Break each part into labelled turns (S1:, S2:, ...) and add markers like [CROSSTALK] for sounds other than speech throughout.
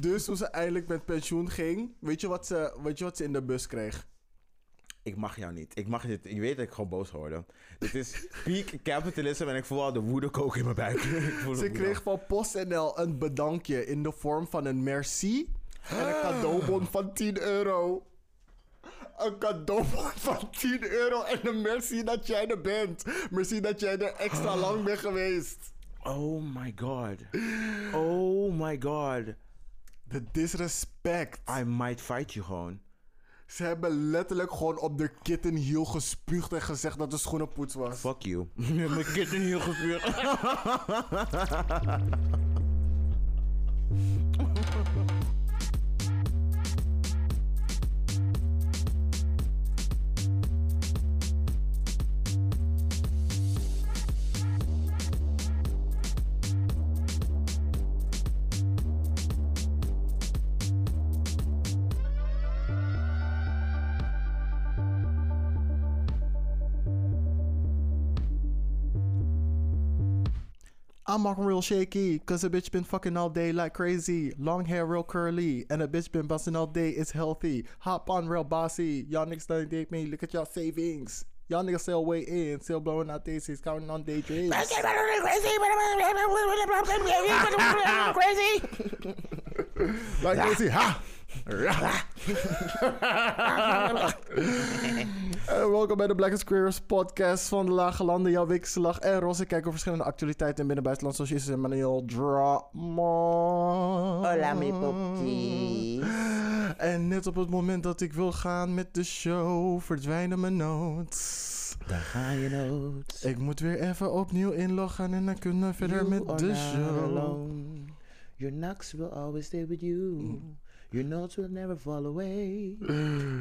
S1: Dus toen ze eindelijk met pensioen ging, weet je wat ze, weet je wat ze in de bus kreeg?
S2: Ik mag jou niet. Ik mag dit. Je weet dat ik gewoon boos geworden. Dit is [LAUGHS] peak capitalism en ik voel al de woede koken in mijn buik. [LAUGHS] Ik
S1: Ze kreeg van PostNL een bedankje in de vorm van een merci en een cadeaubon van 10 euro. Een cadeaubon van 10 euro en een merci dat jij er bent. Merci dat jij er extra lang bent geweest.
S2: Oh my god. Oh my god.
S1: De disrespect.
S2: I might fight you gewoon.
S1: Ze hebben letterlijk gewoon op de kittenhiel gespuugd en gezegd dat de schoenenpoets was.
S2: Fuck you. [LAUGHS] Mijn kitten heel [LAUGHS]
S1: I'm walking real shaky, cause a bitch been fucking all day like crazy. Long hair real curly, and a bitch been busting all day, it's healthy. Hop on real bossy. Y'all niggas don't date me, look at y'all savings. Y'all niggas still way in, still blowing out daisies, counting on daydreams. Like crazy, ha! [LAUGHS] En welkom bij de Black and Queers podcast van de Lage Landen, jouw weekse lach en roze. Kijken op verschillende actualiteiten in binnen- en buitenland, zoals is en manueel drama.
S2: Hola, mi poppy.
S1: En net op het moment dat ik wil gaan met de show, verdwijnen mijn notes.
S2: Daar ga je nood.
S1: Ik moet weer even opnieuw inloggen en dan kunnen we verder
S2: You
S1: met de show.
S2: alone. Your knocks will always stay with you. Your notes will never fall away.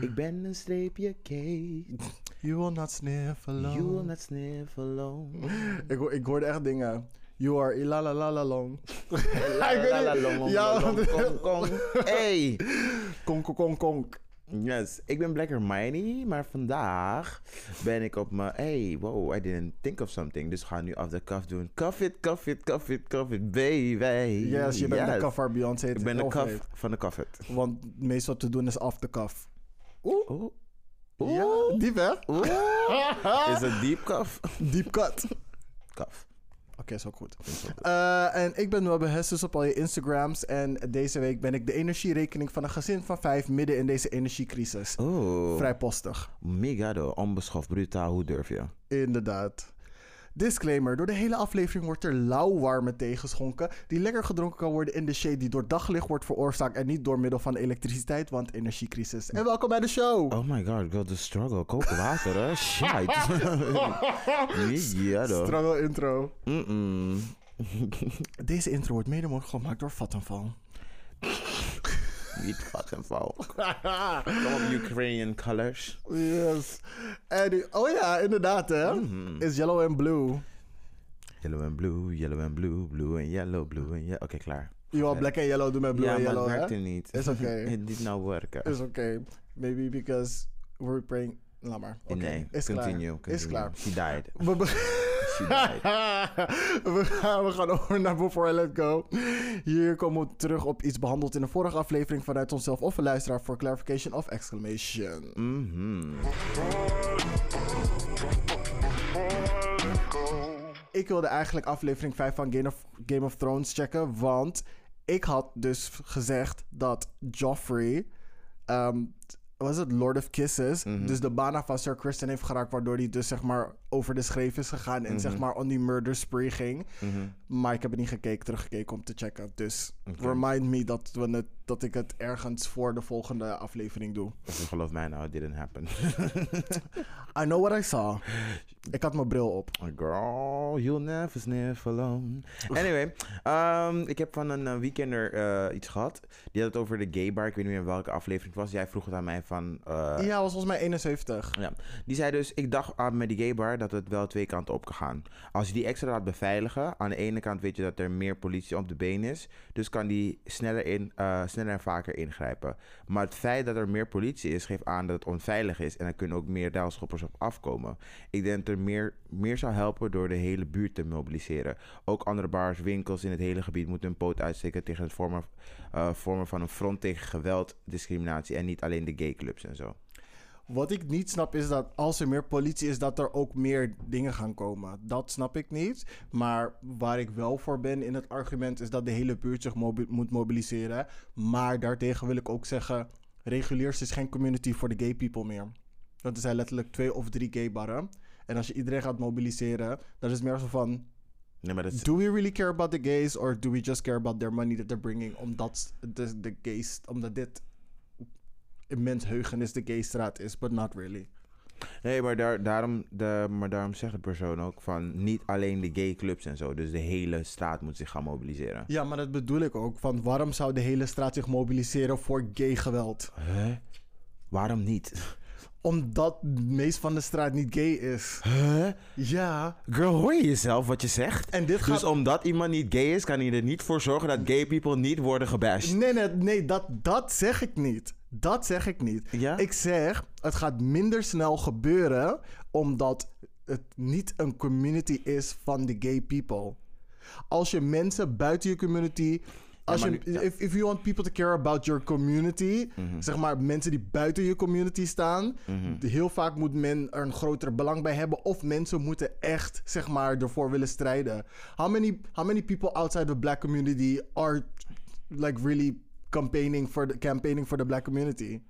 S2: Ik ben een streepje cake.
S1: You will not sniff alone.
S2: You will not sniff alone. [LAUGHS]
S1: Ik, ho- ik hoorde echt dingen. You are ilalalalong.
S2: La, [LAUGHS]
S1: Ik weet
S2: la, la,
S1: niet.
S2: long, long,
S1: Ja,
S2: kong, kong. Hey!
S1: Konk, konk, konk, konk.
S2: Yes, ik ben Black Hermione, maar vandaag ben ik op mijn... Hey, wow, I didn't think of something. Dus gaan nu af de cuff doen. Cuff it, cuff it, cuff it, cuff it, baby.
S1: Yes, je bent de kafar Beyoncé.
S2: Ik ben de cuff van de cuff it.
S1: Want het meeste wat te doen is af de kaf. Oeh.
S2: Oeh.
S1: Ja,
S2: Oeh.
S1: diep hè?
S2: Oeh. [LAUGHS] Is het deep cuff?
S1: Deep cut.
S2: Cuff.
S1: Oké, is ook goed. Eh, en ik ben Webbe Hessus op al je Instagrams. En deze week ben ik de energierekening van een gezin van vijf midden in deze energiecrisis.
S2: Oeh.
S1: Vrij postig.
S2: Migado, onbeschoft, brutaal, hoe durf je?
S1: Inderdaad. Disclaimer: door de hele aflevering wordt er lauwwarme thee geschonken. Die lekker gedronken kan worden in de shade die door daglicht wordt veroorzaakt. En niet door middel van elektriciteit, want energiecrisis. En welkom bij de show.
S2: Oh my god, girl, the struggle. Koken water, hè? [LAUGHS] Shit. Migado.
S1: Struggle intro. Deze intro wordt mede mogelijk gemaakt door Vattenfall. [LAUGHS]
S2: Niet fucking. [LAUGHS] Kom op Ukrainian colors.
S1: Yes. En die- oh ja, inderdaad hè.
S2: Mhm.
S1: Is yellow and blue.
S2: Yellow and blue, yellow and blue, blue and yellow, blue and yellow. Oké, klaar.
S1: Je wil black en yellow doen met blue
S2: ja,
S1: en
S2: maar
S1: yellow
S2: het
S1: hè.
S2: werkte niet.
S1: Is oké. [LAUGHS]
S2: Het niet nou werken.
S1: Is oké. Maybe because we're praying... Laat maar. Oké,
S2: nee,
S1: is
S2: continue,
S1: klaar.
S2: continue.
S1: Is klaar.
S2: She died. [LAUGHS] [LAUGHS]
S1: We, gaan, we gaan over naar Before I Let Go. Hier komen we terug op iets behandeld in de vorige aflevering vanuit onszelf of een luisteraar voor clarification of exclamation.
S2: Mhm.
S1: Ik wilde eigenlijk aflevering 5 van Game of, Game of Thrones checken, want ik had dus gezegd dat Joffrey, ehm was het Lord of Kisses, dus de bana van Sir Kristen heeft geraakt, waardoor hij dus zeg maar over de schreef is gegaan en zeg maar on die murder spree ging. Maar ik heb het niet gekeken, teruggekeken om te checken. Dus remind me dat, we het, dat ik het ergens voor de volgende aflevering doe. [LAUGHS]
S2: Dus geloof mij nou, it didn't happen.
S1: I know what I saw. [LAUGHS] Ik had mijn bril op.
S2: Girl, you'll never sniff alone. Anyway, ehm, ik heb van een eh, weekender eh, iets gehad. Die had het over de gay bar. Ik weet niet meer welke aflevering het was. Jij vroeg het aan mij van... eh,
S1: Ja, was volgens mij 71.
S2: Ja, die zei dus, ik dacht aan met die gay bar dat het wel twee kanten op kan gaan. Als je die extra laat beveiligen, aan de ene kant weet je dat er meer politie op de been is. Dus kan die sneller, in, sneller vaker ingrijpen. Maar het feit dat er meer politie is, geeft aan dat het onveilig is. En er kunnen ook meer ruilschoppers op afkomen. Ik denk dat er meer, meer zou helpen door de hele buurt te mobiliseren. Ook andere bars, winkels in het hele gebied moeten hun poot uitsteken tegen het vormen, eh, vormen van een front tegen geweld, discriminatie. En niet alleen de gayclubs en zo.
S1: Wat ik niet snap is dat als er meer politie is, dat er ook meer dingen gaan komen. Dat snap ik niet. Maar waar ik wel voor ben in het argument is dat de hele buurt zich mobi- moet mobiliseren. Maar daartegen wil ik ook zeggen, reguliers is geen community voor de gay people meer. Want er zijn letterlijk twee of drie gay barren. En als je iedereen gaat mobiliseren, dan is het meer zo van...
S2: Nee, maar dat is,
S1: Do we really care about the gays or do we just care about their money that they're bringing? Omdat de, de gays, omdat dit immens heugenis de gaystraat is, but not really.
S2: Nee, maar, daar, daarom, de, maar daarom zegt de persoon ook van niet alleen de gay clubs en zo. Dus de hele straat moet zich gaan mobiliseren.
S1: Ja, maar dat bedoel ik ook. Van waarom zou de hele straat zich mobiliseren voor gay geweld?
S2: Huh? Waarom niet?
S1: Omdat de meest van de straat niet gay is.
S2: Huh?
S1: Ja.
S2: Girl, hoor je jezelf wat je zegt?
S1: En dit
S2: Dus
S1: gaat...
S2: omdat iemand niet gay is, kan hij er niet voor zorgen dat gay people niet worden gebashed.
S1: Nee, nee, nee, dat, dat zeg ik niet. Dat zeg ik niet.
S2: Ja?
S1: Ik zeg, het gaat minder snel gebeuren omdat het niet een community is van de gay people. Als je mensen buiten je community. Als je,
S2: nu- ja.
S1: if, if you want people to care about your community,
S2: Mhm.
S1: zeg maar mensen die buiten je community staan,
S2: Mhm.
S1: heel vaak moet men er een groter belang bij hebben of mensen moeten echt zeg maar ervoor willen strijden. How many how many people outside the black community are like really campaigning for the campaigning for the black community?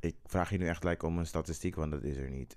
S2: Ik vraag je nu echt like om een statistiek, want dat is er niet.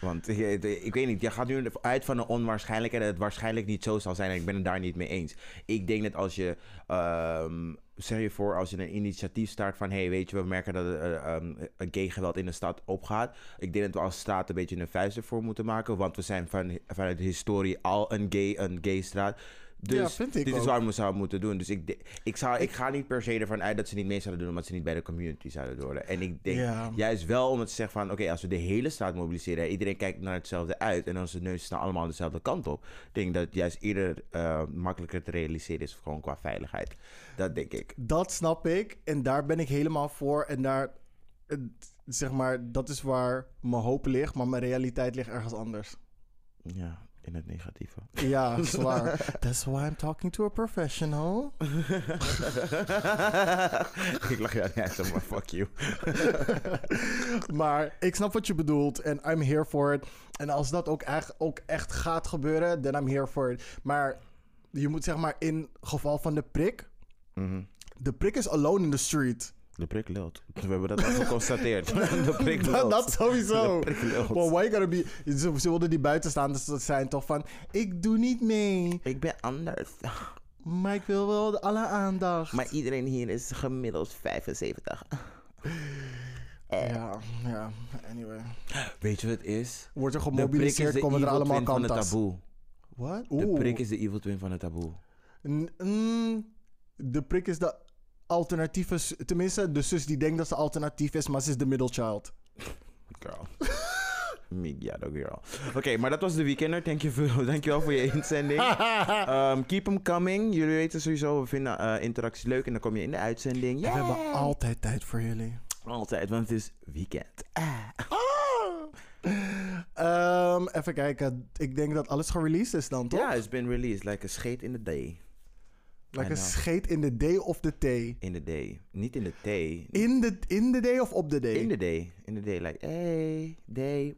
S2: Want ik, weet niet, je gaat nu uit van een onwaarschijnlijkheid dat het waarschijnlijk niet zo zal zijn. En ik ben het daar niet mee eens. Ik denk dat als je, ehm zeg je voor, als je een initiatief start van... hey, weet je, we merken dat ehm, een gay geweld in de stad opgaat. Ik denk dat we als straat een beetje een vuist ervoor moeten maken. Want we zijn van, vanuit de historie al een gay, een gay straat. Dus
S1: Ja, vind ik
S2: dit is waar we zouden moeten doen. Dus ik, ik, zou, ik ga niet per se ervan uit dat ze niet mee zouden doen... omdat ze niet bij de community zouden horen. En ik denk
S1: Ja.
S2: juist wel om het te zeggen van... oké, als we de hele straat mobiliseren... en iedereen kijkt naar hetzelfde uit... en onze neus staan allemaal dezelfde kant op... denk dat het juist eerder eh, makkelijker te realiseren is... gewoon qua veiligheid. Dat denk ik.
S1: Dat snap ik en daar ben ik helemaal voor en daar zeg maar dat is waar mijn hoop ligt, maar mijn realiteit ligt ergens anders.
S2: Ja, in het negatieve.
S1: Ja, [LAUGHS] zwaar. That's why I'm talking to a professional. [LAUGHS]
S2: ik lach jou niet uit, maar fuck you. [LAUGHS]
S1: maar ik snap wat je bedoelt en I'm here for it. En als dat ook echt, ook echt gaat gebeuren, then I'm here for it. Maar je moet zeg maar in geval van de prik,
S2: Mhm.
S1: de prik is alone in the street.
S2: De prik lult. [LAUGHS] We hebben dat al geconstateerd. [LAUGHS] De prik
S1: Dat,
S2: lult.
S1: dat sowieso.
S2: De prik lult.
S1: Well, why you gotta be... Ze, ze wilden die buiten staan, dus dat zijn toch van... Ik doe niet mee,
S2: Ik ben anders.
S1: maar ik wil wel de- alle aandacht.
S2: Maar iedereen hier is gemiddeld 75. [LAUGHS]
S1: Ja, ja, anyway.
S2: Weet je wat het is?
S1: Wordt er
S2: De prik is
S1: gemobiliseerd,
S2: de
S1: komen er
S2: evil
S1: allemaal
S2: twin van het taboe.
S1: Wat?
S2: De prik is de evil twin van het taboe.
S1: N- mm, de prik is de alternatieve... s- Tenminste, de zus die denkt dat ze alternatief is, maar ze is de middle child.
S2: Girl. [LAUGHS] Ja, dat girl. Oké, maar dat was de weekender. Dank je Dankjewel voor je inzending. Um, [LAUGHS] keep them coming. Jullie weten sowieso, we vinden eh, interacties leuk. En dan kom je in de uitzending.
S1: We hebben altijd tijd voor jullie.
S2: Altijd, want het is weekend. Ah.
S1: Ehm, even kijken. Ik denk dat alles gereleased is dan, toch?
S2: Ja, it's been released like a skate in the day.
S1: Like een scheet in de day of de thee.
S2: In the day. Niet in de day.
S1: In de, in de day of op de day?
S2: In the day. In the day. Like, hey, day.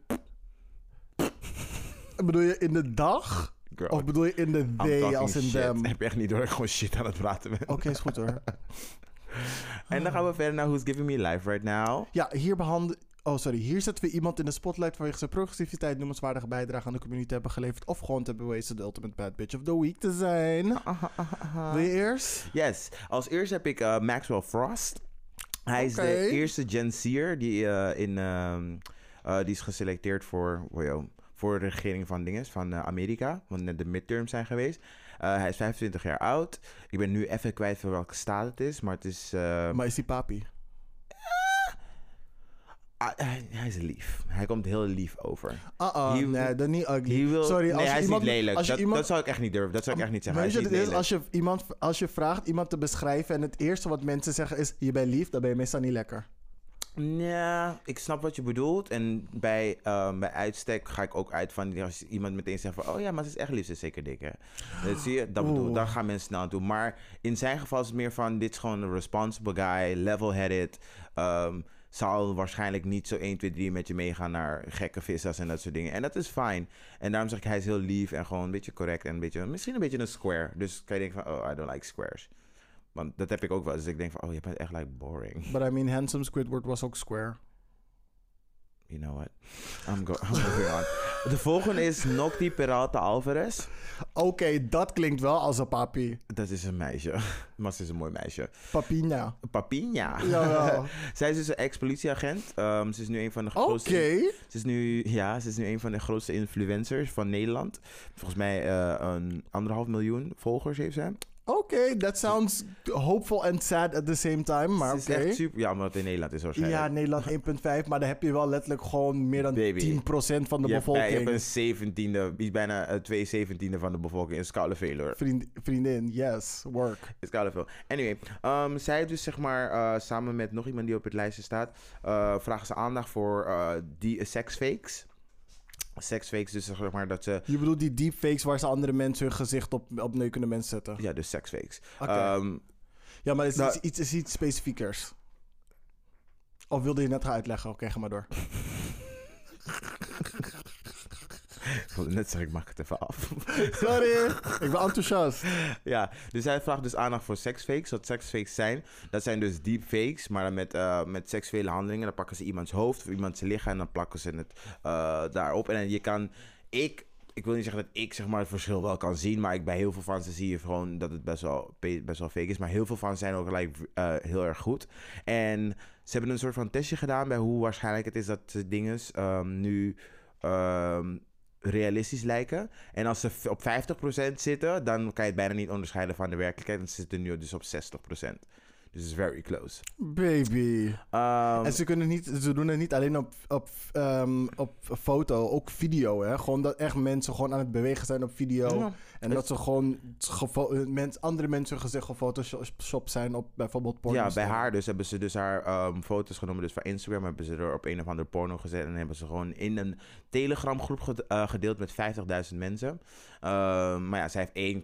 S2: [LAUGHS]
S1: Bedoel je in de dag?
S2: Girl.
S1: Of bedoel je in de
S2: talking
S1: als in
S2: shit.
S1: them? [LAUGHS]
S2: Heb je echt niet door ik gewoon shit aan het praten ben.
S1: Oké, is goed hoor. [LAUGHS]
S2: En dan gaan we verder naar Who's Giving Me Life Right Now.
S1: Ja, hier behandelen... Oh, sorry. Hier zetten we iemand in de spotlight vanwege zijn progressiviteit, noemenswaardige bijdrage aan de community hebben geleverd. Of gewoon te hebben bewezen de ultimate bad bitch of the week te zijn. Wil je eerst?
S2: Yes. Als eerste heb ik eh, Maxwell Frost. Hij is de eerste Gen Zier die, eh, in, ehm, eh, die is geselecteerd voor, oh voor de regering van dinges, van eh, Amerika. Want net de midterms zijn geweest. Eh, hij is 25 jaar oud. Ik ben nu even kwijt voor welke staat het is, maar het is... eh,
S1: Maar is die papi?
S2: Ah, hij, hij is lief. Hij komt heel lief over. He-
S1: nee, dat niet ugly.
S2: Will,
S1: Sorry,
S2: nee,
S1: als
S2: hij is
S1: iemand,
S2: niet lelijk.
S1: Als je
S2: dat,
S1: iemand,
S2: dat zou ik echt niet durven. Dat zou ik echt niet zeggen.
S1: Weet je
S2: is
S1: het is? Als je, iemand, als je vraagt iemand te beschrijven en het eerste wat mensen zeggen is je bent lief, dan ben je meestal niet lekker.
S2: Ja, ik snap wat je bedoelt. En bij, ehm, bij uitstek ga ik ook uit van als iemand meteen zegt van... Oh ja, maar ze is echt lief, ze is zeker dik, hè. Dat zie je, dat bedoel, daar gaan mensen snel aan toe. Maar in zijn geval is het meer van... Dit is gewoon een responsible guy, level-headed. ehm, zal waarschijnlijk niet zo 1, 2, 3 met je meegaan naar gekke vissers en dat soort dingen. En dat is fijn. En daarom zeg ik, hij is heel lief en gewoon een beetje correct. En een beetje, misschien een beetje een square. Dus kan je denken van, oh, I don't like squares. Want dat heb ik ook wel. Dus ik denk van, oh, je bent echt like boring.
S1: But I mean, handsome Squidward was ook square.
S2: You know what? I'm, go I'm on. De volgende is Nocti Peralta Alvarez.
S1: Oké, dat klinkt wel als een papi.
S2: Dat is een meisje. [LAUGHS] Maar ze is een mooi meisje.
S1: Papina.
S2: Papinha.
S1: Jawel. [LAUGHS]
S2: Zij is dus een ex-politieagent. Ehm, ze is nu een van de
S1: Oké.
S2: grootste... Ze is nu, ja, ze is nu een van de grootste influencers van Nederland. Volgens mij eh, een anderhalf miljoen volgers heeft ze.
S1: Oké, that sounds hopeful and sad at the same time, maar oké.
S2: is echt super... Ja, omdat het in Nederland is waarschijnlijk.
S1: Ja, Nederland 1.5, maar dan heb je wel letterlijk gewoon meer dan
S2: Baby.
S1: 10% van de
S2: je, hebt, bij- je
S1: bevolking.
S2: hebt een zeventiende, iets bijna eh, twee zeventiende van de bevolking. Veel hoor.
S1: Vriend, vriendin, yes, work.
S2: Veel. Anyway, ehm, zij heeft dus zeg maar eh, samen met nog iemand die op het lijstje staat, eh, vragen ze aandacht voor eh die sexfakes. Sexfakes, dus zeg maar dat ze.
S1: Je bedoelt die deepfakes waar ze andere mensen hun gezicht op, op neukende mensen zetten?
S2: Ja, dus sexfakes. Ehm,
S1: ja, maar het is,
S2: nou-
S1: iets, iets, is iets specifiekers. Of wilde je net gaan uitleggen? Oké, ga maar door. [LAUGHS]
S2: ik wilde net zeggen, ik maak het even af.
S1: Sorry, ik ben enthousiast.
S2: ja, dus hij vraagt dus aandacht voor sexfakes. Wat sexfakes zijn, dat zijn dus deepfakes, maar dan met, eh, met seksuele handelingen. Dan pakken ze iemands hoofd of iemands lichaam en dan plakken ze het eh, daarop. En je kan, ik, ik wil niet zeggen dat ik zeg maar het verschil wel kan zien, maar ik, bij heel veel van ze zie je gewoon dat het best wel, best wel fake is. Maar heel veel van ze zijn ook gelijk eh, heel erg goed. En ze hebben een soort van testje gedaan bij hoe waarschijnlijk het is dat dingen ehm, nu ehm, realistisch lijken. En als ze op 50% zitten, dan kan je het bijna niet onderscheiden van de werkelijkheid. En ze zitten nu dus op 60%. Dus het is very close.
S1: Baby.
S2: Ehm,
S1: En ze, kunnen niet, ze doen het niet alleen op, op, ehm, op foto, ook video. Hè? Gewoon dat echt mensen gewoon aan het bewegen zijn op video.
S2: ja.
S1: En dat ze gewoon mens, andere mensen gezicht gefotoshopt zijn op bijvoorbeeld porno.
S2: Ja, bij haar dus hebben ze dus haar ehm, foto's genomen dus van Instagram. Hebben ze er op een of andere porno gezet. En hebben ze gewoon in een Telegram groep eh, gedeeld met 50.000 mensen. Ehm, maar ja, zij heeft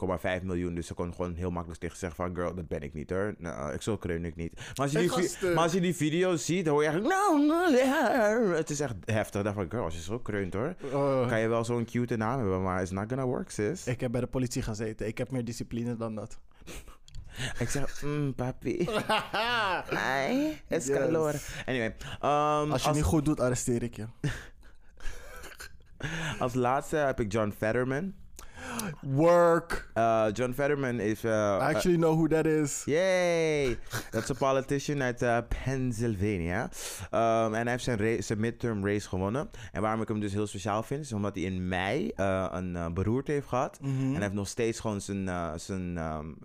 S2: 1,5 miljoen. Dus ze kon gewoon heel makkelijk tegen zeggen van... Girl, dat ben ik niet hoor. Nou, ik zo kreun ik niet. Maar als, je die maar als je die video's ziet, dan hoor je eigenlijk... Nou, nou, ja. Het is echt heftig. Dan van, girl, als je zo kreunt hoor...
S1: Uh,
S2: Kan je wel zo'n cute naam hebben, maar it's not gonna work, sis.
S1: ik heb bij de politie gezeten. Ik heb meer discipline dan dat. [LAUGHS]
S2: Ik zeg, mm, papi. [LAUGHS] Ai, escalore. Anyway, um,
S1: Als je niet goed doet, arresteer ik je. [LAUGHS]
S2: Als laatste heb ik John Fetterman.
S1: Work.
S2: Uh, John Fetterman is... uh,
S1: I actually know who that is.
S2: Yay! Dat is een politician uit Pennsylvania. Um, en hij heeft zijn, midterm race gewonnen. En waarom ik hem dus heel speciaal vind, is omdat hij in mei een beroerte heeft gehad.
S1: Mhm.
S2: En hij heeft nog steeds gewoon zijn, zijn um,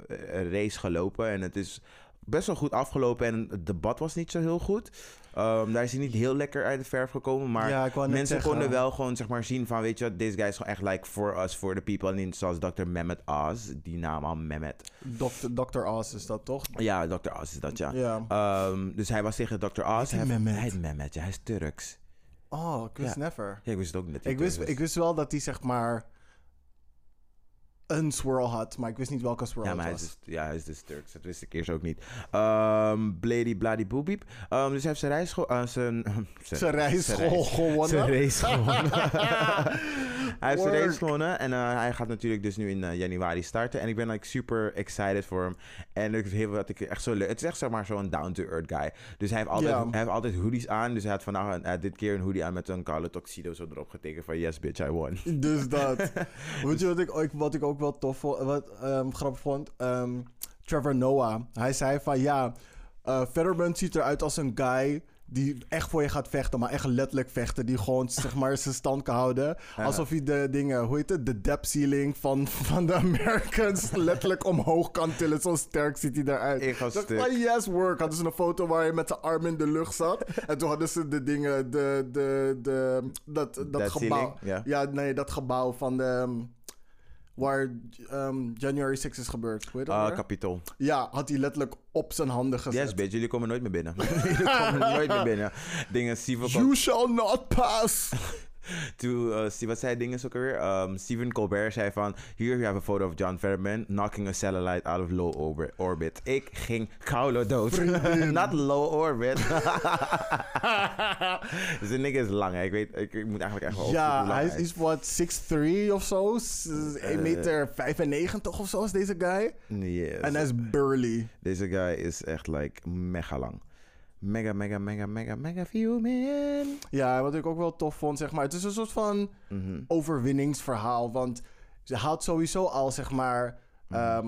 S2: race gelopen. En het is best wel goed afgelopen. En het debat was niet zo heel goed. Um, daar is hij niet heel lekker uit de verf gekomen. Maar
S1: Ja,
S2: mensen
S1: zeggen.
S2: konden wel gewoon zeg maar zien van... Weet je wat, deze guy is gewoon echt like for us, for the people. En niet zoals Dr. Mehmet Oz. Die naam al Mehmet.
S1: Dr. Dr. Oz is dat toch?
S2: Ja, Dr. Oz is dat, ja.
S1: Ja.
S2: Um, dus hij was tegen Dr. Oz.
S1: hij
S2: Hij,
S1: Mehmet?
S2: hij heet Mehmet, ja. Hij is Turks.
S1: Oh, ik wist
S2: Ja.
S1: never.
S2: Ja, ik wist het ook niet.
S1: Ik wist, ik wist wel dat hij zeg maar een swirl had, maar ik wist niet welke swirl
S2: Ja,
S1: het
S2: maar hij is, dus, ja, hij is dus Turks. Dat wist ik eerst ook niet. Um, Blady Blady Boebiep. Um, dus hij heeft zijn gewo- uh, [LAUGHS] zijn,
S1: Zijn rijschool gewonnen.
S2: Zijn race [LAUGHS] gewonnen. [LAUGHS] hij heeft zijn race gewonnen. En uh, hij gaat natuurlijk dus nu in uh, januari starten. En ik ben like super excited voor hem. En ik heel wat ik echt zo leuk. Het is echt zeg maar zo'n down-to-earth guy. Dus hij heeft altijd, hij heeft altijd hoodies aan. Dus hij had vandaag een- dit keer een hoodie aan met een kale tuxedo zo erop getekend van yes bitch I won.
S1: Dus dat. Weet je wat ik, wat ik ook wel tof vond, wat ehm, grappig vond? Ehm, Trevor Noah. Hij zei van ja, eh Fetterman ziet eruit als een guy die echt voor je gaat vechten, maar echt letterlijk vechten. Die gewoon, [LAUGHS] zeg maar, zijn stand kan houden. Alsof hij de dingen, hoe heet het? De depth ceiling van, [LAUGHS] van de Americans [LAUGHS] letterlijk omhoog kan tillen. Zo sterk ziet hij eruit.
S2: Ik ga
S1: Dat
S2: stuk.
S1: van yes work. Hadden ze een foto waar hij met zijn arm in de lucht zat. en toen hadden ze de dingen, de, de, de, dat, dat
S2: That
S1: gebouw.
S2: ceiling, ja.
S1: Ja, nee, dat gebouw van de... Waar ehm, January 6 is gebeurd. Hoe
S2: Ah,
S1: weer?
S2: Capitool.
S1: Ja, had hij letterlijk op zijn handen gezet.
S2: Yes, bitch. Jullie komen nooit meer binnen. [LAUGHS] jullie komen [LAUGHS] nooit meer binnen. Dingen, Steven...
S1: You shall not pass. [LAUGHS] [LAUGHS]
S2: Toen, eh, Steve- wat zei dingen ook alweer? Um, Stephen Colbert zei van... Here you have a photo of John Fetterman knocking a satellite out of low orbi- orbit. Ik ging koude dood. [LAUGHS] Not low orbit. [LAUGHS] dus de nigga is lang, hè. Ik weet... Ik, ik moet eigenlijk echt wel
S1: ja, hij is, is wat 6'3 of zo. S- 1 meter 95 of zo is deze guy.
S2: Yes.
S1: En hij is burly.
S2: Deze guy is echt like mega lang. Mega, mega, mega, mega, mega few man.
S1: Ja, wat ik ook wel tof vond, zeg maar. Het is een soort van
S2: Mhm.
S1: overwinningsverhaal. Want ze haalt sowieso al, zeg maar...
S2: Mhm.
S1: ehm,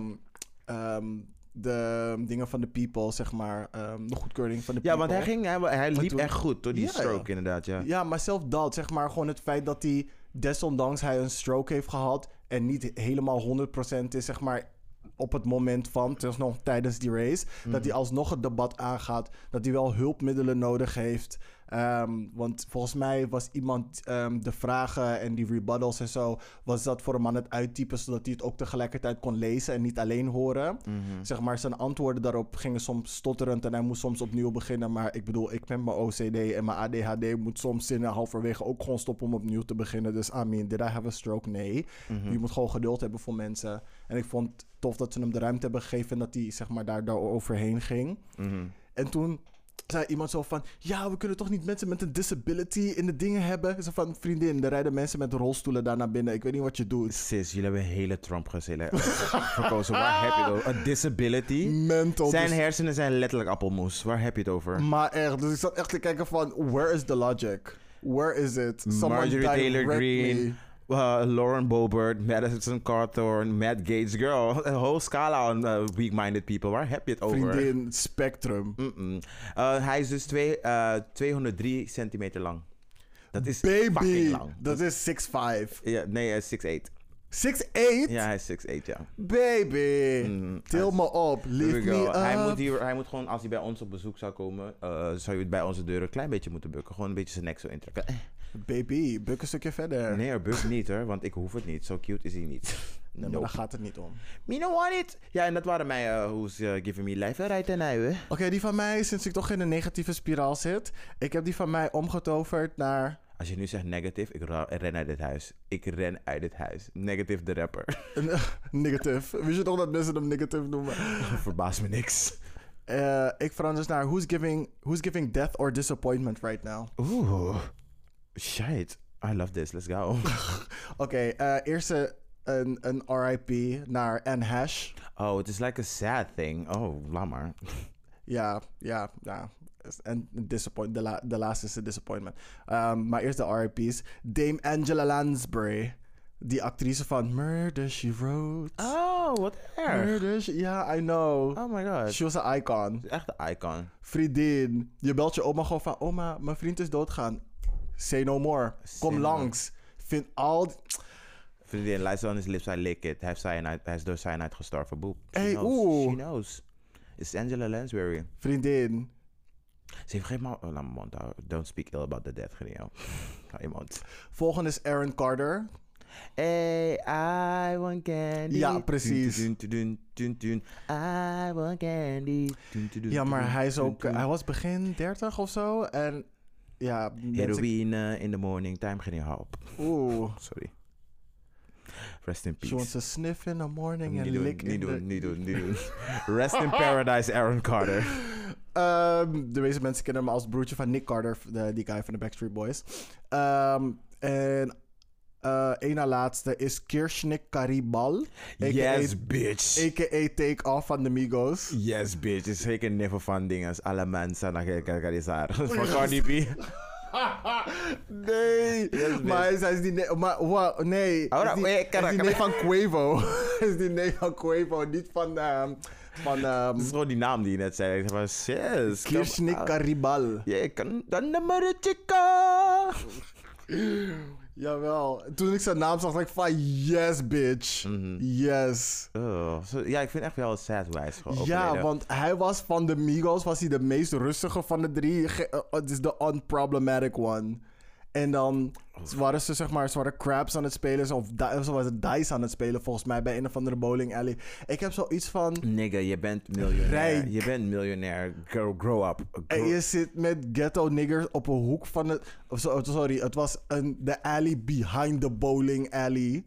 S1: ehm, de dingen van de people, zeg maar. ehm, de goedkeuring van de
S2: Ja,
S1: people.
S2: want hij, ging, hij, hij liep
S1: toen-
S2: echt goed door die
S1: Ja, ja.
S2: stroke inderdaad, ja.
S1: Ja, maar zelf dat, zeg maar, gewoon het feit dat hij, desondanks hij een stroke heeft gehad en niet helemaal 100% is, zeg maar, op het moment van, het is nog tijdens die race, dat hij alsnog het debat aangaat, dat hij wel hulpmiddelen nodig heeft. Ehm, want volgens mij was iemand ehm, de vragen en die rebuttals en zo, was dat voor hem aan het uittypen, zodat hij het ook tegelijkertijd kon lezen en niet alleen horen.
S2: Mhm.
S1: Zeg maar, zijn antwoorden daarop gingen soms stotterend en hij moest soms opnieuw beginnen. Maar ik bedoel, ik met mijn OCD en mijn ADHD moet soms zinnen halverwege ook gewoon stoppen om opnieuw te beginnen. Dus I mean, did I have a stroke? Nee.
S2: Mhm.
S1: Je moet gewoon geduld hebben voor mensen. En ik vond tof dat ze hem de ruimte hebben gegeven en dat hij zeg maar daar, daar overheen ging.
S2: Mhm.
S1: En toen zei iemand zo van... Ja, we kunnen toch niet mensen met een disability in de dingen hebben? Zo van, vriendin, er rijden mensen met rolstoelen daar naar binnen. Ik weet niet wat je doet.
S2: Sis, jullie hebben een hele Trump gezele- [LAUGHS] verkozen. Waar heb je het over? Een disability?
S1: Mental.
S2: Zijn hersenen zijn letterlijk appelmoes. Waar heb je het over?
S1: Maar echt, dus ik zat echt te kijken van, where is the logic? Where is it? Someone
S2: Marjorie Taylor
S1: me.
S2: Uh, Lauren Boebert, Madison Cawthorn, Matt Gates. Girl, een whole scala aan uh, weak-minded people. Waar heb je het over?
S1: Vriendin, spectrum.
S2: Uh, hij is dus twee, uh, 203 centimeter lang. Dat is fucking
S1: Baby,
S2: lang.
S1: dat is 6'5.
S2: Ja, nee, hij is 6'8.
S1: 6'8?
S2: Ja, hij is 6'8, ja.
S1: Baby.
S2: Mm,
S1: Til me op.
S2: We
S1: me up.
S2: Hij moet, hier, hij moet gewoon, als hij bij ons op bezoek zou komen, uh, zou je bij onze deur een klein beetje moeten bukken. Gewoon een beetje zijn nek zo intrekken. Eh,
S1: Baby, buk een stukje verder.
S2: Nee, er buk niet hoor, want ik hoef het niet. Zo cute is hij niet. [LAUGHS]
S1: Nee, maar daar gaat het niet om.
S2: Me no want it. Ja, en dat waren mij uh, Who's uh, Giving Me Life right en hè.
S1: Oké, die van mij, sinds ik toch in een negatieve spiraal zit. Ik heb die van mij omgetoverd naar...
S2: Als je nu zegt negative, ik ren uit dit huis. Ik ren uit dit huis. Negative de rapper. [LAUGHS]
S1: Negative. Wist je toch dat mensen hem negative noemen? [LAUGHS]
S2: Verbaast me niks.
S1: Eh, ik verander dus naar who's giving, who's giving death or disappointment right now.
S2: Oeh. Shit. I love this. Let's go. [LAUGHS]
S1: Oké, eh eerste een, een RIP naar Anne Hash.
S2: Oh, het is like a sad thing. Oh, laat maar.
S1: Ja, ja, ja. En disappoint, de, la, de laatste is een disappointment. Um, maar eerst de RIP's. Dame Angela Lansbury. Die actrice van Murder, She Wrote.
S2: Oh, wat erg.
S1: Murder, She... Ja, I know.
S2: Oh my god.
S1: She was an icon.
S2: Echt een icon.
S1: Vriendin. Je belt je oma gewoon van... Oma, mijn vriend is doodgaan. Say no more. Kom
S2: more.
S1: langs. Vind al...
S2: Vriendin, luister on his lips, I lick it. Hij, cyanide, hij is door cyanide gestorven. Boep. She
S1: Hey,
S2: knows.
S1: oeh.
S2: She knows. It's Angela Lansbury.
S1: Vriendin.
S2: Ze heeft geen mond. Oh, mijn mond. Don't speak ill about the dead, [LAUGHS] mond.
S1: Volgende is Aaron Carter.
S2: Hey, I want candy.
S1: Ja, precies.
S2: Dun, dun, dun, dun, dun. I want candy. Dun, dun, dun,
S1: Ja, maar hij is ook... Hij was begin 30 of zo. En ja...
S2: Heroïne in the morning time, geen help.
S1: Oeh. [LAUGHS]
S2: Sorry. Rest in
S1: She wants
S2: peace.
S1: to sniff in the morning and
S2: Niet
S1: lick
S2: niet
S1: in the...
S2: doen, niet doen, niet doen. Rest in [LAUGHS] paradise, Aaron Carter.
S1: Ehm, de meeste mensen kennen hem als broertje van Nick Carter, de, die guy van de Backstreet Boys. Ehm, en eh één na laatste is Kirshnik Karibal,
S2: Yes, bitch.
S1: a.k.a. Take Off van de Migos.
S2: Yes, bitch. Is zeker never van dingen. Alle mensen naar Gargarizar. Voor Cardi B.
S1: nee.
S2: Yes,
S1: maar hij is, hij is die neef... Maar, wow, nee.
S2: Ahora,
S1: is die, is die [LAUGHS] van Quavo. hij [LAUGHS] is die neef van Quavo. Niet van... ehm van ehm
S2: Dat is gewoon die naam die je net zei. Van, yes.
S1: Kirchnik
S2: on.
S1: Caribal.
S2: Je kan dan de chica.
S1: Jawel. Toen ik zijn naam zag, dacht ik van... Yes, bitch.
S2: Mhm.
S1: Yes.
S2: Oh, ja, ik vind echt wel sad gewoon
S1: Ja, want hij was van de Migos was hij de meest rustige van de drie. Ge- eh, Het is de unproblematic one. En dan waren ze zeg maar, ze waren craps aan het spelen. Of of was het dice aan het spelen volgens mij bij een of andere bowling alley. Ik heb zoiets van...
S2: Nigga, je bent miljonair.
S1: Rijk.
S2: Je bent miljonair. Grow, grow up.
S1: En je zit met ghetto niggers op een hoek van het... zo- Sorry, het was een, de alley behind the bowling alley.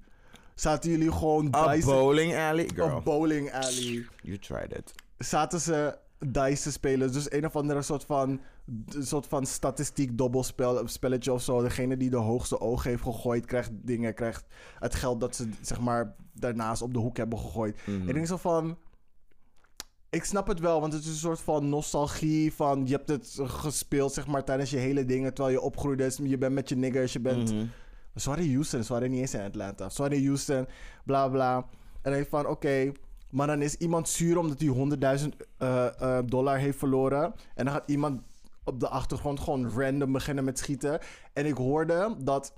S1: Zaten jullie gewoon
S2: A
S1: dice...
S2: bowling alley? Girl,
S1: Een bowling alley.
S2: you tried it.
S1: zaten ze dice te spelen. Dus een of andere soort van, soort van statistiek dobbelspel spelletje of zo. Degene die de hoogste oog heeft gegooid, krijgt dingen, krijgt het geld dat ze zeg maar daarnaast op de hoek hebben gegooid.
S2: Mhm.
S1: Ik denk zo van. Ik snap het wel, want het is een soort van nostalgie van je hebt het gespeeld zeg maar tijdens je hele dingen terwijl je opgroeide. Dus Je bent met je niggers, je bent waren in Houston, waren niet eens in Atlanta. In Houston, bla bla. En dan denk ik van, oké, maar dan is iemand zuur omdat hij 100.000 eh, eh, dollar heeft verloren. En dan gaat iemand op de achtergrond gewoon random beginnen met schieten. En ik hoorde dat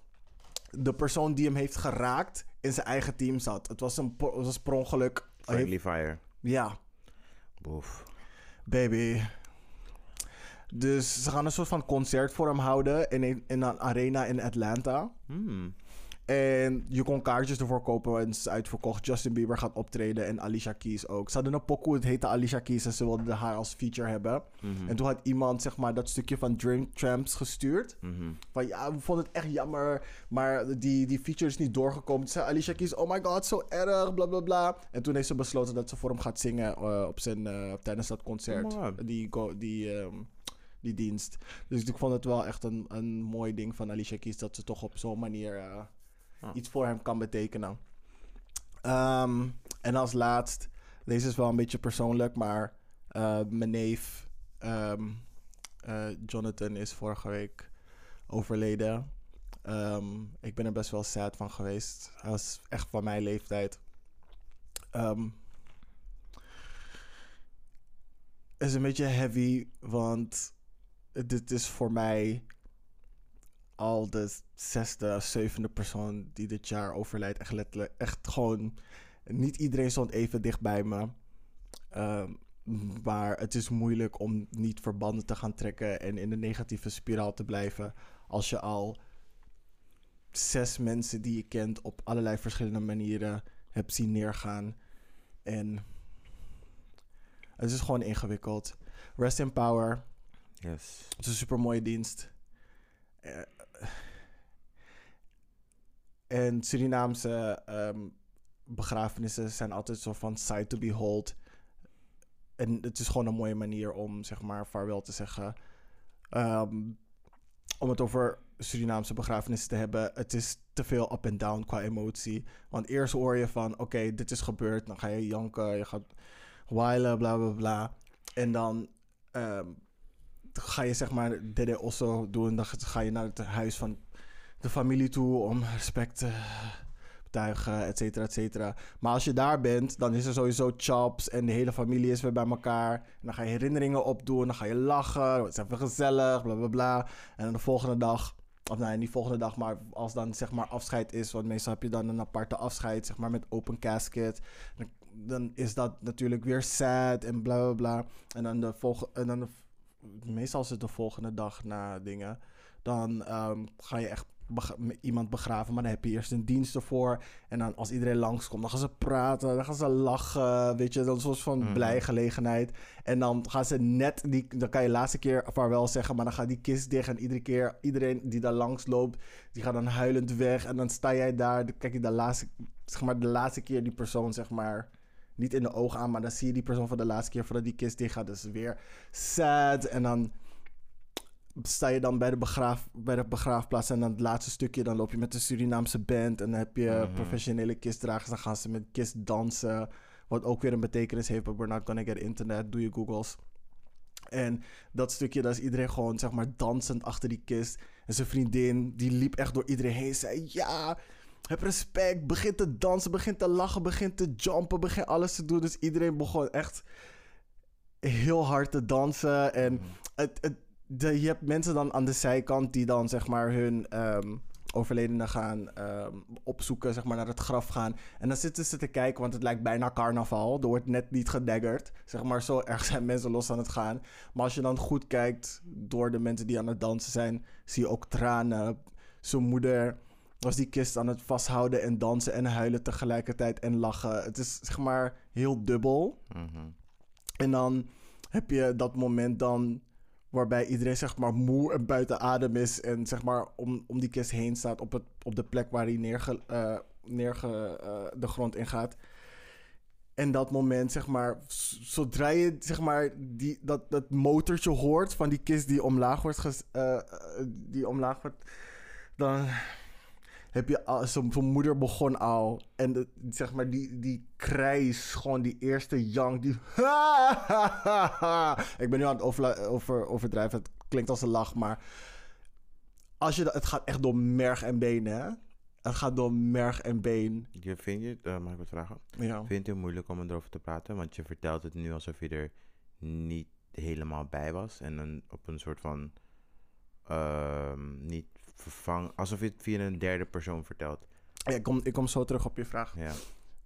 S1: de persoon die hem heeft geraakt in zijn eigen team zat. Het was een het was per ongeluk.
S2: Friendly fire.
S1: Ja,
S2: Boef.
S1: baby. Dus ze gaan een soort van concert voor hem houden in een, in een arena in Atlanta.
S2: Hmm.
S1: En je kon kaartjes ervoor kopen en het is uitverkocht. Justin Bieber gaat optreden en Alicia Keys ook. Ze hadden een pokoe, het heette Alicia Keys en ze wilden haar als feature hebben.
S2: Mhm.
S1: En toen had iemand zeg maar dat stukje van Drink Tramps gestuurd.
S2: Mhm.
S1: Van ja, we vonden het echt jammer, maar die, die feature is niet doorgekomen. Toen zei Alicia Keys, oh my god, zo erg, bla bla bla. En toen heeft ze besloten dat ze voor hem gaat zingen eh, op zijn, eh, tijdens dat concert. Die, die, ehm, die dienst. Dus ik vond het wel echt een, een mooi ding van Alicia Keys dat ze toch op zo'n manier eh. Iets voor hem kan betekenen. Ehm, en als laatst, deze is wel een beetje persoonlijk, maar eh, mijn neef ehm, eh, Jonathan is vorige week overleden. Ehm, ik ben er best wel sad van geweest. Hij was echt van mijn leeftijd. Is een beetje heavy, want dit is voor mij al de zesde, zevende persoon die dit jaar overlijdt. Echt letterlijk, echt gewoon. Niet iedereen stond even dicht bij me. Ehm, maar het is moeilijk om niet verbanden te gaan trekken en in de negatieve spiraal te blijven. Als je al zes mensen die je kent op allerlei verschillende manieren hebt zien neergaan. En het is gewoon ingewikkeld. Rest in power.
S2: Yes.
S1: Het is een super mooie dienst. En Surinaamse ehm, begrafenissen zijn altijd zo van sight to behold. En het is gewoon een mooie manier om zeg maar vaarwel te zeggen. Ehm, om het over Surinaamse begrafenissen te hebben. Het is te veel up en down qua emotie. Want eerst hoor je van oké, dit is gebeurd. Dan ga je janken, je gaat whilen, bla bla bla. En dan ehm, ga je zeg maar Dede Osso doen. Dan ga je naar het huis van de familie toe om respect te betuigen, et cetera, et cetera. Maar als je daar bent, dan is er sowieso chops en de hele familie is weer bij elkaar. En dan ga je herinneringen opdoen, dan ga je lachen, het is even gezellig, bla bla bla. En dan de volgende dag, of nee, niet volgende dag, maar als dan zeg maar afscheid is, want meestal heb je dan een aparte afscheid, zeg maar met open casket. Dan, dan is dat natuurlijk weer sad en bla bla bla. En dan de volgende, en dan meestal is het de volgende dag na dingen. Dan ehm, ga je echt iemand begraven, maar dan heb je eerst een dienst ervoor. En dan als iedereen langskomt, dan gaan ze praten, dan gaan ze lachen, weet je, dat is een soort van
S2: Mhm.
S1: blij gelegenheid. En dan gaan ze net, die, dan kan je de laatste keer vaarwel zeggen, maar dan gaat die kist dicht en iedere keer, iedereen die daar langs loopt, die gaat dan huilend weg. En dan sta jij daar, dan kijk je de laatste, zeg maar, de laatste keer die persoon, zeg maar, niet in de ogen aan, maar dan zie je die persoon voor de laatste keer voordat die kist dicht gaat. Dus weer sad. En dan sta je dan bij de, begraaf, bij de begraafplaats en dan het laatste stukje, dan loop je met de Surinaamse band en dan heb je
S2: Mhm.
S1: professionele kistdragers, dan gaan ze met kist dansen, wat ook weer een betekenis heeft, but we're not gonna get internet, doe je googles. En dat stukje, daar is iedereen gewoon, zeg maar, dansend achter die kist. En zijn vriendin, die liep echt door iedereen heen. Zei, ja, heb respect. Begin te dansen, begin te lachen, begin te jumpen, begin alles te doen. Dus iedereen begon echt heel hard te dansen. En het, het, de, je hebt mensen dan aan de zijkant die dan, zeg maar, hun... ehm overledenen gaan ehm, opzoeken, zeg maar, naar het graf gaan. En dan zitten ze te kijken, want het lijkt bijna carnaval. Er wordt net niet gedaggerd. Zeg maar, zo erg zijn mensen los aan het gaan. Maar als je dan goed kijkt door de mensen die aan het dansen zijn, zie je ook tranen. Zijn moeder was die kist aan het vasthouden en dansen en huilen tegelijkertijd en lachen. Het is, zeg maar, heel dubbel.
S2: Mhm.
S1: En dan heb je dat moment dan waarbij iedereen zeg maar moe en buiten adem is en zeg maar om, om die kist heen staat op, het, op de plek waar hij neerge, eh, neerge, eh, de grond in gaat. En dat moment, zeg maar, zodra je zeg maar die, dat, dat motortje hoort van die kist die omlaag wordt, ges, eh, die omlaag wordt, dan heb je al, zijn zijn moeder begon al. En de- zeg maar, die, die krijs, gewoon die eerste jank, die... [LAUGHS] Ik ben nu aan het over, overdrijven, het klinkt als een lach, maar... Als je, dat- het gaat echt door merg en been, hè? Het gaat door merg en been.
S2: Je, vind je, eh, mag ik wat vragen?
S1: Ja.
S2: Vind je het moeilijk om erover te praten? Want je vertelt het nu alsof je er niet helemaal bij was. En een, op een soort van... ehm, niet vervang... Alsof je het via een derde persoon vertelt.
S1: Ja, ik, kom, ik kom zo terug op je vraag.
S2: Ja.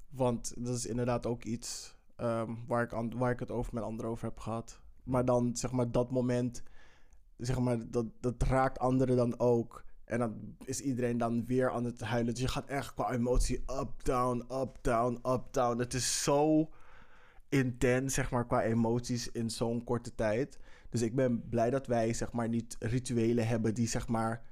S1: Want dat is inderdaad ook iets ehm, waar, ik aan, waar ik het over met anderen over heb gehad. Maar dan, zeg maar, dat moment, zeg maar, dat, dat raakt anderen dan ook. En dan is iedereen dan weer aan het huilen. Dus je gaat echt qua emotie up, down, up, down, up, down. Het is zo intens, zeg maar, qua emoties in zo'n korte tijd. Dus ik ben blij dat wij, zeg maar, niet rituelen hebben die, zeg maar,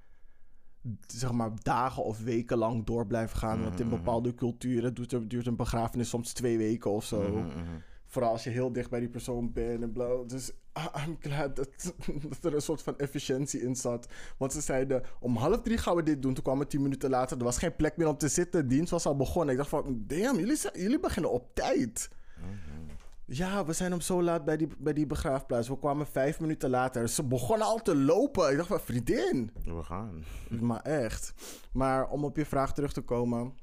S1: zeg maar dagen of weken lang door blijven gaan. Want in
S2: Mhm.
S1: bepaalde culturen duurt, duurt een begrafenis soms twee weken of zo.
S2: Mhm, mhm.
S1: Vooral als je heel dicht bij die persoon bent en blauw. Dus ah, I'm glad dat, [LAUGHS] dat er een soort van efficiëntie in zat. Want ze zeiden, om half drie gaan we dit doen. Toen kwamen tien minuten later, er was geen plek meer om te zitten. De dienst was al begonnen. Ik dacht van, damn, jullie, zijn- jullie beginnen op tijd. Ja, we zijn om zo laat bij die, bij die begraafplaats. We kwamen vijf minuten later. Ze begonnen al te lopen. Ik dacht van, vriendin.
S2: We gaan. [LAUGHS]
S1: Maar echt. Maar om op je vraag terug te komen.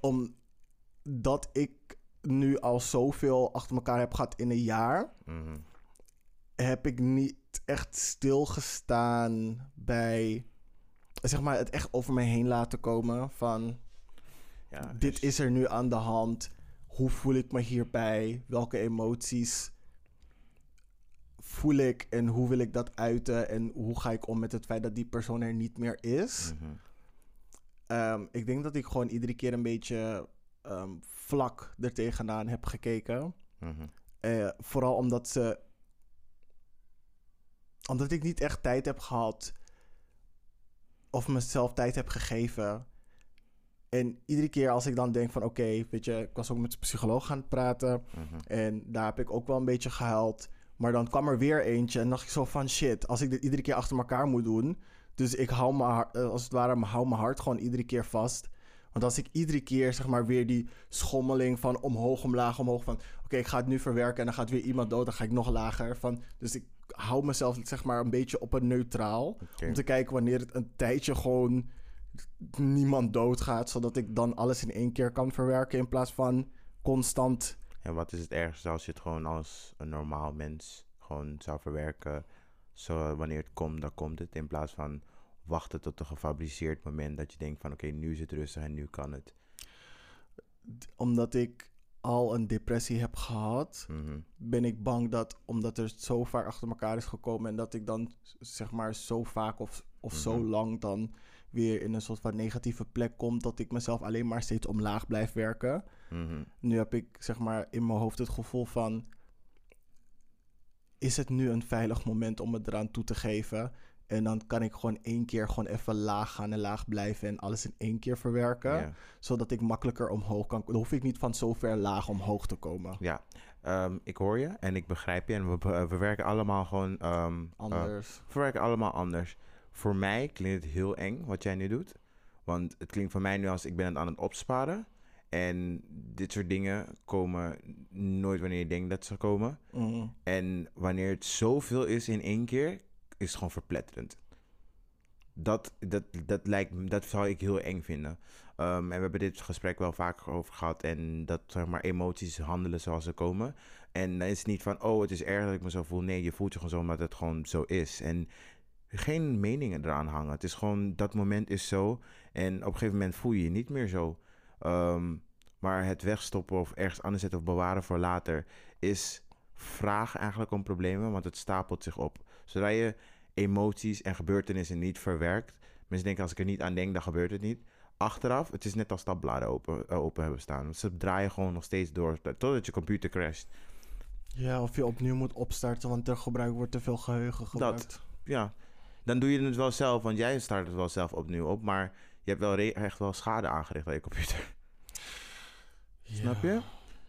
S1: Omdat ik nu al zoveel achter elkaar heb gehad in een jaar.
S2: Mhm.
S1: Heb ik niet echt stilgestaan bij. Zeg maar het echt over me heen laten komen. Van
S2: Ja,
S1: dit is er nu aan de hand. Hoe voel ik me hierbij? Welke emoties voel ik en hoe wil ik dat uiten? En hoe ga ik om met het feit dat die persoon er niet meer is?
S2: Mhm.
S1: Ehm, ik denk dat ik gewoon iedere keer een beetje ehm, vlak er tegenaan heb gekeken.
S2: Mhm.
S1: Eh, vooral omdat ze. Omdat ik niet echt tijd heb gehad. Of mezelf tijd heb gegeven. En iedere keer als ik dan denk van oké, weet je, ik was ook met de psycholoog gaan praten.
S2: Mhm.
S1: En daar heb ik ook wel een beetje gehuild. Maar dan kwam er weer eentje en dacht ik zo van shit, als ik dit iedere keer achter elkaar moet doen. Dus ik hou mijn hart, eh, als het ware, hou mijn hart gewoon iedere keer vast. Want als ik iedere keer zeg maar weer die schommeling van omhoog, omlaag, omhoog van oké, ik ga het nu verwerken en dan gaat weer iemand dood, dan ga ik nog lager. Van, dus ik hou mezelf zeg maar een beetje op een neutraal. Om te kijken wanneer het een tijdje gewoon niemand doodgaat. Zodat ik dan alles in één keer kan verwerken in plaats van constant
S2: En wat is het ergste als je het gewoon als een normaal mens gewoon zou verwerken? Zo, wanneer het komt, dan komt het. In plaats van wachten tot een gefabriceerd moment dat je denkt van oké, nu is het rustig en nu kan het.
S1: omdat ik al een depressie heb gehad,
S2: Mhm.
S1: ben ik bang dat omdat er zo vaak achter elkaar is gekomen en dat ik dan zeg maar zo vaak of, of zo
S2: Mhm.
S1: lang dan weer in een soort van negatieve plek kom, dat ik mezelf alleen maar steeds omlaag blijf werken.
S2: Mhm.
S1: Nu heb ik zeg maar in mijn hoofd het gevoel van, is het nu een veilig moment om het eraan toe te geven? En dan kan ik gewoon één keer gewoon even laag gaan en laag blijven en alles in één keer verwerken zodat ik makkelijker omhoog kan. Dan hoef ik niet van zo ver laag omhoog te komen.
S2: Ja, Ehm, ik hoor je en ik begrijp je. En we, we werken allemaal gewoon... ehm, eh,
S1: Anders.
S2: we werken allemaal anders. Voor mij klinkt het heel eng wat jij nu doet. Want het klinkt voor mij nu als ik ben het aan het opsparen. En dit soort dingen komen nooit wanneer je denkt dat ze komen.
S1: Mhm.
S2: En wanneer het zoveel is in één keer, is het gewoon verpletterend. Dat, dat, dat, lijkt, dat zou ik heel eng vinden. Ehm, en we hebben dit gesprek wel vaker over gehad. En dat zeg maar, emoties handelen zoals ze komen. En dan is het niet van, oh, het is erg dat ik me zo voel. Nee, je voelt je gewoon zo omdat het gewoon zo is. En geen meningen eraan hangen. Het is gewoon, dat moment is zo. En op een gegeven moment voel je je niet meer zo. Ehm, maar het wegstoppen of ergens anders zetten of bewaren voor later is vragen eigenlijk om problemen, want het stapelt zich op. Zodra je emoties en gebeurtenissen niet verwerkt, mensen denken als ik er niet aan denk, dan gebeurt het niet. Achteraf, het is net als stapbladen open, eh, open hebben staan. Ze draaien gewoon nog steeds door totdat je computer crasht.
S1: Ja, of je opnieuw moet opstarten, want er gebruikt wordt te veel geheugen gebruikt.
S2: Ja, dan doe je het wel zelf, want jij start het wel zelf opnieuw op, maar je hebt wel echt wel schade aangericht aan je computer. Snap je?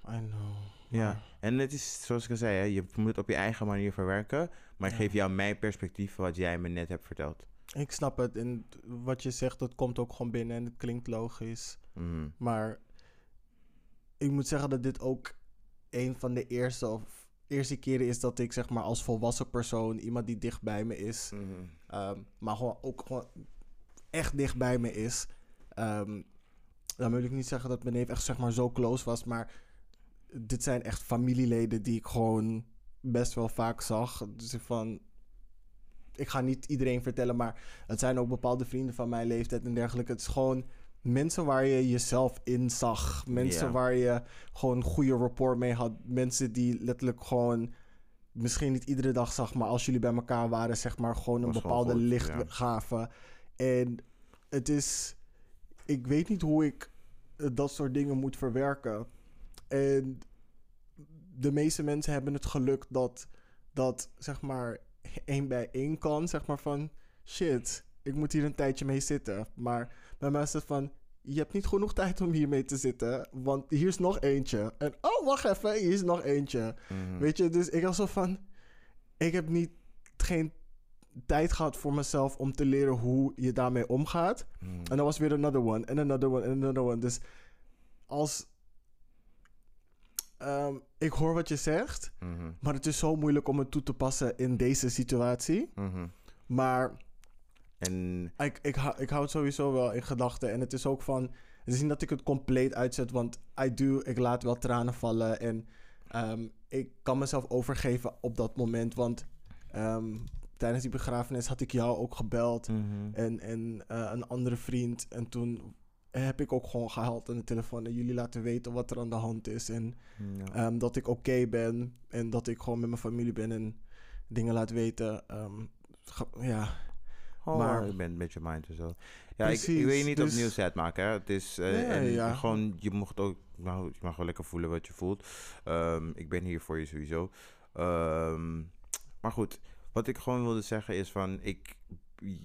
S1: I know.
S2: Ja, en het is zoals ik al zei, hè, je moet het op je eigen manier verwerken. Maar ik
S1: Ja.
S2: geef jou mijn perspectief wat jij me net hebt verteld.
S1: Ik snap het. En wat je zegt, dat komt ook gewoon binnen en het klinkt logisch.
S2: Mhm.
S1: Maar ik moet zeggen dat dit ook een van de eerste of eerste keren is dat ik zeg maar als volwassen persoon, iemand die dicht bij me is,
S2: Mhm.
S1: ehm, maar gewoon ook gewoon echt dicht bij me is. ehm, dan wil ik niet zeggen dat mijn neef echt zeg maar zo close was, maar dit zijn echt familieleden die ik gewoon best wel vaak zag. Dus ik van, ik ga niet iedereen vertellen, maar het zijn ook bepaalde vrienden van mijn leeftijd en dergelijke. Het is gewoon mensen waar je jezelf in zag. Mensen waar je gewoon een goede rapport mee had. Mensen die letterlijk gewoon misschien niet iedere dag zag, maar als jullie bij elkaar waren, zeg maar gewoon een bepaalde
S2: goed,
S1: lichtgave. En het is, ik weet niet hoe ik dat soort dingen moet verwerken. En de meeste mensen hebben het geluk dat dat zeg maar één bij één kan, zeg maar van shit, ik moet hier een tijdje mee zitten. Maar bij mij is het van je hebt niet genoeg tijd om hiermee te zitten, want hier is nog eentje. En oh, wacht even, hier is nog eentje.
S2: Mhm.
S1: Weet je, dus ik was zo van ik heb niet geen tijd gehad voor mezelf om te leren hoe je daarmee omgaat.
S2: Mhm.
S1: En dan was weer another one, en another one, en another one. Dus als... ehm, ik hoor wat je zegt,
S2: Mhm.
S1: maar het is zo moeilijk om het toe te passen in deze situatie. Maar
S2: En
S1: ik, ik, hou, ik hou het sowieso wel in gedachten. En het is ook van... Het is niet dat ik het compleet uitzet, want I do, ik laat wel tranen vallen. En ehm, ik kan mezelf overgeven op dat moment. Want ehm, tijdens die begrafenis had ik jou ook gebeld.
S2: Mhm.
S1: En, en eh, een andere vriend. En toen heb ik ook gewoon gehaald aan de telefoon. En jullie laten weten wat er aan de hand is. En
S2: Ja.
S1: ehm, dat ik oké ben. En dat ik gewoon met mijn familie ben. En dingen laat weten. Ja,
S2: Oh,
S1: maar-
S2: ik ben een beetje mind en zo. Ja, ik, ik wil je niet
S1: dus-
S2: opnieuw sad maken. Hè. Het is eh,
S1: Nee,
S2: en
S1: ja.
S2: gewoon, je mocht ook, nou, je mag wel lekker voelen wat je voelt. Ehm, ik ben hier voor je sowieso. Ehm, maar goed, wat ik gewoon wilde zeggen is van, ik,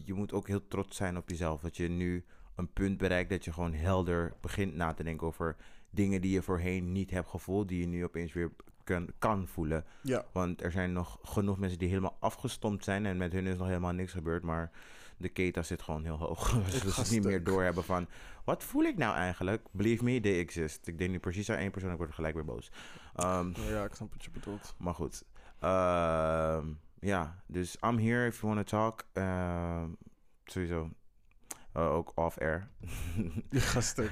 S2: je moet ook heel trots zijn op jezelf. Dat je nu een punt bereikt dat je gewoon helder begint na te denken over dingen die je voorheen niet hebt gevoeld, die je nu opeens weer kan, kan voelen.
S1: ja.
S2: Want er zijn nog genoeg mensen die helemaal afgestompt zijn en met hun is nog helemaal niks gebeurd, maar de keta zit gewoon heel hoog. [LAUGHS] Dus ze niet meer doorhebben van, wat voel ik nou eigenlijk? Believe me, they exist. Ik denk nu precies aan één persoon, ik word gelijk weer boos. Ehm,
S1: ja, ik snap wat je bedoelt.
S2: maar goed. Ehm, ja, dus I'm here if you want to talk. Ehm, sowieso. Eh, ook off-air.
S1: Je gaat stuk.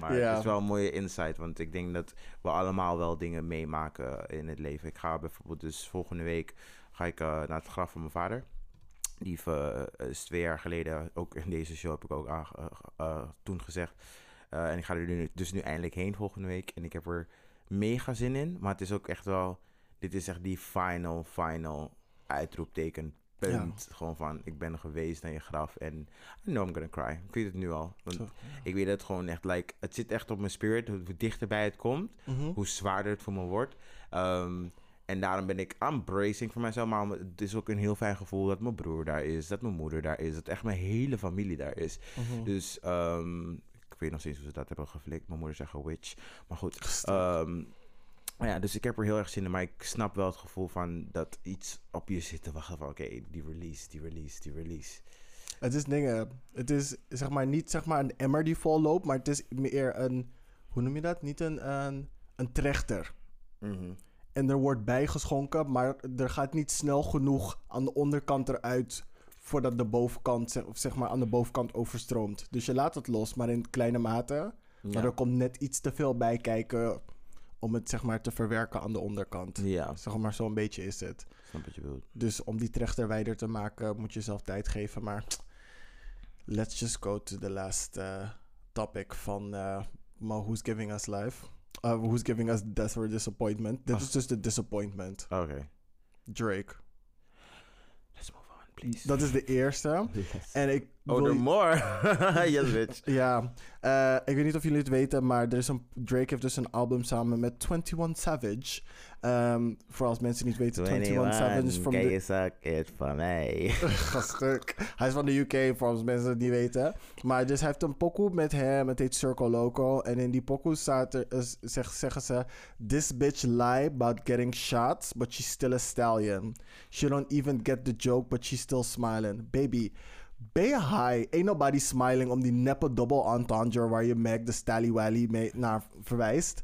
S2: maar
S1: Ja.
S2: het is wel een mooie insight, want ik denk dat we allemaal wel dingen meemaken in het leven. Ik ga bijvoorbeeld dus volgende week ga ik, eh, naar het graf van mijn vader. Die eh, is twee jaar geleden, ook in deze show heb ik ook toen gezegd. En ik ga er nu, dus nu eindelijk heen volgende week. En ik heb er mega zin in. Maar het is ook echt wel, dit is echt die final, final uitroepteken. Punt. Gewoon van, ik ben er geweest naar je graf en I know I'm gonna cry. Ik weet het nu al. Want
S1: Zo.
S2: ik weet het gewoon echt, like, het zit echt op mijn spirit. Hoe dichterbij het komt,
S1: Mhm.
S2: hoe zwaarder het voor me wordt. Ehm, en daarom ben ik I'm bracing voor mezelf. Maar het is ook een heel fijn gevoel dat mijn broer daar is, dat mijn moeder daar is, dat echt mijn hele familie daar is.
S1: Mhm.
S2: Dus ehm, ik weet nog steeds hoe ze dat hebben geflikt. Mijn moeder zegt een witch. Maar goed.
S1: Stuk.
S2: Maar ja, dus ik heb er heel erg zin in. Maar ik snap wel het gevoel van dat iets op je zit te wachten van... Oké, die release, die release, die release.
S1: Het is dingen. Het is zeg maar niet zeg maar een emmer die vol loopt, maar het is meer een hoe noem je dat? Niet een, een, een trechter.
S2: Mhm.
S1: En er wordt bijgeschonken, maar er gaat niet snel genoeg aan de onderkant eruit voordat de bovenkant, zeg- of zeg maar aan de bovenkant overstroomt. Dus je laat het los, maar in kleine mate. Maar er komt net iets te veel bij kijken om het zeg maar te verwerken aan de onderkant.
S2: Ja,
S1: Zeg maar zo'n beetje is het.
S2: snap wat je bedoelt.
S1: Dus om die trechter wijder te maken moet je zelf tijd geven. Maar let's just go to the last uh, topic van uh, Who's Giving Us Life. Uh, who's Giving Us Death or Disappointment. Dit
S2: Ah.
S1: is dus de disappointment.
S2: Oké.
S1: Drake.
S2: Let's move on, please.
S1: Dat is de eerste. [LAUGHS]
S2: Yes.
S1: En ik
S2: Oh, er more. [LAUGHS] yes, bitch. [LAUGHS]
S1: Ja, eh, ik weet niet of jullie het weten, maar er is een, Drake heeft dus een album samen met 21 Savage. Ehm, voor als mensen niet weten, 21 Savage is from
S2: can you suck it for me? [LAUGHS]
S1: Gastuk. Hij is van de UK, voor als mensen het niet weten. Maar dus hij heeft een pokoe met hem, het heet Circle Loco. En in die pokoe staat er, is- zeg, zeggen ze... This bitch lie about getting shots, but she's still a stallion. She don't even get the joke, but she's still smiling. Baby, ben je high? Ain't nobody smiling om die neppe double entendre... waar je Meg de Stally Wally naar verwijst.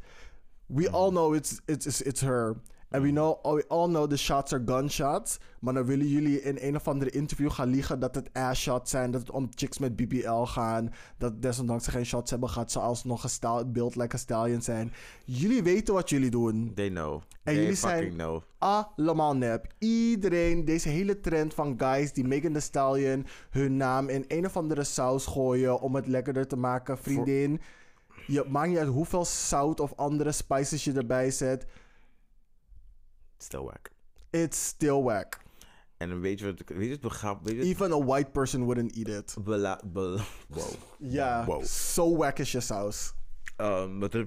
S1: We all know it's, it's, it's, it's her. And we, know, we all know the shots are gunshots. Maar dan willen jullie in een of andere interview gaan liegen dat het ass shots zijn. Dat het om chicks met BBL gaan. Dat desondanks ze geen shots hebben gehad. Ze alsnog een build like a stallion zijn. Jullie weten wat jullie doen.
S2: They know.
S1: En
S2: They
S1: jullie
S2: fucking
S1: zijn-
S2: know.
S1: Allemaal nep. Iedereen, deze hele trend van guys die Megan Thee Stallion hun naam in een of andere saus gooien om het lekkerder te maken. Vriendin, je maakt niet uit hoeveel zout of andere spices je erbij zet.
S2: Still whack.
S1: It's still whack.
S2: En dan weet je wat, weet je het begrap, weet je
S1: Even a white person wouldn't eat it.
S2: bela, be- [LAUGHS] wow.
S1: Ja,
S2: Wow.
S1: zo wack is je saus.
S2: Um, wat er,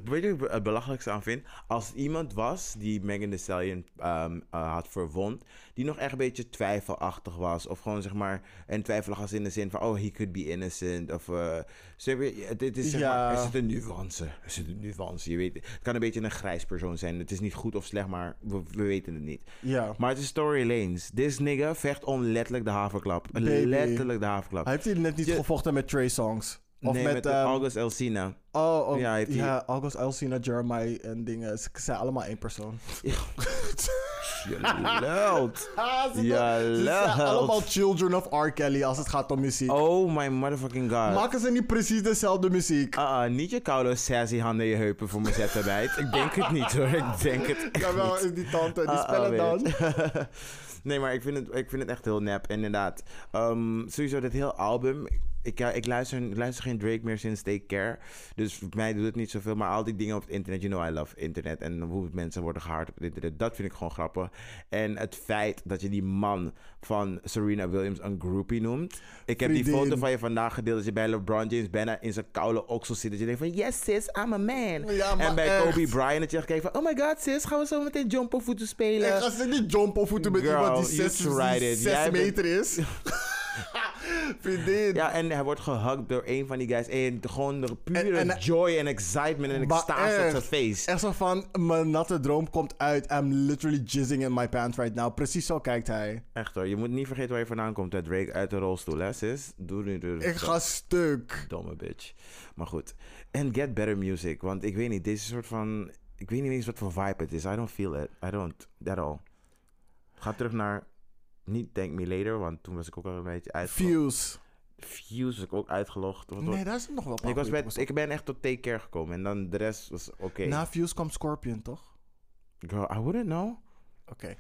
S2: het belachelijkste aan vind? Als het iemand was die Megan Thee Stallion um, uh, had verwond, die nog echt een beetje twijfelachtig was. Of gewoon zeg maar, en twijfelachtig in de zin van, oh, he could be innocent. Of, uh, ja, dit is zeg
S1: Ja.
S2: maar, er zit een nuance. Er zit een nuance, je weet. Het kan een beetje een grijs persoon zijn. Het is niet goed of slecht, maar we, we weten het niet.
S1: Ja.
S2: Maar het is Story Lanes. This nigga vecht om letterlijk de haverklap.
S1: Baby.
S2: Letterlijk de haverklap.
S1: Hij heeft hier net niet
S2: Je-
S1: gevochten met Trey Songs. Of
S2: nee,
S1: met,
S2: met,
S1: ehm,
S2: August Elsina.
S1: Oh, oh
S2: Ja,
S1: ja, August Alcina, Jeremiah en dingen. Ze zijn allemaal één persoon. [LAUGHS]
S2: Je lult.
S1: Ah, ze,
S2: Ja,
S1: ze zijn allemaal children of R. Kelly als het gaat om muziek.
S2: Oh my motherfucking god.
S1: Maken ze niet precies dezelfde muziek?
S2: Ah, ah, niet je koude sassy handen in je heupen voor mijn zettenbijt. Ik denk het niet hoor. Ik denk het echt
S1: Jawel, is die tante. Die
S2: Ah,
S1: spellen dan. [LAUGHS]
S2: nee, maar ik vind, het, ik vind het echt heel nep, inderdaad. Ehm, sowieso, dit heel album. Ik, ja, ik, luister, ik luister geen Drake meer sinds Take Care. Dus voor mij doet het niet zoveel. Maar al die dingen op het internet, you know I love internet. En hoe mensen worden gehaard op het internet. Dat vind ik gewoon grappig. En het feit dat je die man van Serena Williams een groupie noemt. Ik heb die foto van je vandaag gedeeld. Dat je bij LeBron James bijna in zijn koude oksel zit. Dat je denkt van, yes sis, I'm a man.
S1: Ja,
S2: en bij
S1: echt.
S2: Kobe Bryant dat je kijkt van, oh my god sis, gaan we zo meteen jump of voeten spelen.
S1: En gaan ze niet jump voeten met
S2: Girl,
S1: iemand die
S2: you
S1: 6
S2: tried it. Jij bent-
S1: meter is? [LAUGHS] [LAUGHS] Vriendin.
S2: Ja, en hij wordt gehugged door een van die guys. En gewoon de pure
S1: En- en-
S2: joy en excitement en extase op zijn face.
S1: Echt zo van, mijn natte droom komt uit. I'm literally jizzing in my pants right now. Precies zo kijkt hij.
S2: Echt hoor, je moet niet vergeten waar je vandaan komt. Uit Drake uit de rolstoel, hè sis? Doe nu de
S1: Ik ga stuk.
S2: domme bitch. Maar goed. En get better music. Want ik weet niet, deze soort van... Ik weet niet eens wat voor vibe het is. I don't feel it. I don't. At all. Ga terug naar... Niet Thank Me Later, want toen was ik ook al een beetje uitgelogd.
S1: Fuse.
S2: Fuse was ik ook uitgelogd. Wat-
S1: Nee, daar is nog wel
S2: ik, was ik ben echt tot Take Care gekomen. En dan de rest was oké.
S1: Na Fuse kwam Scorpion, toch?
S2: Girl, I wouldn't know.
S1: Oké.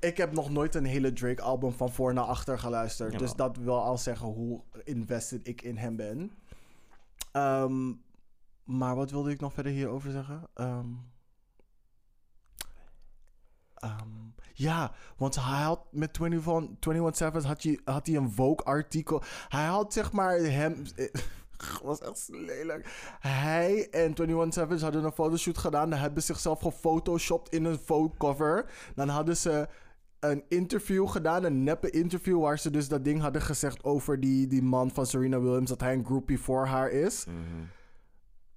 S1: Ik heb nog nooit een hele Drake-album van voor naar achter geluisterd.
S2: Jawel.
S1: Dus dat wil al zeggen hoe invested ik in hem ben. Ehm, maar wat wilde ik nog verder hierover zeggen? Ehm, ehm, ja, want hij had met 21, 21 Savage had hij, had hij een Vogue-artikel. Hij had zeg maar hem... [LAUGHS] was echt lelijk. Hij en 21 Savage hadden een fotoshoot gedaan. Dan hebben ze zichzelf gefotoshopt in een Vogue cover. Dan hadden ze een interview gedaan, een neppe interview, waar ze dus dat ding hadden gezegd over die, die man van Serena Williams, dat hij een groupie voor haar is.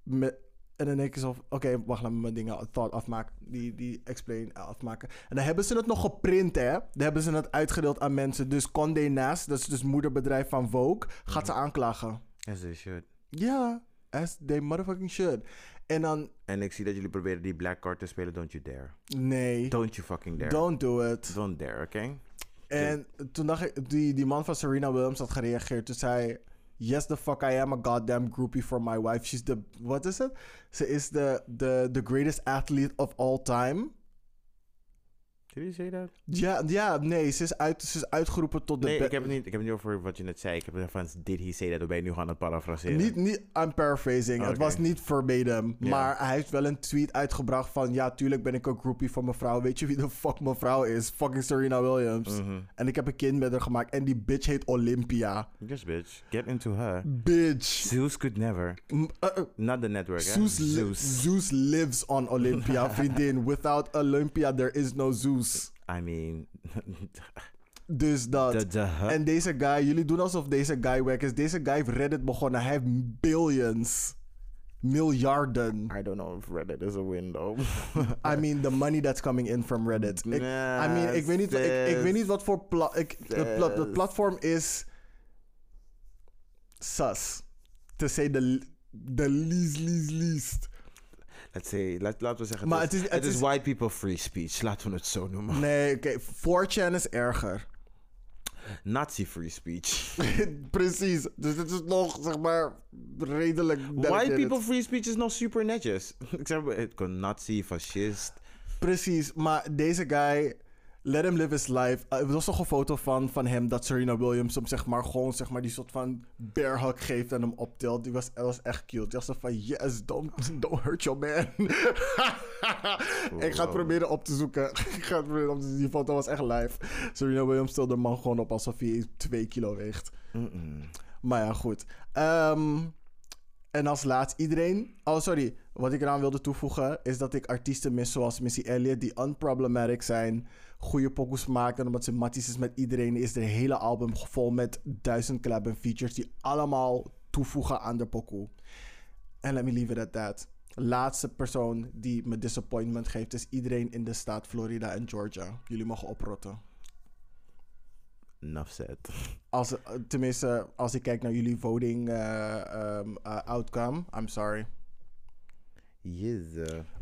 S1: Met, en dan denk ik zo, oké, wacht, laat me mijn dingen thought afmaken, die, die explain afmaken. En dan hebben ze het nog geprint, hè. Dan hebben ze het uitgedeeld aan mensen. Dus Condé Nast, dat is dus moederbedrijf van Vogue, gaat ze aanklagen.
S2: As they should.
S1: Ja, as they motherfucking should. En dan,
S2: En ik zie dat jullie proberen die black card te spelen. Don't you dare.
S1: nee,
S2: Don't you fucking dare.
S1: don't do it.
S2: Don't dare, oké?
S1: En toen dacht ik, die, die man van Serena Williams had gereageerd. Toen zei yes the fuck I am a goddamn groupie for my wife. She's the, what is it? Ze is the, the, the greatest athlete of all time.
S2: Did you say that?
S1: Ja, ja, nee, ze is, uit, ze is uitgeroepen tot de...
S2: Nee, ik heb, het niet, ik heb het niet over wat je net zei. Ik heb het van, did he say that? Dan ben je nu gewoon aan het parafraseren.
S1: Niet, niet, I'm paraphrasing. Het
S2: Oké.
S1: was niet verbatim. Maar hij heeft wel een tweet uitgebracht van... Ja, tuurlijk ben ik een groupie van mevrouw. Weet je wie de fuck mevrouw is? Fucking Serena Williams.
S2: Mhm.
S1: En ik heb een kind met haar gemaakt. En die bitch heet Olympia.
S2: Yes, bitch. Get into her.
S1: Bitch.
S2: Zeus could never.
S1: Uh, uh,
S2: Not the network?
S1: Zeus, li-
S2: Zeus.
S1: Zeus lives on Olympia, [LAUGHS] vriendin. Without Olympia, there is no Zeus.
S2: I mean... [LAUGHS]
S1: Dus dat.
S2: de, de,
S1: En deze guy, jullie doen alsof deze guy wack is. Deze guy heeft Reddit begonnen. Hij heeft billions. Miljarden.
S2: I don't know if Reddit is a window. [LAUGHS]
S1: I mean, the money that's coming in from Reddit. Ik, I mean, ik weet niet, ik, ik weet niet wat voor pla ik, het, pla- het platform is. Sus. To say the, the least, least, least.
S2: Let's say, laten we zeggen,
S1: Maar
S2: het, is, het is
S1: is-
S2: white people free speech. Laten we het zo noemen.
S1: Nee, oké. 4chan is erger.
S2: Nazi free speech. [LAUGHS]
S1: Precies. Dus dit is nog, zeg maar, redelijk.
S2: White people free speech is nog super netjes. [LAUGHS] Ik zeg maar, het kon nazi, fascist.
S1: Precies, maar deze guy, let him live his life. Uh, er was toch een foto van, van hem dat Serena Williams hem zeg maar gewoon zeg maar die soort van bear hug geeft en hem optilt. Die was, dat was echt cute. Die was zo van yes, don't, don't hurt your man. [LAUGHS] Ik ga het proberen op te zoeken. [LAUGHS] Ik ga het proberen op te zoeken. Die foto was echt live. Serena Williams tilde de man gewoon op alsof hij 2 kilo weegt. Maar ja, goed. Ehm, en als laatst iedereen... Oh, sorry. Wat ik eraan wilde toevoegen... is dat ik artiesten mis zoals Missy Elliott... die unproblematic zijn... goede pokus maken... en omdat ze matties is met iedereen... is de hele album vol met duizend en features... die allemaal toevoegen aan de pokoe. En let me leave it at that. Laatste persoon die me disappointment geeft... is iedereen in de staat Florida en Georgia. Jullie mogen oprotten.
S2: Enough said.
S1: Als, eh, tenminste, als ik kijk naar jullie voting eh, ehm, eh, outcome, I'm sorry.
S2: Yes.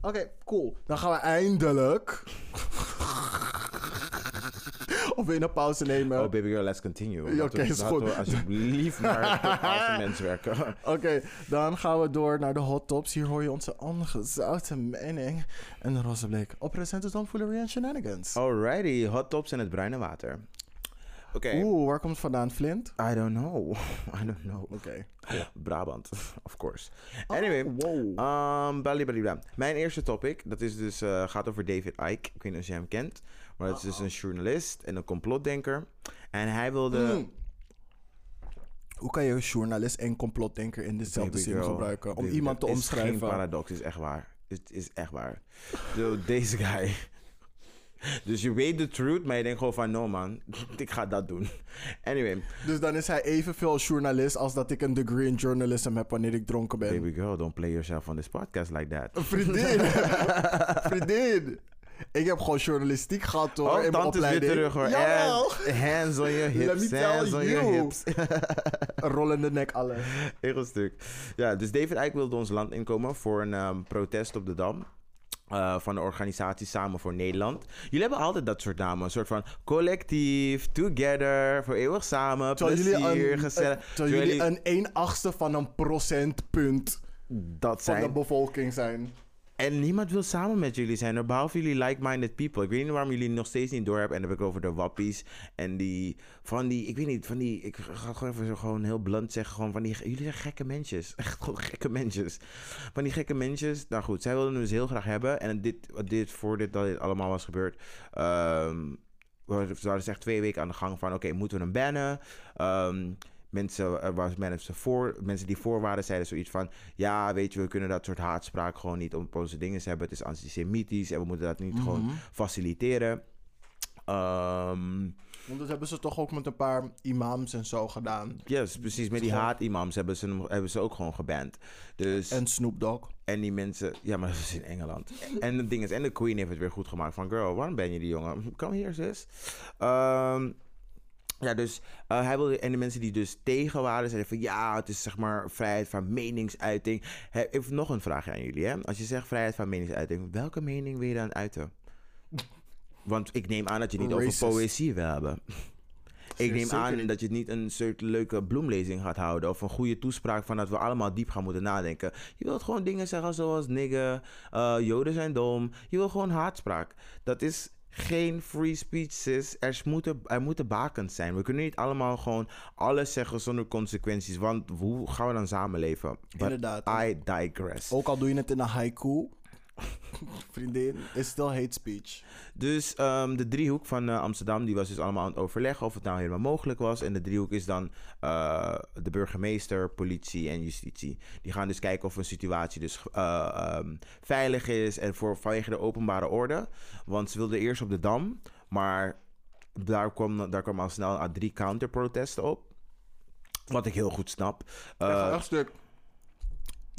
S1: Oké, cool. Dan gaan we eindelijk. Of we een pauze nemen.
S2: Oh, baby girl, let's continue.
S1: Oké, is goed.
S2: we alsjeblieft [LAUGHS] maar als mensen werken. [LAUGHS]
S1: Oké, dan gaan we door naar de hot tops. Hier hoor je onze ongezouten mening. En de roze blik. Op recente Foolery en Shenanigans.
S2: Alrighty, hot tops en het bruine water. Oké.
S1: Oeh, waar komt het vandaan, Flint?
S2: I don't know. [LAUGHS] I don't know.
S1: Oké.
S2: Brabant, of course. Anyway,
S1: Oh, wow.
S2: Um. Mijn eerste topic, dat is dus, eh, gaat over David Icke. Ik weet niet of je hem kent. Maar dat is dus een journalist en een complotdenker. En hij wilde...
S1: Mm. Hoe kan je een journalist en complotdenker in dezelfde
S2: Baby
S1: zin
S2: girl,
S1: gebruiken? Om
S2: baby
S1: iemand te
S2: girl, is
S1: omschrijven.
S2: geen paradox, is echt waar. Het is echt waar. Zo, deze guy. [LAUGHS] Dus je weet de truth, maar je denkt gewoon van... No man, [LAUGHS] ik ga dat doen. [LAUGHS] Anyway,
S1: Dus dan is hij evenveel journalist als dat ik een degree in journalism heb wanneer ik dronken ben.
S2: baby girl, don't play yourself on this podcast like that.
S1: Vriendin! Vriendin! Ik heb gewoon journalistiek gehad hoor,
S2: Oh,
S1: in mijn
S2: tante is weer
S1: opleiding.
S2: terug hoor.
S1: Jawel!
S2: Hands on your
S1: Let me
S2: hips,
S1: tell
S2: hands on your
S1: you.
S2: hips. [LAUGHS]
S1: Rollende nek alles.
S2: Heel stuk. Ja, dus David Icke wilde ons land inkomen voor een ehm, protest op de Dam. eh, van de organisatie Samen voor Nederland. Jullie hebben altijd dat soort namen. Een soort van collectief, together, voor eeuwig samen,
S1: Terwijl
S2: plezier,
S1: jullie, een,
S2: gezellig.
S1: een- terwijl jullie een 1 achtste van een procentpunt
S2: dat
S1: van de bevolking zijn.
S2: En niemand wil samen met jullie zijn, behalve jullie like-minded people. Ik weet niet waarom jullie nog steeds niet door hebben. En dan heb ik over de wappies. En die, van die, ik weet niet, van die, ik ga gewoon even zo gewoon heel blunt zeggen. Gewoon van die, jullie zijn gekke mensjes. [LAUGHS] Echt gewoon gekke mensjes. Van die gekke mensjes. Nou goed, zij wilden dus heel graag hebben. En dit, dit voor dit, dat dit allemaal was gebeurd. ehm, we waren dus echt twee weken aan de gang van, oké, moeten we hem bannen? Ehm, mensen, er was mensen, voor, mensen die voor waren, zeiden zoiets van... Ja, weet je, we kunnen dat soort haatspraak gewoon niet op onze dingen hebben. Het is antisemitisch en we moeten dat niet gewoon
S1: Mhm.
S2: faciliteren. Ehm
S1: Want dat hebben ze toch ook met een paar imams en zo gedaan.
S2: yes, precies. Met die haatimams hebben ze, hem- hebben ze ook gewoon geband. Dus, en,
S1: En Snoop Dogg.
S2: die mensen... Ja, maar dat is in Engeland. en het ding is... En de queen heeft het weer goed gemaakt. Van, girl, waarom ben je die jongen? Kom hier, zus. Ehm, Ja, dus eh, hij wilde. En de mensen die dus tegen waren, zeiden van ja, het is zeg maar vrijheid van meningsuiting. He, even nog een vraag aan jullie. Hè? Als je zegt vrijheid van meningsuiting, welke mening wil je dan uiten? [LAUGHS] Want ik neem aan dat je niet
S1: Racist.
S2: over poëzie wil hebben. Ik neem aan dat je niet een soort leuke bloemlezing gaat houden. Of een goede toespraak van dat we allemaal diep gaan moeten nadenken. Je wilt gewoon dingen zeggen zoals nigger, eh, joden zijn dom. Je wil gewoon haatspraak. Dat is geen free speech, sis. Er moeten, er moeten bakens zijn. We kunnen niet allemaal gewoon alles zeggen zonder consequenties. Want hoe gaan we dan samenleven? But
S1: Inderdaad.
S2: I digress.
S1: Ook al doe je het in een haiku. [LAUGHS] Vriendin, is still hate speech.
S2: Dus ehm, de driehoek van eh, Amsterdam, die was dus allemaal aan het overleggen of het nou helemaal mogelijk was. En de driehoek is dan eh, de burgemeester, politie en justitie. Die gaan dus kijken of een situatie dus eh, ehm, veilig is en voor, vanwege de openbare orde. Want ze wilden eerst op de Dam, maar daar kwam, daar kwam al snel aan drie counterprotesten op. Wat ik heel goed snap. Eh,
S1: echt stuk.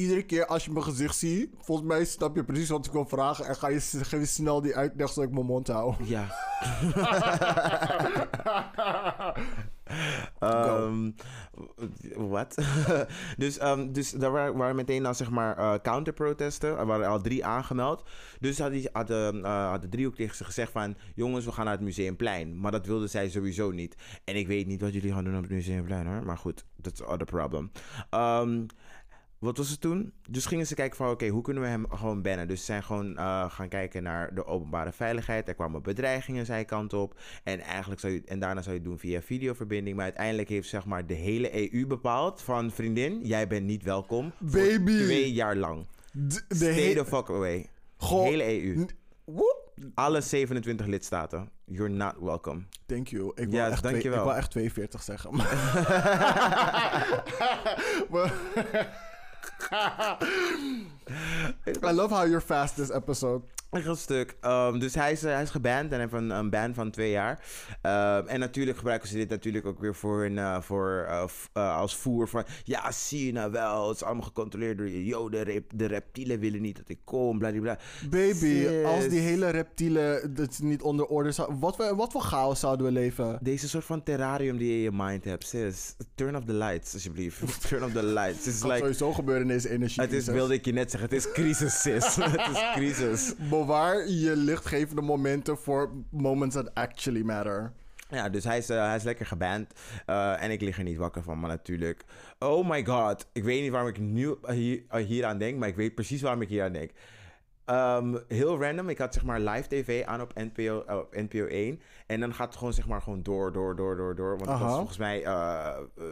S1: Iedere keer als je mijn gezicht ziet, volgens mij snap je precies wat ik wil vragen. En ga je, geef je snel die uitleg zodat ik mijn mond hou.
S2: Ja. [LAUGHS] Ehm, Wat? [LAUGHS] dus, ehm, dus daar waren, waren meteen dan zeg maar eh, counterprotesten. Er waren al drie aangemeld. Dus had, die, had, de, eh, had de driehoek tegen ze gezegd van... Jongens, we gaan naar het Museumplein. Maar dat wilden zij sowieso niet. En ik weet niet wat jullie gaan doen op het Museumplein hoor. Maar goed, dat is other problem. Ehm, wat was het toen? Dus gingen ze kijken van, oké, hoe kunnen we hem gewoon bannen? Dus ze zijn gewoon eh, gaan kijken naar de openbare veiligheid. Er kwamen bedreigingen zijn kant op. En eigenlijk zou je, en daarna zou je het doen via videoverbinding. Maar uiteindelijk heeft zeg maar de hele EU bepaald van, vriendin, jij bent niet welkom. voor
S1: Baby.
S2: Twee jaar lang.
S1: De, de
S2: Stay
S1: hele...
S2: the fuck away.
S1: Goh.
S2: hele EU.
S1: Woep.
S2: Alle 27 lidstaten. You're not welcome.
S1: Thank you. Ik wil,
S2: Ja,
S1: echt, twee, ik wil echt 42 zeggen. Maar- [LAUGHS] [LAUGHS] [LAUGHS] [LAUGHS] I love how you're fast this episode.
S2: Een heel stuk. Ehm, dus hij is, eh, hij is geband en heeft een, een ban van twee jaar. Ehm, en natuurlijk gebruiken ze dit natuurlijk ook weer voor een, eh, voor, eh, als voer van... Ja, zie je nou wel, het is allemaal gecontroleerd door je joden. Rep- de reptielen willen niet dat ik kom, bladibla.
S1: Baby,
S2: Sis.
S1: als die hele reptielen dat niet onder orde zouden... Wat, voor- wat voor chaos zouden we leven?
S2: Deze soort van terrarium die je in je mind hebt, sis. Turn off the lights, alsjeblieft. [LAUGHS] Turn off the lights. Het is like...
S1: sowieso gebeuren in deze energie.
S2: Het is, wilde ik je net zeggen, het is crisis, sis. [LAUGHS] het is crisis.
S1: Bewaar je lichtgevende momenten voor moments that actually matter.
S2: Ja, dus hij is, eh, hij is lekker geband. Eh, en ik lig er niet wakker van, maar natuurlijk. Oh my god. Ik weet niet waarom ik nu hier, hier aan denk, maar ik weet precies waarom ik hier aan denk. Ehm, heel random. Ik had zeg maar live tv aan op NPO, eh, op NPO 1. En dan gaat het gewoon zeg maar gewoon door, door, door, door, door. Want het was volgens mij... eh eh,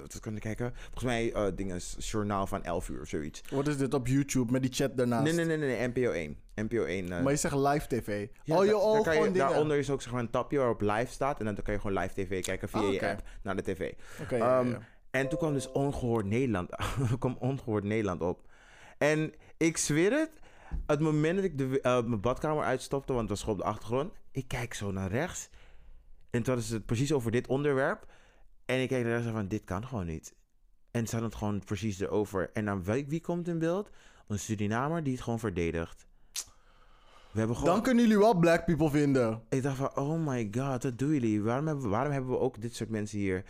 S2: wat kan ik kijken? Volgens mij dingen, journaal van 11 uur of zoiets.
S1: Wat is dit op YouTube met die chat daarnaast?
S2: Nee, nee, nee, nee, nee, NPO 1. NPO 1. eh,
S1: Maar je zegt live tv.
S2: ja,
S1: oh, je
S2: da- daar kan je-
S1: gewoon dingen.
S2: Daaronder is ook zeg maar, een tapje waarop live staat. En dan kan je gewoon live tv kijken via
S1: Oh,
S2: je app naar de tv.
S1: Oké, ja,
S2: Ehm,
S1: ja.
S2: En toen kwam dus Ongehoord Nederland, [LAUGHS] kwam Ongehoord Nederland op. En ik zweer het, het moment dat ik de, eh, mijn badkamer uitstopte, want het was gewoon op de achtergrond. Ik kijk zo naar rechts. En toen is het precies over dit onderwerp. En ik kijk naar rechts en van, dit kan gewoon niet. En ze hadden het gewoon precies erover. En dan wie, wie komt in beeld? Een Surinamer die het gewoon verdedigt. We hebben gewoon...
S1: Dan kunnen jullie wel black people vinden.
S2: Ik dacht van, oh my god, wat doen jullie? Waarom hebben, waarom hebben we ook dit soort mensen hier?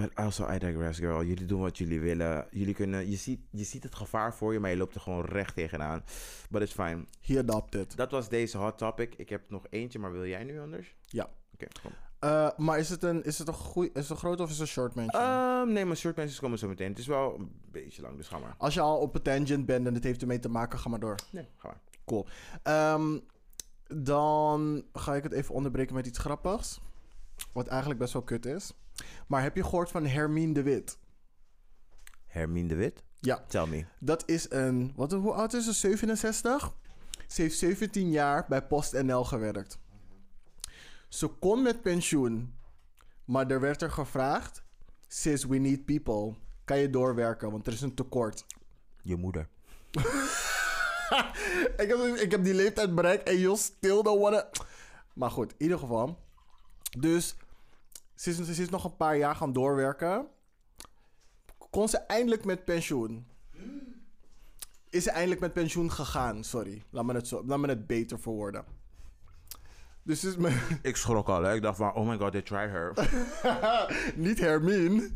S2: But also, I digress, girl. Jullie doen wat jullie willen. Jullie kunnen, je, ziet, je ziet het gevaar voor je, maar je loopt er gewoon recht tegenaan. But it's fine.
S1: He adopted.
S2: Dat was deze hot topic. Ik heb nog eentje, maar wil jij nu anders?
S1: Ja.
S2: Oké, kom.
S1: Eh, maar is het een, is het een, goeie, is het een groot of is het een short mention?
S2: Ehm, nee, maar short mensen komen zo meteen. Het is wel een beetje lang, dus ga maar.
S1: Als je al op een tangent bent en het heeft ermee te maken, ga maar door.
S2: Nee, ga maar.
S1: Cool. Ehm, dan ga ik het even onderbreken met iets grappigs. Wat eigenlijk best wel kut is. Maar heb je gehoord van Hermine de Wit?
S2: Hermine de Wit?
S1: Ja.
S2: Tell me.
S1: Dat is een... Wat, hoe oud is ze? 67? Ze heeft 17 jaar bij PostNL gewerkt. Ze kon met pensioen. Maar er werd er gevraagd... Sis, we need people. Kan je doorwerken, want er is een tekort.
S2: Je moeder. [LAUGHS]
S1: ik, heb, ik heb die leeftijd bereikt en you still don't wanna... Maar goed, in ieder geval. Dus ze is, ze is nog een paar jaar gaan doorwerken. Kon ze eindelijk met pensioen. Is ze eindelijk met pensioen gegaan, sorry. Laat me het, zo, laat me het beter verwoorden. Dus is mijn... [LAUGHS]
S2: Ik schrok al, hè. Ik dacht van, oh my god, they tried her. [LAUGHS]
S1: niet Hermine.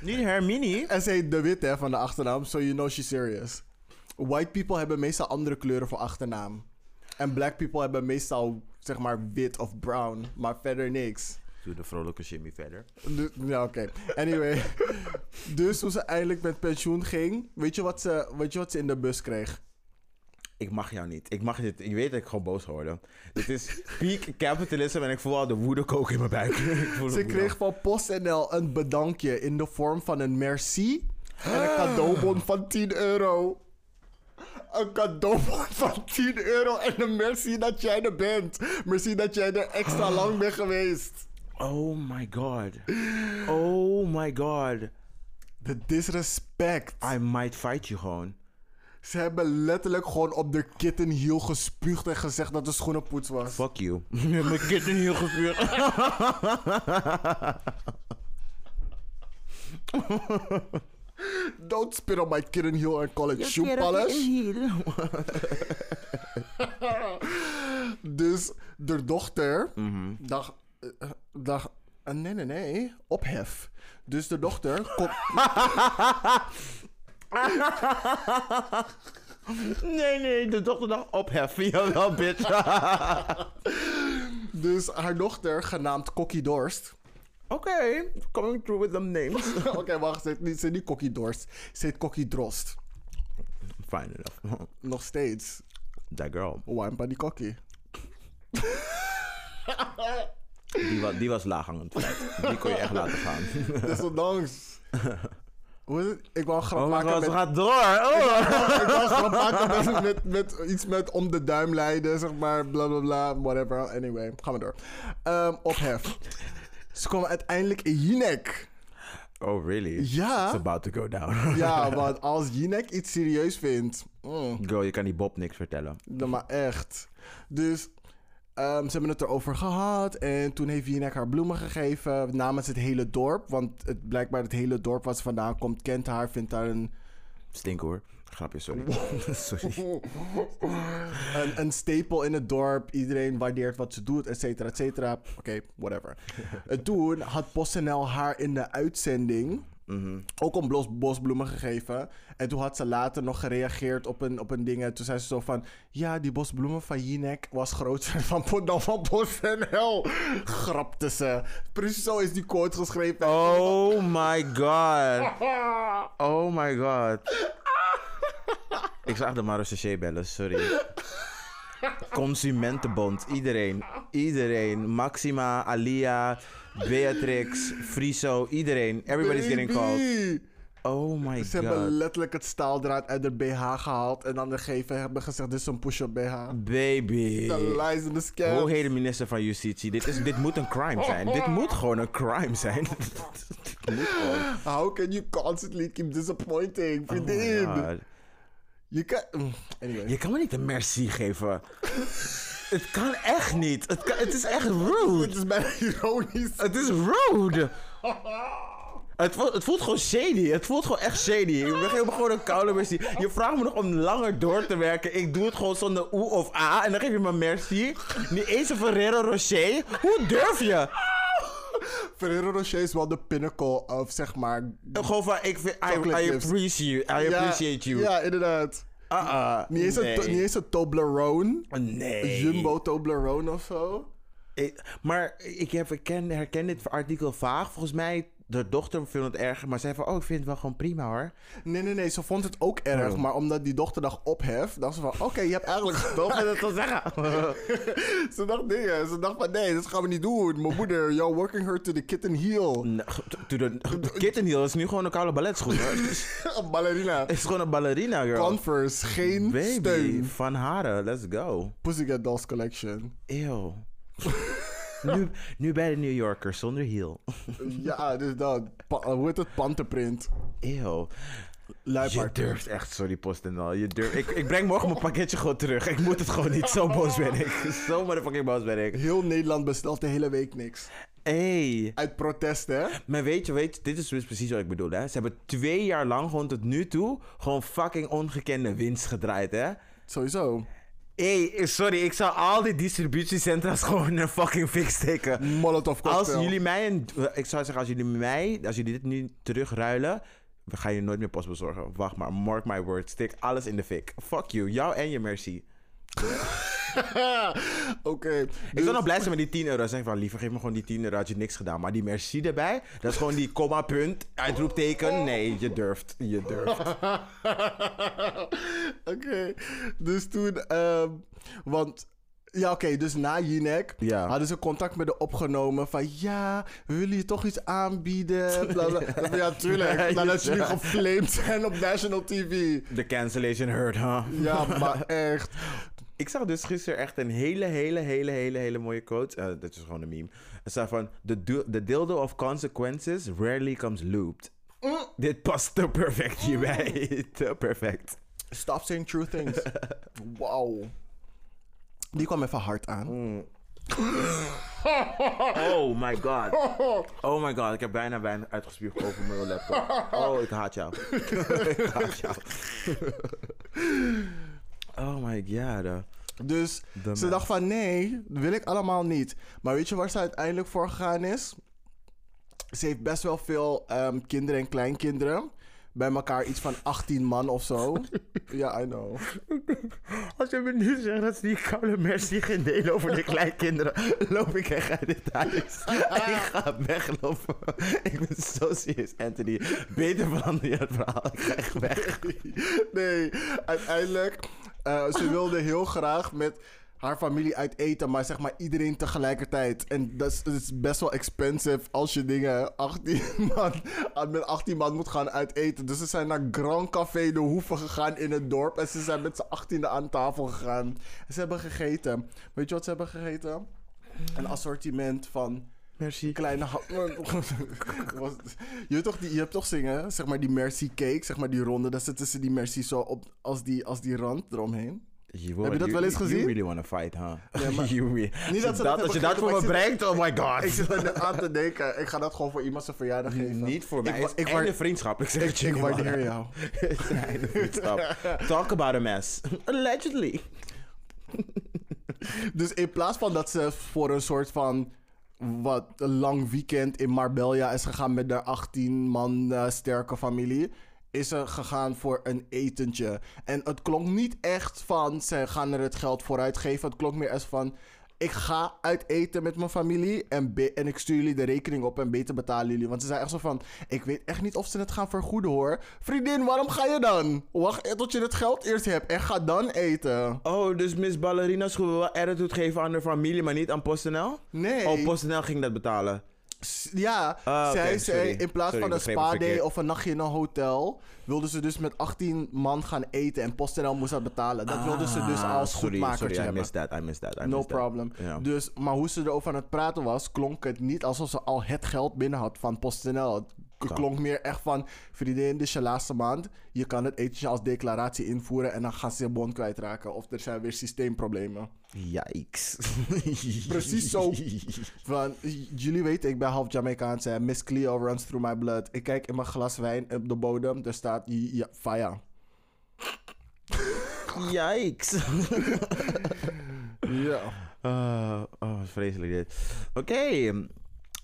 S2: Niet Hermine.
S1: En ze heet De Wit, hè, van de achternaam. So you know she's serious. White people hebben meestal andere kleuren voor achternaam. En black people hebben meestal, zeg maar, wit of brown. Maar verder niks.
S2: Doe de vrolijke Jimmy verder.
S1: Ja, oké. Anyway. [LAUGHS] dus toen ze eindelijk met pensioen ging, weet je wat ze, weet je wat ze in de bus kreeg?
S2: Ik mag jou niet. Ik mag dit. Je weet dat ik gewoon boos geworden. Dit is [LAUGHS] peak capitalism en ik voel al de woede koken in mijn buik. [LAUGHS] Ik
S1: Ze kreeg van PostNL een bedankje in de vorm van een merci en een cadeaubon van 10 euro. Een cadeaubon van 10 euro en een merci dat jij er bent. Merci dat jij er extra lang bent geweest.
S2: Oh my god. Oh my god.
S1: De disrespect.
S2: I might fight you gewoon.
S1: Ze hebben letterlijk gewoon op de kittenhiel gespuugd en gezegd dat de schoenenpoets was.
S2: Fuck you. [LAUGHS] Mijn kitten heel gevuurd. [LAUGHS]
S1: Don't spit on my kittenhiel and call it shoe polish. [LAUGHS] Dus de dochter eh, dacht eh, nee, nee, nee, ophef. Dus de dochter [LAUGHS] kon,
S2: Nee, nee, de dochter dacht opheffen. [LAUGHS] Jawel, bitch. [LAUGHS]
S1: dus haar dochter, genaamd Kokkie Dorst.
S2: Oké, coming through with them names.
S1: Oké, wacht, ze heet niet, ze heet niet Kokkie Dorst. Ze heet Kokkie Drost.
S2: Fine enough.
S1: Nog steeds.
S2: That girl.
S1: Wampa die Kokkie.
S2: Die, wa die was laaghangend. Die kon je echt laten gaan. [LAUGHS]
S1: Desondanks. Hoe is het? Ik wou grap
S2: Oh
S1: maken
S2: god,
S1: met...
S2: gaat door. Oh.
S1: ik wou grap maken met, met, met iets met om de duim leiden, zeg maar, bla bla bla, whatever. Anyway, gaan we door. Ehm, ophef. Ze komen uiteindelijk in Jinek.
S2: Oh, really? It's
S1: Ja,
S2: about to go down.
S1: ja, [LAUGHS] want als Jinek iets serieus vindt, mm,
S2: Girl, je kan die Bob niks vertellen.
S1: dan maar echt. Dus ehm, ze hebben het erover gehad en toen heeft Jinek haar bloemen gegeven namens het hele dorp. Want het, blijkbaar het hele dorp waar ze vandaan komt, kent haar, vindt haar een
S2: Stink hoor. Grapje, sorry. [LAUGHS] sorry.
S1: een, een stapel in het dorp. Iedereen waardeert wat ze doet, et cetera, et cetera. Oké, whatever. [LAUGHS] En toen had PostNL haar in de uitzending
S2: Mhm.
S1: ook een bos, bosbloemen gegeven. En toen had ze later nog gereageerd op een, op een ding. En toen zei ze zo van... Ja, die bosbloemen van Jinek was groter [LAUGHS] van, dan van PostNL. Grapte ze. Precies zo is die quote geschreven.
S2: Oh my god. Oh my god. [LAUGHS] Ik zag de Marochet bellen, sorry. Consumentenbond, iedereen. Iedereen. Maxima, Alia, Beatrix, Friso, iedereen. Everybody's getting called. Oh my
S1: Ze hebben
S2: god.
S1: letterlijk het staaldraad uit de BH gehaald. En dan de geven hebben gezegd: Dit is een push-up BH.
S2: Baby.
S1: De lies en de scams.
S2: Hoe heet de minister van Justitie? Dit, is, dit moet een crime zijn. Dit moet gewoon een crime zijn. [LAUGHS]
S1: How can you constantly keep disappointing?
S2: Oh my
S1: Vriendin.
S2: God.
S1: je kan... mm, Anyway.
S2: Je kan me niet een merci geven. [LAUGHS] het kan echt niet. Het, kan- het is echt [LAUGHS] rude.
S1: Het is bijna ironisch.
S2: Het is rude. [LAUGHS] Het voelt, het voelt gewoon shady. Het voelt gewoon echt shady. Ik ben gewoon een koude merci. Je vraagt me nog om langer door te werken. Ik doe het gewoon zonder oe of a. En dan geef je me merci. Niet eens een Ferrero Rocher. Hoe durf je? [LAUGHS]
S1: Ferrero Rocher is wel de pinnacle of zeg maar...
S2: Gewoon van, ik vind, I, I appreciate, I
S1: Ja,
S2: appreciate you.
S1: Ja, inderdaad.
S2: Uh-uh.
S1: Niet eens,
S2: nee.
S1: een, niet eens een Toblerone.
S2: Nee.
S1: Jumbo Toblerone of zo.
S2: Ik- maar ik, heb, ik ken, herken dit artikel vaag. Volgens mij, de dochter vindt het erg. Maar zei van, oh, ik vind het wel gewoon prima hoor.
S1: Nee, nee, nee. Ze vond het ook erg.
S2: Oh.
S1: Maar omdat die dochter dacht ophef, dacht ze van... Oké, je hebt eigenlijk [LAUGHS] gedaan.
S2: dat te zeggen. [LAUGHS]
S1: ze dacht dingen. Ze dacht van... Nee, dat gaan we niet doen. Mijn moeder, you're working her to the kitten heel.
S2: Nee, to the- de [LAUGHS] kittenhiel is nu gewoon een koude balletschoen. Het
S1: Een ballerina.
S2: Het is gewoon een ballerina, girl.
S1: Converse, geen
S2: Baby,
S1: steun.
S2: van haren, let's go.
S1: Pussycat Dolls Collection.
S2: Eeuw. Nu, nu bij de New Yorker zonder hiel. [LAUGHS]
S1: ja, dus dat. Pa- hoe heet het? Panterprint.
S2: Eeuw. Je
S1: Luipaard.
S2: durft echt, sorry PostNL. Je durft. Ik, ik breng morgen mijn pakketje gewoon terug. Ik moet het gewoon niet. Zo boos ben ik. [LAUGHS] Zo motherfucking boos ben ik.
S1: Heel Nederland bestelt de hele week niks.
S2: Hey.
S1: Uit protest, hè?
S2: Maar weet je, weet je, dit is dus precies wat ik bedoel, hè. Ze hebben twee jaar lang gewoon tot nu toe gewoon fucking ongekende winst gedraaid, hè.
S1: Sowieso.
S2: Hey, sorry, ik zou al die distributiecentra's [LAUGHS] gewoon in een fucking fik steken.
S1: Molotov
S2: Als
S1: cocktail.
S2: jullie mij een... Ik zou zeggen, als jullie mij... Als jullie dit nu terugruilen... We gaan je nooit meer post bezorgen. Wacht maar, mark my words. Stik alles in de fik. Fuck you. Jou en je merci. [LAUGHS]
S1: Oké.
S2: Ik
S1: dus-
S2: zou nog blij zijn met die 10 euro. Zeg van, liever geef me gewoon die 10 euro. Had je niks gedaan. Maar die merci erbij, dat is gewoon die komma punt, uitroepteken. Nee, je durft. Je durft. [LAUGHS]
S1: Oké, dus toen, ehm, want, ja oké, dus na Jinek
S2: Ja.
S1: hadden ze contact met de opgenomen van, ja, willen je toch iets aanbieden, [LAUGHS] bla bla. Ja, tuurlijk, nadat jullie geflamed zijn op national TV.
S2: De cancellation hurt, huh?
S1: Ja, maar echt.
S2: Ik zag dus gisteren echt een hele, hele, hele, hele, hele mooie quote. Eh, dat is gewoon een meme. Het staat van... The, the dildo of consequences rarely comes looped. Dit past te perfect hierbij. [LAUGHS] te perfect.
S1: Stop saying true things. [LAUGHS] Wauw. Die kwam even hard aan. [LAUGHS]
S2: Oh my god. Oh my god. Ik heb bijna wijn uitgespuugd over mijn laptop. Oh, ik haat jou. ik haat jou. Oh my god.
S1: Dus ze
S2: man.
S1: dacht van nee, dat wil ik allemaal niet. Maar weet je waar ze uiteindelijk voor gegaan is? Ze heeft best wel veel ehm, kinderen en kleinkinderen. Bij elkaar iets van 18 man of zo. [LAUGHS] Ja, I know.
S2: Als je me nu zegt dat ze die koude merci gaan delen over de kleinkinderen, [LAUGHS] loop ik echt uit dit huis. [LAUGHS] ik ga weglopen. ik ben zo serieus, Anthony. Beter verander je het verhaal. Ik ga echt weg.
S1: Nee, uiteindelijk. Eh, ze wilde heel graag met haar familie uit eten, maar zeg maar iedereen tegelijkertijd. En dat is, best wel expensive als je dingen 18 [LAUGHS] man, met 18 man moet gaan uit eten. Dus ze zijn naar Grand Café de Hoeve gegaan in het dorp en ze zijn met z'n 18e aan tafel gegaan. En ze hebben gegeten. Weet je wat ze hebben gegeten? Een assortiment van
S2: Merci.
S1: kleine [LAUGHS] je, weet toch die, je hebt toch zingen, zeg maar die merci cake, zeg maar die ronde, daar zitten ze die merci zo op als die, als die rand eromheen.
S2: Heb
S1: je dat wel eens gezien?
S2: You really want to fight, huh?
S1: Ja, maar- [LAUGHS]
S2: really-
S1: Niet dat ze dat
S2: als je dat voor me brengt, oh my god. [LAUGHS]
S1: Ik zit er aan te denken, ik ga dat gewoon voor iemand zijn verjaardag geven.
S2: Niet voor mij.
S1: Ik,
S2: Ik, vriendschap. Ik zeg
S1: ik,
S2: je
S1: ik waardeer jou.
S2: Einde vriendschap. Talk about a mess. Allegedly.
S1: Dus in plaats van dat ze voor een soort van wat een lang weekend in Marbella is gegaan met haar 18 man eh, sterke familie, is ze gegaan voor een etentje. En het klonk niet echt van ze gaan er het geld voor uitgeven. Het klonk meer als van ik ga uit eten met mijn familie en, en ik stuur jullie de rekening op en beter betalen jullie. Want ze zei echt zo van, ik weet echt niet of ze het gaan vergoeden hoor. Vriendin, waarom ga je dan? Wacht tot je het geld eerst hebt en ga dan eten.
S2: Oh, dus Miss Ballerina School wel attitude geven aan de familie, maar niet aan PostNL?
S1: Nee.
S2: Oh, PostNL ging dat betalen.
S1: Ja,
S2: Ah,
S1: zij zei in plaats
S2: Sorry,
S1: van een
S2: begreep het
S1: spa day
S2: verkeerd.
S1: of een nachtje in een hotel, wilden ze dus met 18 man gaan eten en PostNL moest dat betalen. Dat wilden ze dus
S2: Ah,
S1: als
S2: sorry,
S1: goedmakertje
S2: sorry, I
S1: hebben.
S2: missed that, I missed that, I
S1: No
S2: missed that.
S1: problem. Dus, maar hoe ze erover aan het praten was, klonk het niet alsof ze al het geld binnen had van PostNL. Klonk meer echt van, vriendin, dit is je laatste maand. Je kan het etentje als declaratie invoeren en dan gaan ze je bon kwijtraken. Of er zijn weer systeemproblemen.
S2: Yikes. [LAUGHS]
S1: Precies zo. Van, jullie weten, ik ben half Jamaicaans. hè. Miss Cleo runs through my blood. Ik kijk in mijn glas wijn op de bodem. Er staat ja, fire.
S2: Yikes.
S1: Ja.
S2: Ah, [LAUGHS] oh, vreselijk dit. Oké,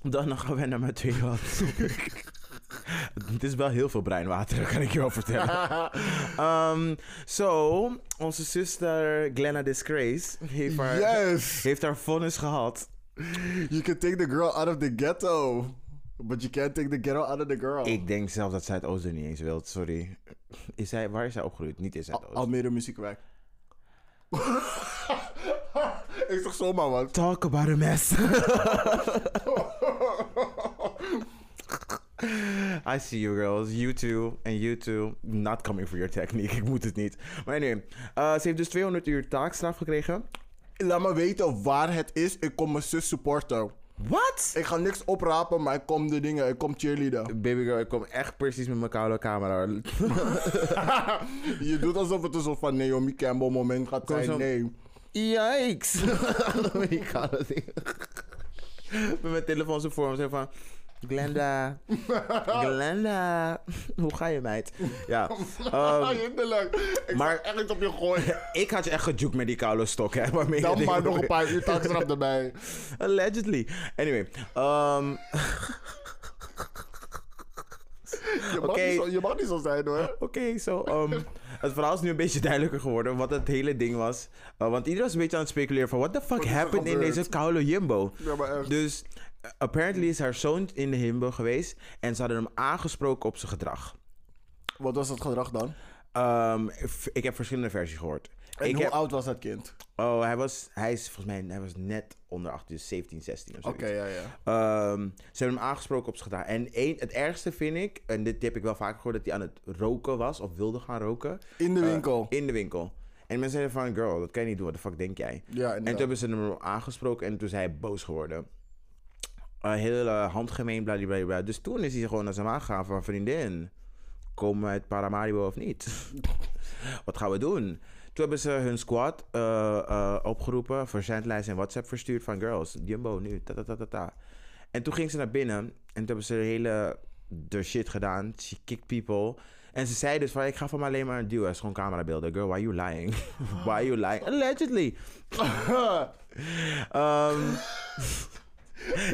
S2: dan gaan we naar mijn tweede. [LAUGHS] [LAUGHS] Het is wel heel veel breinwater, [LAUGHS] kan ik je wel vertellen. [LAUGHS] Ehm, Zo, onze zuster Glenna Disgrace heeft haar,
S1: Yes!
S2: heeft haar vonnis gehad.
S1: You can take the girl out of the ghetto. But you can't take the ghetto out of the girl.
S2: Ik denk zelf dat zij het oosten niet eens wilt, sorry. Is zij, waar is zij opgegroeid? Niet in
S1: Al-
S2: Zuidoost.
S1: Almere Muziekwijk. ik zeg zomaar wat.
S2: Talk about a mess. [LAUGHS] I see you girls. You too. En you too. Not coming for your technique. [LAUGHS] Ik moet het niet. Maar nee. eh, ze heeft dus 200 uur taakstraf gekregen.
S1: Laat me weten waar het is. Ik kom mijn zus supporten.
S2: Wat?
S1: Ik ga niks oprapen, maar ik kom de dingen. Ik kom cheerleaden.
S2: Baby girl, ik kom echt precies met mijn koude camera. [LAUGHS]
S1: Je doet alsof het een soort van Naomi Campbell moment gaat zijn. Nee.
S2: Yikes. Met mijn telefoon zo voor me. Zo van... Glenda. [LAUGHS] Glenda. [LAUGHS] Hoe ga je, meid? Ja. [LAUGHS] ehm,
S1: Hinderlijk. Ik
S2: maar-
S1: echt niet op je gooien.
S2: ik had je echt gejukt met die koude stok, hè? Waarmee
S1: Dan maar nog een paar uur taxrap erbij.
S2: Allegedly. Anyway. ehm,
S1: Je mag, zo, je mag niet zo zijn hoor.
S2: Oké, zo. ehm, het verhaal is nu een beetje duidelijker geworden wat het hele ding was. Uh, want iedereen was een beetje aan het speculeren van... What the fuck happened in deze koude Jumbo?
S1: Ja, maar echt.
S2: Dus apparently is haar zoon in de Jumbo geweest. En ze hadden hem aangesproken op zijn gedrag.
S1: Wat was het gedrag dan?
S2: Ehm, ik heb verschillende versies gehoord.
S1: En
S2: ik
S1: hoe
S2: heb,
S1: oud was dat kind?
S2: oh, hij was, hij is volgens mij, hij was net onder 18, dus 17, 16 of zo.
S1: Oké, ja, ja.
S2: Ehm, ze hebben hem aangesproken op zijn gedrag. En één, het ergste vind ik, en dit heb ik wel vaker gehoord, dat hij aan het roken was of wilde gaan roken.
S1: In de
S2: Eh,
S1: winkel.
S2: in de winkel. En mensen zeiden van, girl, dat kan je niet doen. Wat de fuck denk jij?
S1: ja,
S2: En toen hebben ze hem aangesproken en toen is hij boos geworden. Uh, heel uh, handgemeen, bladibladibla. Dus toen is hij gewoon naar zijn aangegaan van, vriendin, komen we uit Paramaribo of niet? [LAUGHS] Wat gaan we doen? Toen hebben ze hun squad uh, opgeroepen, verzendlijst en WhatsApp verstuurd van girls, Jumbo nu, ta ta ta ta ta. En toen ging ze naar binnen en toen hebben ze de hele de shit gedaan. She kicked people. En ze zei dus van, ik ga van me alleen maar een duw. Het is gewoon camerabeelden. Girl, why you lying? [LAUGHS] why you lying? Allegedly. [LAUGHS] Ehm,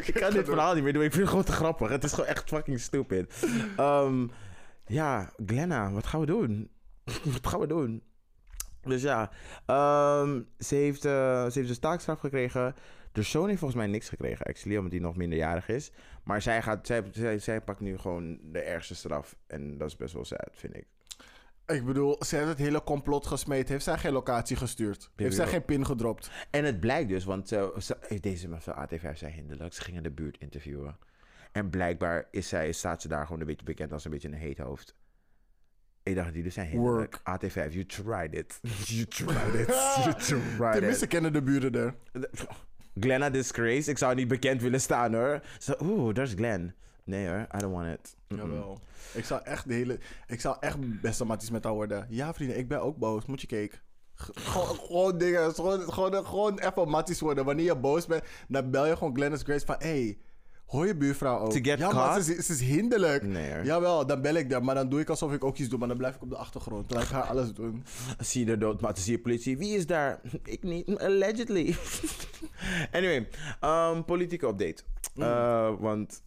S2: ik kan dit verhaal niet meer doen. Ik vind het gewoon te grappig. Het is gewoon echt fucking stupid. Ehm, ja, Glenna, wat gaan we doen? [LAUGHS] wat gaan we doen? Dus ja, ehm, ze, heeft, uh, ze heeft een taakstraf gekregen. De zoon heeft volgens mij niks gekregen, actually, omdat hij nog minderjarig is. Maar zij, gaat, zij, zij, zij pakt nu gewoon de ergste straf. En dat is best wel sad, vind ik.
S1: Ik bedoel, ze heeft het hele complot gesmeed. Heeft zij geen locatie gestuurd? Heeft zij geen pin gedropt?
S2: En het blijkt dus, want uh, ze, deze van AT5 zei hinderlijk, ze gingen de buurt interviewen. En blijkbaar is zij, staat ze daar gewoon een beetje bekend als een beetje een heet hoofd. Ik dacht, jullie zijn hinderlijk. AT5, [LAUGHS] you tried it. you [LAUGHS] tried it. You tried
S1: Tenminste,
S2: it.
S1: kennen de buren er. [LAUGHS]
S2: Glenna Disgrace, ik zou niet bekend willen staan hoor. Zo, oeh, daar is Glenn. Nee hoor, I don't want it. Mm -mm.
S1: Jawel. Ik zou echt de hele... Ik zou echt best dramatisch met haar worden. Ja, vrienden, ik ben ook boos. Moet je cake. Gewoon, [LAUGHS] gewoon dingen. Gewoon, gewoon, gewoon even matties worden. Wanneer je boos bent, dan bel je gewoon Glennis Grace van... Hey, hoor je buurvrouw ook?
S2: To get
S1: ja, maar ze, is- ze is hinderlijk.
S2: Nee hoor.
S1: Jawel, dan bel ik daar. Maar dan doe ik alsof ik ook iets doe. Maar dan blijf ik op de achtergrond. Dan laat ik haar alles doen. [LAUGHS]
S2: Zie je de dood, maar zie je politie. Wie is daar? [LAUGHS] Ik niet. Allegedly. anyway, um, politieke update. Uh, want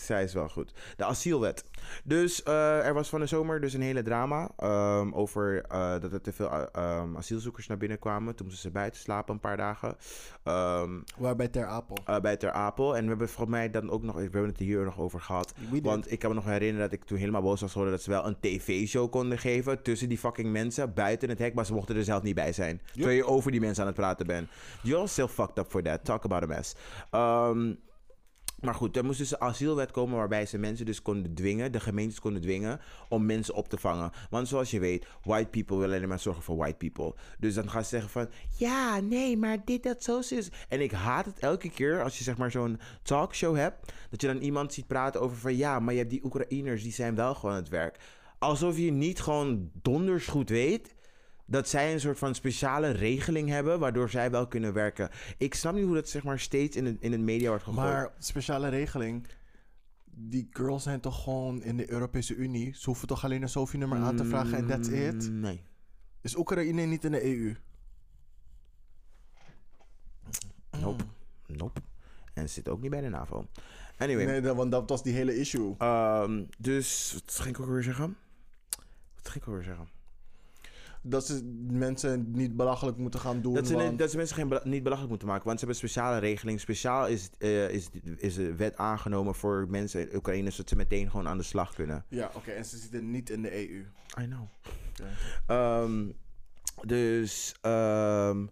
S2: zij is wel goed. De asielwet. Dus uh, er was van de zomer dus een hele drama um, over uh, dat er te veel uh, um, asielzoekers naar binnen kwamen. Toen moesten ze buiten slapen een paar dagen. Um,
S1: Waarbij Ter Apel.
S2: uh, bij Ter Apel. En we hebben volgens mij dan ook nog, we hebben het hier nog over gehad. Want ik kan me nog herinneren dat ik toen helemaal boos was geworden dat ze wel een tv-show konden geven tussen die fucking mensen buiten het hek, maar ze mochten er zelf niet bij zijn. Terwijl je over die mensen aan het praten bent. You're still fucked up for that. Talk about a mess. Um, maar goed, er moest dus een asielwet komen waarbij ze mensen dus konden dwingen, de gemeentes konden dwingen om mensen op te vangen. Want zoals je weet, white people willen alleen maar zorgen voor white people. Dus dan gaan ze zeggen van, ja, nee, maar dit, dat, zo is. En ik haat het elke keer als je zeg maar zo'n talkshow hebt, dat je dan iemand ziet praten over van, ja, maar je hebt die Oekraïners, die zijn wel gewoon aan het werk. Alsof je niet gewoon donders goed weet dat zij een soort van speciale regeling hebben waardoor zij wel kunnen werken. Ik snap niet hoe dat zeg maar steeds in het, in het media wordt gegooid.
S1: Maar speciale regeling. Die girls zijn toch gewoon in de Europese Unie. Ze hoeven toch alleen een SOFI-nummer aan te vragen en that's it?
S2: Mm, Nee.
S1: Is Oekraïne niet in de EU?
S2: Nope. Nope. En zit ook niet bij de NAVO. Anyway.
S1: Nee, want dat was die hele issue.
S2: ehm, dus, wat ging ik ook weer zeggen? Wat ging ik ook weer zeggen?
S1: Dat ze mensen niet belachelijk moeten gaan doen.
S2: Dat ze,
S1: want-
S2: dat ze mensen geen, niet belachelijk moeten maken. Want ze hebben een speciale regeling. Speciaal is, uh, is, is de wet aangenomen voor mensen in Oekraïne... zodat ze meteen gewoon aan de slag kunnen.
S1: Ja, oké. Okay. En ze zitten niet in de EU.
S2: I know.
S1: Okay.
S2: Um, dus... Um,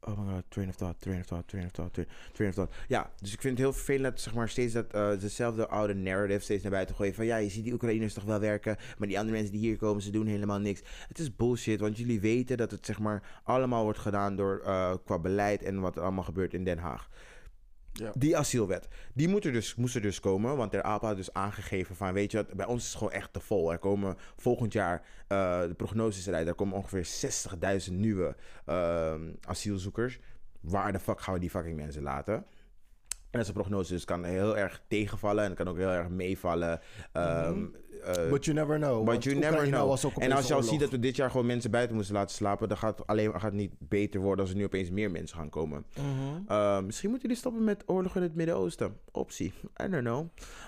S2: oh my god, train of thought, train of thought, train of thought, train, of thought. Ja, dus ik vind het heel vervelend dat zeg maar steeds dat uh, dezelfde oude narrative steeds naar buiten gooien. Van ja, je ziet die Oekraïners toch wel werken, maar die andere mensen die hier komen, ze doen helemaal niks. Het is bullshit, want jullie weten dat het zeg maar allemaal wordt gedaan door uh, qua beleid en wat er allemaal gebeurt in Den Haag.
S1: Ja.
S2: Die asielwet, die moet er dus, moest er dus komen. Want de APA had dus aangegeven van, weet je wat, bij ons is het gewoon echt te vol. Er komen volgend jaar, uh, de prognoses eruit, er komen ongeveer 60.000 nieuwe uh, asielzoekers. Waar de fuck gaan we die fucking mensen laten? En dat is een prognose, dus kan heel erg tegenvallen en kan ook heel erg meevallen. Ehm, eh,
S1: But you never know.
S2: But you never
S1: Oekraïne
S2: know.
S1: was ook
S2: En als je al ziet dat we dit jaar gewoon mensen buiten moesten laten slapen, dan gaat het alleen gaat niet beter worden als er nu opeens meer mensen gaan komen.
S1: Mhm.
S2: Uh, misschien moeten jullie stoppen met oorlog in het Midden-Oosten. Optie. I don't know.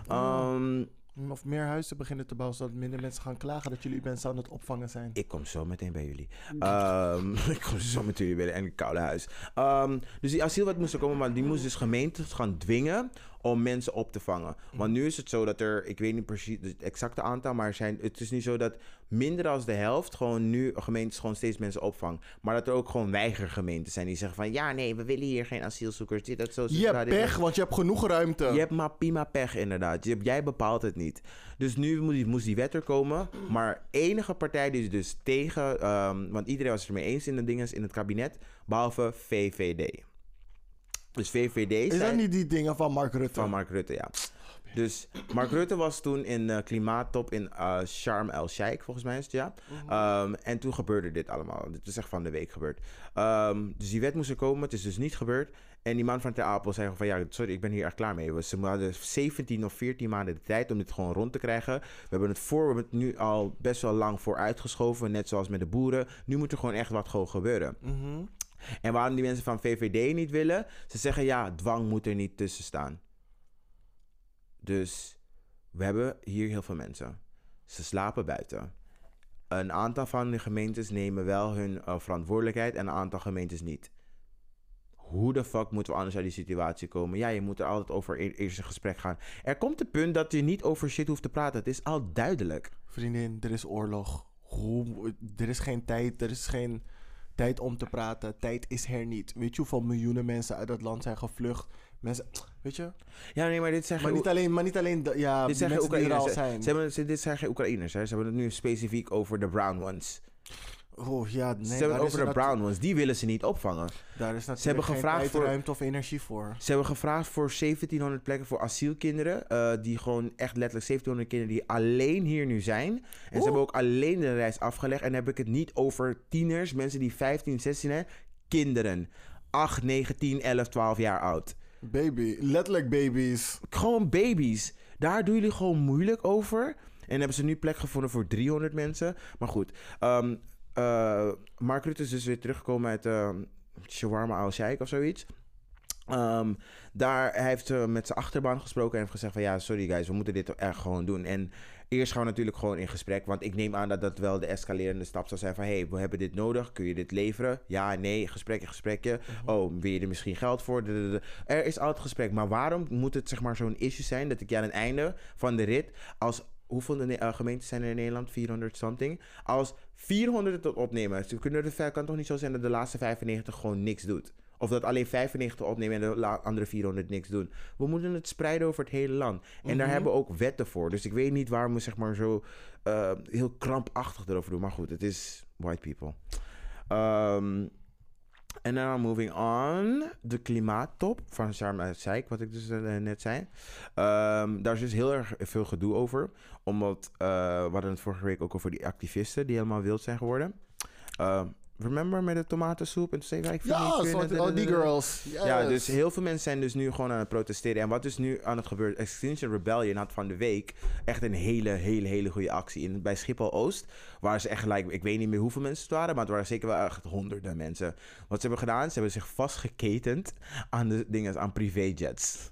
S2: Ehm,
S1: Of meer huizen beginnen te bouwen, zodat minder mensen gaan klagen dat jullie mensen aan het opvangen zijn.
S2: ik kom zo meteen bij jullie. Ehm, [LAUGHS] ik kom zo met jullie bij een koude huis. Ehm, dus die asielwet moest er komen, maar die moest dus gemeentes gaan dwingen om mensen op te vangen. Want nu is het zo dat er, ik weet niet precies het exacte aantal, maar er zijn, het is nu zo dat minder dan de helft gewoon nu gemeentes gewoon steeds mensen opvangen. Maar dat er ook gewoon weigergemeenten zijn die zeggen van ja, nee, we willen hier geen asielzoekers. Dit, dat, zo.
S1: Je hebt pech, want je hebt genoeg ruimte.
S2: Je hebt maar prima pech, inderdaad. Je, jij bepaalt het niet. Dus nu moest die, moest die wet er komen. Maar enige partij die is dus tegen... ehm, want iedereen was het ermee eens in de dingen in het kabinet. Behalve VVD. Dus VVD
S1: Is dat niet die dingen van Mark Rutte?
S2: van Mark Rutte, ja. Dus Mark Rutte was toen in de klimaattop in eh Sharm el-Sheikh, volgens mij is het, ja. Ehm, en toen gebeurde dit allemaal. Dit is echt van de week gebeurd. Ehm, dus die wet moest er komen. Het is dus niet gebeurd. En die man van Ter Apel zei van ja, sorry, ik ben hier echt klaar mee. We- Ze hadden 17 of 14 maanden de tijd om dit gewoon rond te krijgen. We hebben het voor, we hebben het nu al best wel lang voor uitgeschoven. Net zoals met de boeren. Nu moet er gewoon echt wat gewoon gebeuren.
S1: Mhm.
S2: En waarom die mensen van VVD niet willen? Ze zeggen ja, dwang moet er niet tussen staan. Dus we hebben hier heel veel mensen. Ze slapen buiten. Een aantal van de gemeentes nemen wel hun eh, verantwoordelijkheid en een aantal gemeentes niet. Hoe de fuck moeten we anders uit die situatie komen? Ja, je moet er altijd over e- eerst een gesprek gaan. Er komt een punt dat je niet over shit hoeft te praten. Het is al duidelijk.
S1: Vriendin, er is oorlog. Hoe, er is geen tijd, er is geen tijd om te praten. Tijd is er niet. Weet je hoeveel miljoenen mensen uit dat land zijn gevlucht? Mensen, weet je?
S2: Ja, nee, maar dit zijn
S1: Maar
S2: geen
S1: niet alleen, maar niet alleen de- ja,
S2: Dit zijn
S1: mensen die er al zijn.
S2: Ze hebben, dit zijn geen Oekraïners. Hè. Ze hebben het nu specifiek over de brown ones.
S1: Oh ja, nee,
S2: ze hebben het over
S1: er
S2: de brown ones. Die willen ze niet opvangen.
S1: Daar is natuurlijk
S2: hebben
S1: geen
S2: gevraagd voor-
S1: ruimte of energie voor.
S2: Ze hebben gevraagd voor 1700 plekken voor asielkinderen. eh, die gewoon echt letterlijk 1700 kinderen die alleen hier nu zijn. En ze hebben ook alleen de reis afgelegd. En dan heb ik het niet over tieners, mensen die 15, 16 zijn. Kinderen. 8, 9, 10, 11, 12 jaar oud.
S1: Baby, letterlijk baby's.
S2: Gewoon baby's. Daar doen jullie gewoon moeilijk over. En hebben ze nu plek gevonden voor 300 mensen. Maar goed. ehm eh, Mark Rutte is dus weer teruggekomen uit ehm Shawarma al-Sheikh of zoiets. Ehm, daar hij heeft hij met zijn achterban gesproken en heeft gezegd van ja, sorry guys, we moeten dit echt gewoon doen. En eerst gaan we natuurlijk gewoon in gesprek, want ik neem aan dat dat wel de escalerende stap zou zijn van hey, we hebben dit nodig, kun je dit leveren? Ja, nee, gesprekje, gesprekje. Oh, wil je er misschien geld voor? Er is altijd gesprek, maar waarom moet het zeg maar zo'n issue zijn dat ik aan het einde van de rit als Hoeveel de, eh, gemeentes zijn er in Nederland? 400 something. Als 400 het opnemen, ze kunnen het kan toch niet zo zijn dat de laatste 95 gewoon niks doet. Of dat alleen 95 opnemen en de andere 400 niks doen. We moeten het spreiden over het hele land. En daar
S1: Mhm.
S2: hebben we ook wetten voor. Dus ik weet niet waarom we zeg maar zo eh, heel krampachtig erover doen. Maar goed, het is white people. Ehm, en dan moving on. De klimaattop van Sharm el-Sheikh, wat ik dus eh, net zei. Ehm, daar is dus heel erg veel gedoe over. Omdat, eh, we hadden het vorige week ook over die activisten die helemaal wild zijn geworden. Ehm, remember met de tomatensoep? En toen zei ik, ik vind
S1: Ja,
S2: niet kunnen,
S1: oh, die girls.
S2: ja, dus heel veel mensen zijn dus nu gewoon aan het protesteren. En wat is nu aan het gebeuren? Extinction Rebellion had van de week echt een hele, hele, hele goede actie. In, bij Schiphol-Oost waren ze echt gelijk... Ik weet niet meer hoeveel mensen het waren, maar het waren zeker wel echt honderden mensen. Wat ze hebben gedaan, ze hebben zich vastgeketend aan de dingen, aan privéjets.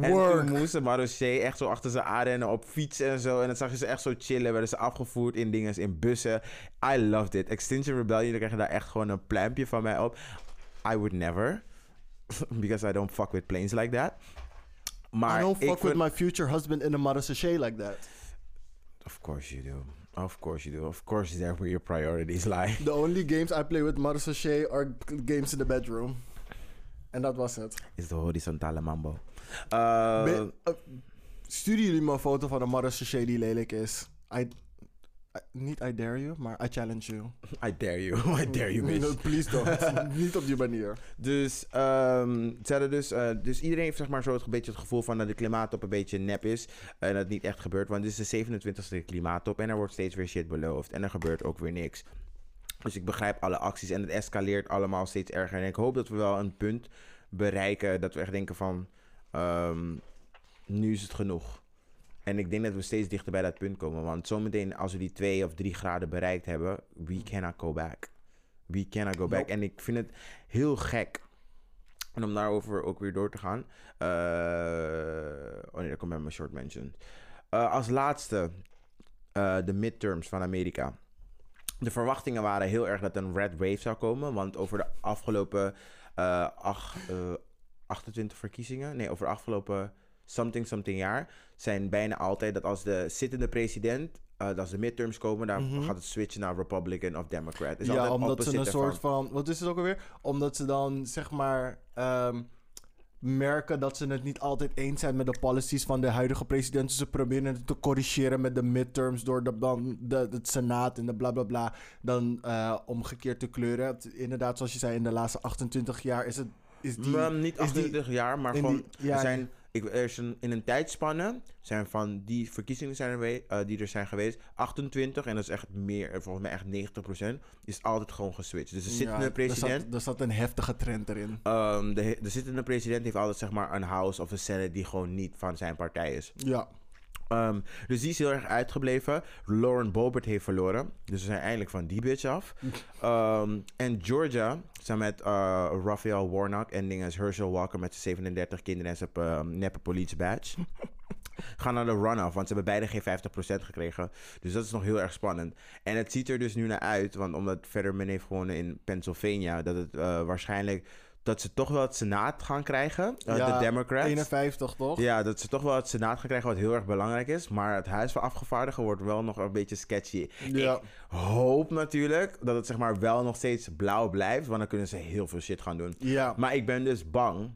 S2: En toen moesten Marochet echt zo achter ze aanrennen op fiets en zo. En dan zag je ze echt zo chillen. Werden ze afgevoerd in dingen, in bussen. I loved it. Extinction Rebellion, dan krijg je daar echt gewoon een pluimpje van mij op. I would never. [LAUGHS] Because I don't fuck with planes like that. Maar
S1: I don't fuck with my future husband in a marasachet like that.
S2: Of course you do. Of course you do. Of course that's where your priorities lie.
S1: The only games I play with marasachet are games in the bedroom. En dat was het.
S2: Is de horizontale mambo. Uh,
S1: Be- uh, sturen jullie me een foto van een marasachet die lelijk is? I, I- niet I dare you, maar I challenge you. [LAUGHS]
S2: I dare you. [LAUGHS] I dare you, bitch.
S1: No, please don't. [LAUGHS] niet op die manier.
S2: Dus, hadden dus, eh, dus iedereen heeft zeg maar zo het, een beetje het gevoel van dat de klimaattop een beetje nep is. En dat het niet echt gebeurt. Want dit is de 27e klimaattop en er wordt steeds weer shit beloofd. En er gebeurt ook weer niks. Dus ik begrijp alle acties en het escaleert allemaal steeds erger. En ik hoop dat we wel een punt bereiken dat we echt denken van... Ehm, nu is het genoeg. En ik denk dat we steeds dichter bij dat punt komen. Want zometeen, als we die twee of drie graden bereikt hebben, we cannot go back. We cannot go back.
S1: Nope.
S2: En ik vind het heel gek. En om daarover ook weer door te gaan. eh oh nee, dat komt bij mijn short mention. Eh, als laatste, eh, de midterms van Amerika. De verwachtingen waren heel erg dat een red wave zou komen. Want over de afgelopen ach- eh, 28 verkiezingen, nee, over de afgelopen something something jaar, zijn bijna altijd dat als de zittende president, eh, dat als de midterms komen, dan
S1: Mhm.
S2: gaat het switchen naar Republican of Democrat. Is
S1: ja, omdat ze een soort van... Wat is het ook alweer? Omdat ze dan, zeg maar... ehm, merken dat ze het niet altijd eens zijn met de policies van de huidige president. Dus ze proberen het te corrigeren met de midterms door de, dan de, het senaat en de bla bla bla. Dan eh, omgekeerd te kleuren. Inderdaad, zoals je zei, in de laatste 28 jaar is het... Is die,
S2: Maar niet
S1: is die-
S2: 28 jaar, maar gewoon
S1: die- ja,
S2: er zijn, ik, er is een, in een tijdspanne zijn van die verkiezingen zijn er, eh, die er zijn geweest, 28 en dat is echt meer, eh, volgens mij echt 90% is altijd gewoon geswitcht. Dus de zittende
S1: ja,
S2: president,
S1: Er zat, er zat een heftige trend erin.
S2: ehm, de, de zittende president heeft altijd zeg maar een house of een senate die gewoon niet van zijn partij is.
S1: Ja.
S2: Ehm, dus die is heel erg uitgebleven. Lauren Boebert heeft verloren. Dus we zijn eindelijk van die bitch af. [LAUGHS] Ehm, en Georgia, samen met uh, Raphael Warnock en dinges Herschel Walker met zijn 37 kinderen en zijn uh, neppe police badge. [LAUGHS] gaan naar de runoff, want ze hebben beide geen 50% gekregen. Dus dat is nog heel erg spannend. En het ziet er dus nu naar uit, want omdat Fetterman heeft gewonnen in Pennsylvania, dat het uh, waarschijnlijk dat ze toch wel het senaat gaan krijgen. Uh,
S1: Ja,
S2: de Democrats.
S1: 51 toch?
S2: Ja, dat ze toch wel het senaat gaan krijgen, wat heel erg belangrijk is. Maar het Huis van Afgevaardigden wordt wel nog een beetje sketchy.
S1: Ja.
S2: Ik hoop natuurlijk dat het zeg maar wel nog steeds blauw blijft, want dan kunnen ze heel veel shit gaan doen.
S1: Ja.
S2: Maar ik ben dus bang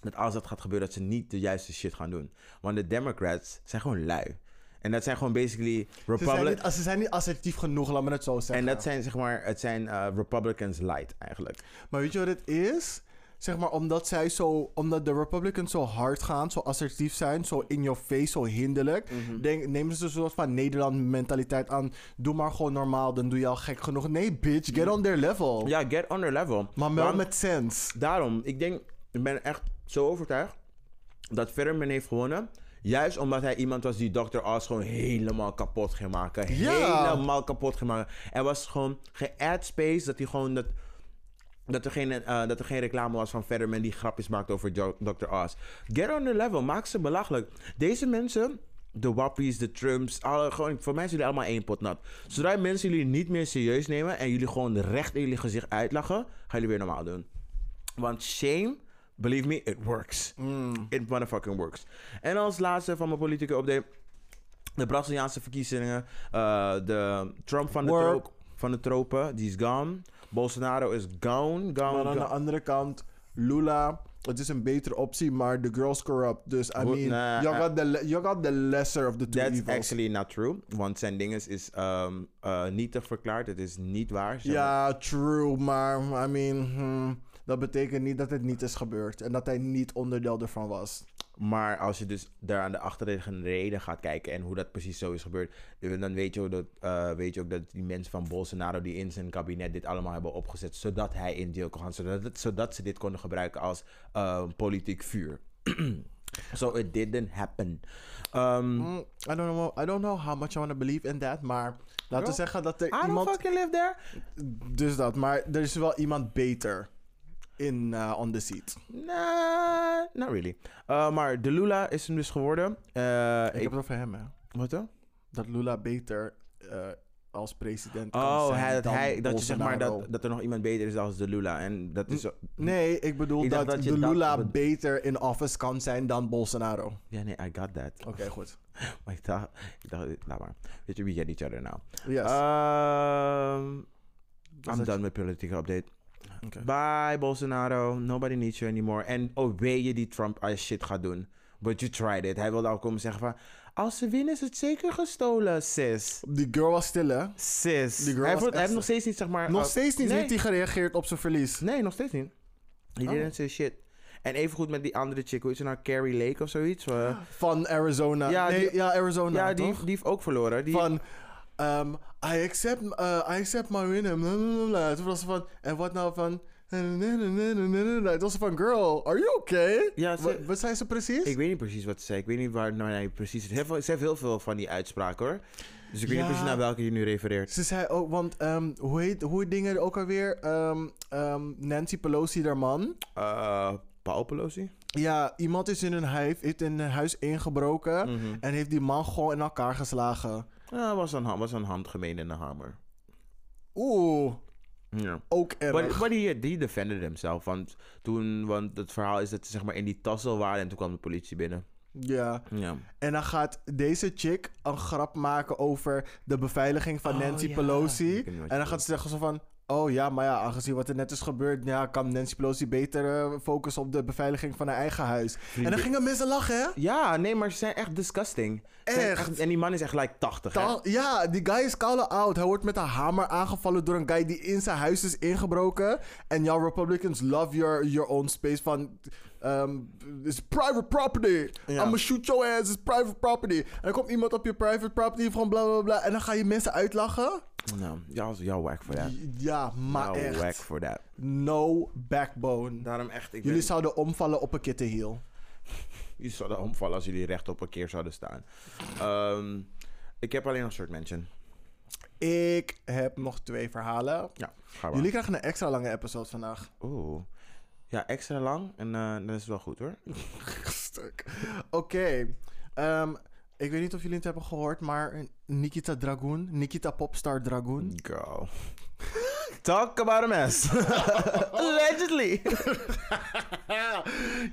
S2: dat als dat gaat gebeuren, dat ze niet de juiste shit gaan doen. Want de Democrats zijn gewoon lui. En dat zijn gewoon basically
S1: Ze zijn, niet, ze zijn niet assertief genoeg, laat me het zo zeggen.
S2: En dat zijn zeg maar, het zijn uh, Republicans light eigenlijk.
S1: Maar weet je wat het is? Zeg maar, omdat zij zo, omdat de Republicans zo hard gaan, zo assertief zijn, zo in your face, zo hinderlijk,
S2: Mhm.
S1: denk, nemen ze een soort van Nederland mentaliteit aan. Doe maar gewoon normaal, dan doe je al gek genoeg. Nee, bitch, get on their level.
S2: Ja, get on their level.
S1: Maar wel met sense.
S2: Daarom, ik denk, ik ben echt zo overtuigd dat Fetterman heeft gewonnen. Juist omdat hij iemand was die Dr. Oz gewoon helemaal kapot ging maken.
S1: Ja.
S2: Helemaal kapot ging maken. Er was gewoon geen ad space dat hij gewoon dat. Dat er, geen, eh, dat er geen reclame was van Fetterman die grapjes maakt over Jo- Dr. Oz. Get on the level, maak ze belachelijk. Deze mensen, de Wappies, de Trumps, alle, gewoon, voor mij zijn jullie allemaal één pot nat. Zodra mensen jullie niet meer serieus nemen en jullie gewoon recht in jullie gezicht uitlachen, gaan jullie weer normaal doen. Want shame, believe me, it works. It motherfucking works. En als laatste van mijn politieke update. De Braziliaanse verkiezingen. eh, de Trump van de, troop, van de tropen, die is gone. Bolsonaro is gone, gone,
S1: Maar aan de andere kant, Lula, het is een betere optie, maar the girl's corrupt. Dus, I mean,
S2: nah,
S1: you,
S2: uh,
S1: got the, you got the lesser of the two
S2: That's
S1: evils.
S2: actually not true. Want zijn ding is, is ehm, eh, nietig verklaard. Het is niet waar.
S1: Ja, true, maar I mean, hmm, dat betekent niet dat het niet is gebeurd en dat hij niet onderdeel ervan was.
S2: Maar als je dus daar aan de achterliggende reden gaat kijken en hoe dat precies zo is gebeurd, eh, dan weet je, ook dat, eh, weet je ook dat die mensen van Bolsonaro die in zijn kabinet dit allemaal hebben opgezet, zodat hij in deel kon gaan, zodat, het- zodat ze dit konden gebruiken als eh, politiek vuur. [CLEARS THROAT] so it didn't happen. Um,
S1: Hmm, I, don't know, I don't know how much I want to believe in that, maar laten we zeggen dat er
S2: I don't
S1: iemand...
S2: fucking live there.
S1: Dus dat, maar er is wel iemand beter in uh, on the seat.
S2: Nah, not really. Uh, maar de Lula is hem dus geworden. Uh,
S1: Ik,
S2: ik,
S1: heb het over hem, hè.
S2: wat dan?
S1: Dat Lula beter als president kan
S2: Oh,
S1: zijn
S2: hij, dat, hij, dat je zeg maar dat, dat er nog iemand beter is dan de Lula. En dat is.
S1: Nee, ik bedoel
S2: Ik
S1: dat, de Lula
S2: dat-
S1: beter in office kan zijn dan Bolsonaro.
S2: Ja, nee, I got that.
S1: Oké, goed. [LAUGHS]
S2: Maar ik dacht, ik dacht, laat maar. Weet je, we get each other now.
S1: Yes.
S2: Um,
S1: Dus
S2: I'm done met politieke update.
S1: Oké.
S2: Bye, Bolsonaro. Nobody needs you anymore. En oh, weet je die Trump als shit gaat doen. But you tried it. Hij wilde al komen zeggen van... Als ze winnen is het zeker gestolen, sis.
S1: Die girl was stil, hè?
S2: Sis.
S1: Die girl
S2: hij,
S1: was
S2: heeft, hij heeft nog steeds niet, zeg maar...
S1: Nog
S2: uh,
S1: steeds niet
S2: nee.
S1: heeft hij gereageerd op zijn verlies.
S2: Nee, nog steeds niet. He
S1: Oh.
S2: didn't say shit. En evengoed met die andere chick. Hoe is ze nou? Carrie Lake of zoiets?
S1: Van Arizona.
S2: Ja,
S1: nee,
S2: die-
S1: ja, Arizona,
S2: ja, die heeft ook verloren. Die,
S1: Van, um, I, accept, uh, I accept my win. en bla, bla, bla, bla. Toen was ze van, en wat nou van... Het was van, girl, are you okay?
S2: Ja, ze-
S1: wat, wat zei ze precies?
S2: Ik weet niet precies wat ze zei. Ik weet niet waar nou, nee, precies. Ze heeft, ze heeft heel veel van die uitspraken hoor. Dus ik weet
S1: Ja.
S2: niet precies naar welke je nu refereert.
S1: Ze zei ook, want ehm, hoe heet hoe dingen ook alweer? Ehm, Nancy Pelosi, haar man.
S2: Eh Paul Pelosi?
S1: Ja, iemand is in hun huis, heeft in huis ingebroken
S2: Mhm.
S1: en heeft die man gewoon in elkaar geslagen.
S2: Ja, was een, was een handgemeen en een hamer.
S1: Oeh,
S2: Ja.
S1: ook erg.
S2: Maar, maar die, die defended hemzelf. Want, toen, want het verhaal is dat ze zeg maar, in die tassel waren en toen kwam de politie binnen.
S1: Ja,
S2: Ja.
S1: en dan gaat deze chick een grap maken over de beveiliging van
S2: Oh,
S1: Nancy
S2: ja.
S1: Pelosi. En dan gaat ze zeggen zo van... Oh ja, maar ja, aangezien wat er net is gebeurd... Ja, kan Nancy Pelosi beter eh, focussen op de beveiliging van haar eigen huis. En dan gingen mensen lachen, hè?
S2: Ja, nee, maar ze zijn echt disgusting.
S1: Echt?
S2: En die man is echt like 80. hè?
S1: Ja, die guy is koude oud. Hij wordt met een hamer aangevallen door een guy die in zijn huis is ingebroken. En jouw Republicans love your, your own space van... Um, it's private property.
S2: Ja.
S1: I'ma shoot your ass. It's private property. En dan komt iemand op je private property van bla bla bla. En dan ga je mensen uitlachen.
S2: Nou, y'all, y'all whack for that.
S1: Ja, maar
S2: Y'all whack
S1: echt.
S2: for that.
S1: No backbone.
S2: Daarom echt, ik
S1: Jullie
S2: ben-
S1: zouden omvallen op een kittenhiel. [LAUGHS]
S2: jullie zouden omvallen als jullie recht op een keer zouden staan. Ehm, ik heb alleen nog short mention.
S1: Ik heb nog twee verhalen.
S2: Ja, ga maar.
S1: Jullie krijgen een extra lange episode vandaag.
S2: Oeh. Ja, extra lang en eh dat is wel goed hoor. [LAUGHS]
S1: Stuk. Oké. Ehm, ik weet niet of jullie het hebben gehoord, maar Nikita Dragoon, Nikita Popstar Dragoon.
S2: Girl. [LAUGHS] Talk about a mess. [LAUGHS] Allegedly.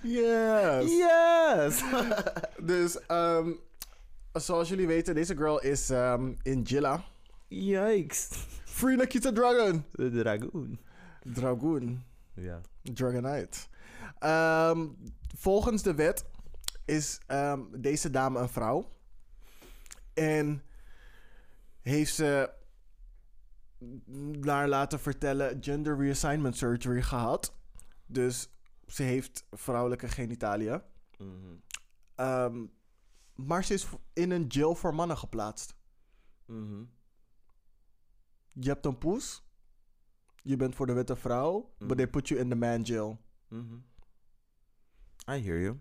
S1: yes.
S2: Yes.
S1: Dus, ehm, zoals jullie weten, deze girl is ehm, in Jilla.
S2: Yikes.
S1: Free Nikita Dragon.
S2: De dragoon.
S1: Dragoon.
S2: Ja.
S1: Dragonite. Ehm, volgens de wet is ehm, deze dame een vrouw. En heeft ze naar laten vertellen gender reassignment surgery gehad. Dus ze heeft vrouwelijke genitaliën.
S2: Mhm.
S1: Ehm, maar ze is in een jail voor mannen geplaatst.
S2: Mhm.
S1: Je hebt een poes. Je bent voor de wet een vrouw. But they put you in the man jail.
S2: Mhm. I hear you.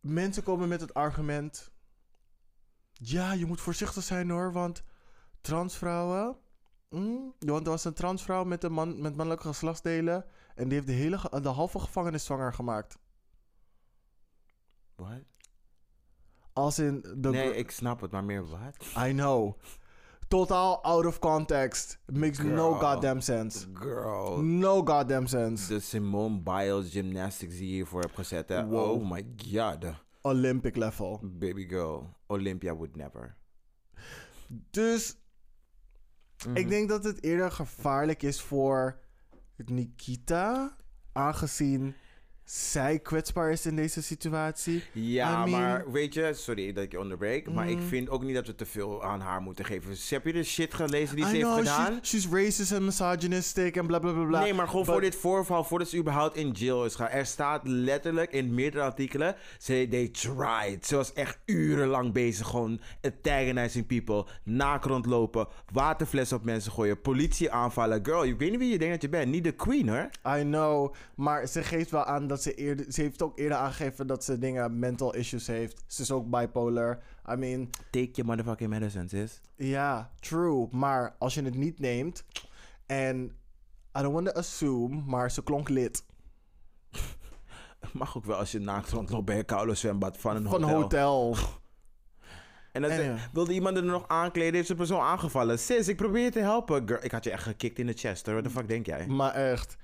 S1: Mensen komen met het argument. Ja, je moet voorzichtig zijn hoor, want transvrouwen. Mm, want er was een transvrouw met, een man, met mannelijke geslachtsdelen. En die heeft de, hele, de halve gevangenis zwanger gemaakt.
S2: What?
S1: Als in. De
S2: Nee, ik snap het, maar meer wat?
S1: I know. Totaal out of context. Makes no goddamn sense.
S2: Girl.
S1: No goddamn sense.
S2: De Simone Biles gymnastics die je hiervoor hebt gezet. Hè?
S1: Wow.
S2: Oh my god.
S1: Olympic level.
S2: Baby girl. Olympia would never.
S1: Dus
S2: Mhm.
S1: Ik denk dat het eerder gevaarlijk is voor Nikita, aangezien zij kwetsbaar is in deze situatie.
S2: Ja,
S1: I mean-
S2: maar weet je, sorry dat ik je onderbreek, maar ik
S1: Mhm.
S2: vind ook niet dat we te veel aan haar moeten geven. Heb je de shit gelezen die ze heeft gedaan?
S1: she's, she's racist en misogynistic en bla bla bla bla.
S2: Nee, maar gewoon
S1: But-
S2: voor dit voorval, voordat ze überhaupt in jail is gaan. Er staat letterlijk in meerdere artikelen, ze they tried. Ze was echt urenlang bezig, gewoon antagonizing people, naak rondlopen, waterflessen op mensen gooien, politie aanvallen. Girl, ik weet niet wie je denkt dat je bent, niet de queen hoor.
S1: I know, maar ze geeft wel aan dat ze eerder... Ze heeft ook eerder aangegeven dat ze dingen, mental issues heeft. Ze is ook bipolar. I mean,
S2: Take your motherfucking medicine, sis.
S1: ja, true. Maar als je het niet neemt en... I don't want to assume, maar ze klonk lid. [LAUGHS]
S2: Mag ook wel als je naakt rondloopt bij een koude zwembad van een
S1: Van
S2: hotel.
S1: hotel. [LAUGHS]
S2: En dan wilde iemand er nog aankleden, heeft de persoon aangevallen. Sis, ik probeer je te helpen. Girl, ik had je echt gekikt in de chest hoor. Wat de fuck denk jij?
S1: Maar echt.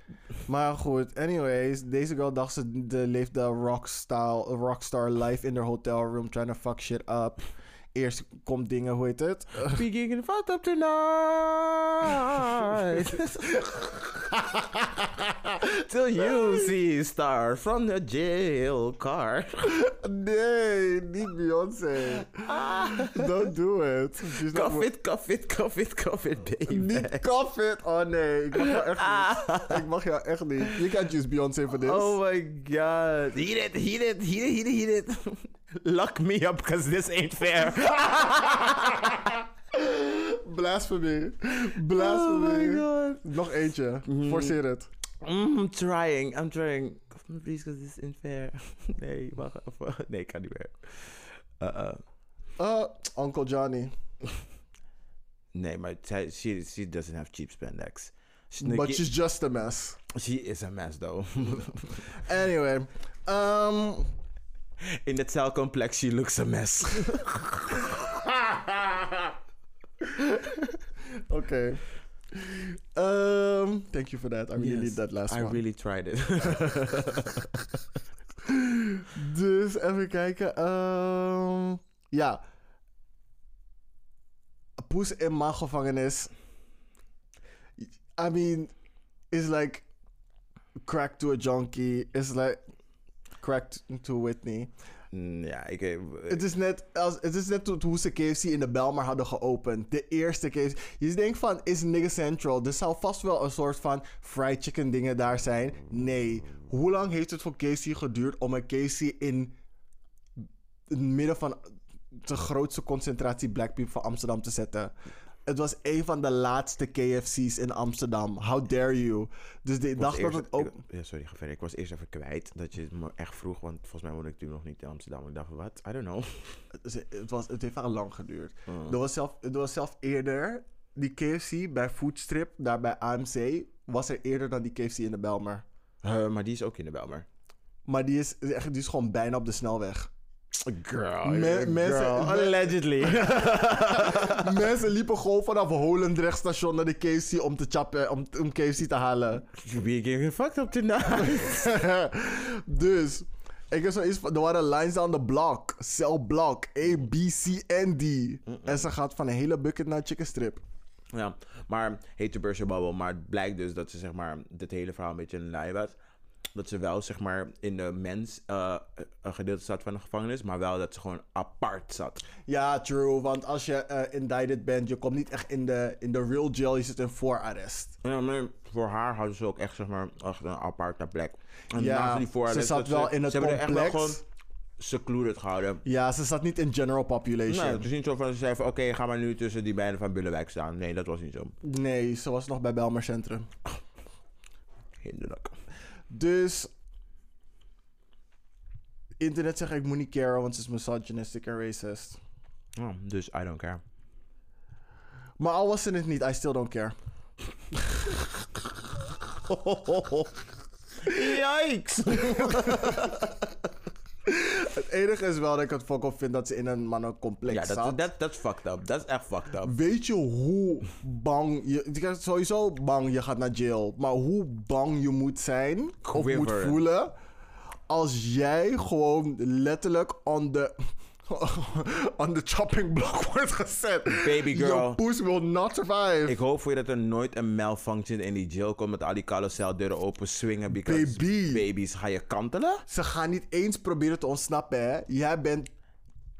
S1: Maar goed, anyways. Deze girl dacht ze de, leeft de rockstar, rockstar life in haar hotel room. Trying to fuck shit up. Eerst komt dingen, hoe heet het?
S2: We getting fucked up tonight. [LAUGHS] Till you see star from the jail car.
S1: nee, niet Beyoncé. Don't do it.
S2: Cuff it, cuff it, cuff it, cuff it, baby.
S1: Niet cuff it. Oh nee, ik mag jou echt niet. Ik mag jou echt niet. You can't use Beyoncé voor dit.
S2: Oh my god. Heat it, heat it, heat it, heat it, heat it. Lock me up, because this ain't fair. [LAUGHS]
S1: Blasphemy. Blasphemy.
S2: Oh my god.
S1: Nog eentje. Forceer het.
S2: Mm, I'm trying, I'm trying. Please, because this is unfair. [LAUGHS] nee, wacht even. Nee, ik kan niet meer. Uh-uh.
S1: Uh, Uncle Johnny.
S2: Nee, maar she, she doesn't have cheap spandex. She,
S1: But she's just a mess.
S2: she is a mess, though. [LAUGHS]
S1: Anyway. Um,
S2: In the cell complex, she looks a mess. [LAUGHS]
S1: okay. Um, thank you for that. I really
S2: Yes,
S1: need that last
S2: I
S1: one.
S2: really tried it. [LAUGHS]
S1: Dus even kijken. Um, ja. Poes in mijn gevangenis. I mean, is like crack to a junkie. Is like crack to Whitney.
S2: Mm, ja, ik... eh,
S1: Het is net, als, het is net hoe- ze KFC in de Belmar hadden geopend. De eerste KFC. Je denkt van, is Nigga Central. Er zal vast wel een soort van fried chicken dingen daar zijn. Nee. Hoe lang heeft het voor KFC geduurd om een KFC in het midden van de grootste concentratie black people van Amsterdam te zetten? Het was een van de laatste KFC's in Amsterdam. How dare you? Dus ik dacht dat het ook...
S2: ik- ja, sorry, ga verder. Ik was eerst even kwijt dat je het me echt vroeg. Want volgens mij woonde ik toen nog niet in Amsterdam. Ik dacht, wat? I don't know. [LAUGHS]
S1: Het, het, was, het heeft wel lang geduurd.
S2: Oh.
S1: Er, was zelf, er was zelf eerder die KFC bij Foodstrip, daar bij AMC, was er eerder dan die KFC in de Belmer.
S2: Maar die is ook in de Belmer.
S1: Maar die is, die is gewoon bijna op de snelweg.
S2: Girl,
S1: Me-
S2: girl.
S1: mensen-
S2: Allegedly. [LAUGHS]
S1: Mensen liepen gewoon vanaf Holendrecht station naar de KFC om te chappen, om, om KFC te halen.
S2: We getting fucked up tonight. [LAUGHS]
S1: dus, ik heb zoiets van, er waren lines aan de block. Cell block, A, B, C en D. En ze gaat van een hele bucket naar chicken strip.
S2: ja, maar hate to burst your bubble. Maar het blijkt dus dat ze zeg maar dit hele verhaal een beetje een lie was. Dat ze wel zeg maar in de mens eh, een gedeelte zat van de gevangenis. Maar wel dat ze gewoon apart zat.
S1: Ja, true. Want als je eh, indicted bent, je komt niet echt in de, in de real jail. Je zit in voorarrest.
S2: Ja, maar voor haar hadden ze ook echt zeg maar echt een aparte plek. En
S1: Ja,
S2: die voorarrest
S1: ze zat wel in het
S2: Ze hebben er echt wel gewoon secluded gehouden.
S1: Ja, ze zat niet in general population.
S2: Nee, het is niet zo van ze van oké, ga maar nu tussen die beiden van Bullenwijk staan. Nee, dat was niet zo.
S1: Nee, ze was nog bij Belmer Centrum.
S2: Hinderlijk.
S1: Dus... Internet zegt ik moet niet caren, want ze is misogynistic en racist.
S2: Ja, dus I don't care.
S1: Maar al was ze het niet, I still don't care. [LAUGHS]
S2: Yikes! [LAUGHS]
S1: Het enige is wel dat ik het fuck op vind dat ze in een mannencomplex
S2: ja,
S1: zat.
S2: dat, dat, dat is fucked up. Dat is echt fucked up.
S1: Weet je hoe bang je... Je sowieso bang je gaat naar jail. Maar hoe bang je moet zijn of moet voelen... als jij gewoon letterlijk on the... [LAUGHS] on the chopping block [LAUGHS] wordt gezet.
S2: Baby girl.
S1: Your pussy will not survive.
S2: Ik hoop voor je dat er nooit een malfunction in die jail komt met al die carouseldeuren open swingen. Because
S1: Baby.
S2: baby's ga je kantelen?
S1: Ze gaan niet eens proberen te ontsnappen, hè. Jij bent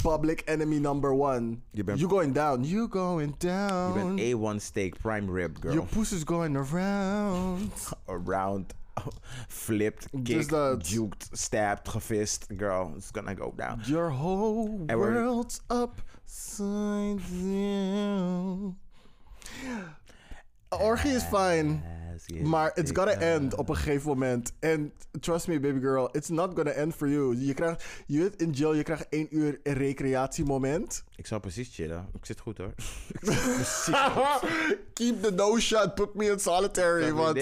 S1: public enemy number one.
S2: Je bent-
S1: You going down. You going down.
S2: Je bent A1 steak prime rib girl.
S1: Your pussy's going around. [LAUGHS]
S2: Around, flipped,
S1: Dus
S2: kicked, juked, stabbed, gevist. Girl, it's gonna go down.
S1: Your whole
S2: En
S1: world's upside down. Orgie is fine. Maar it's gotta end op een gegeven moment. En trust me, baby girl, it's not gonna end for you. Je krijgt, je in jail, je krijgt één uur recreatiemoment.
S2: Ik zou precies chillen. Ik zit goed hoor. [LAUGHS]
S1: Keep the nose shut, put me in solitary. Want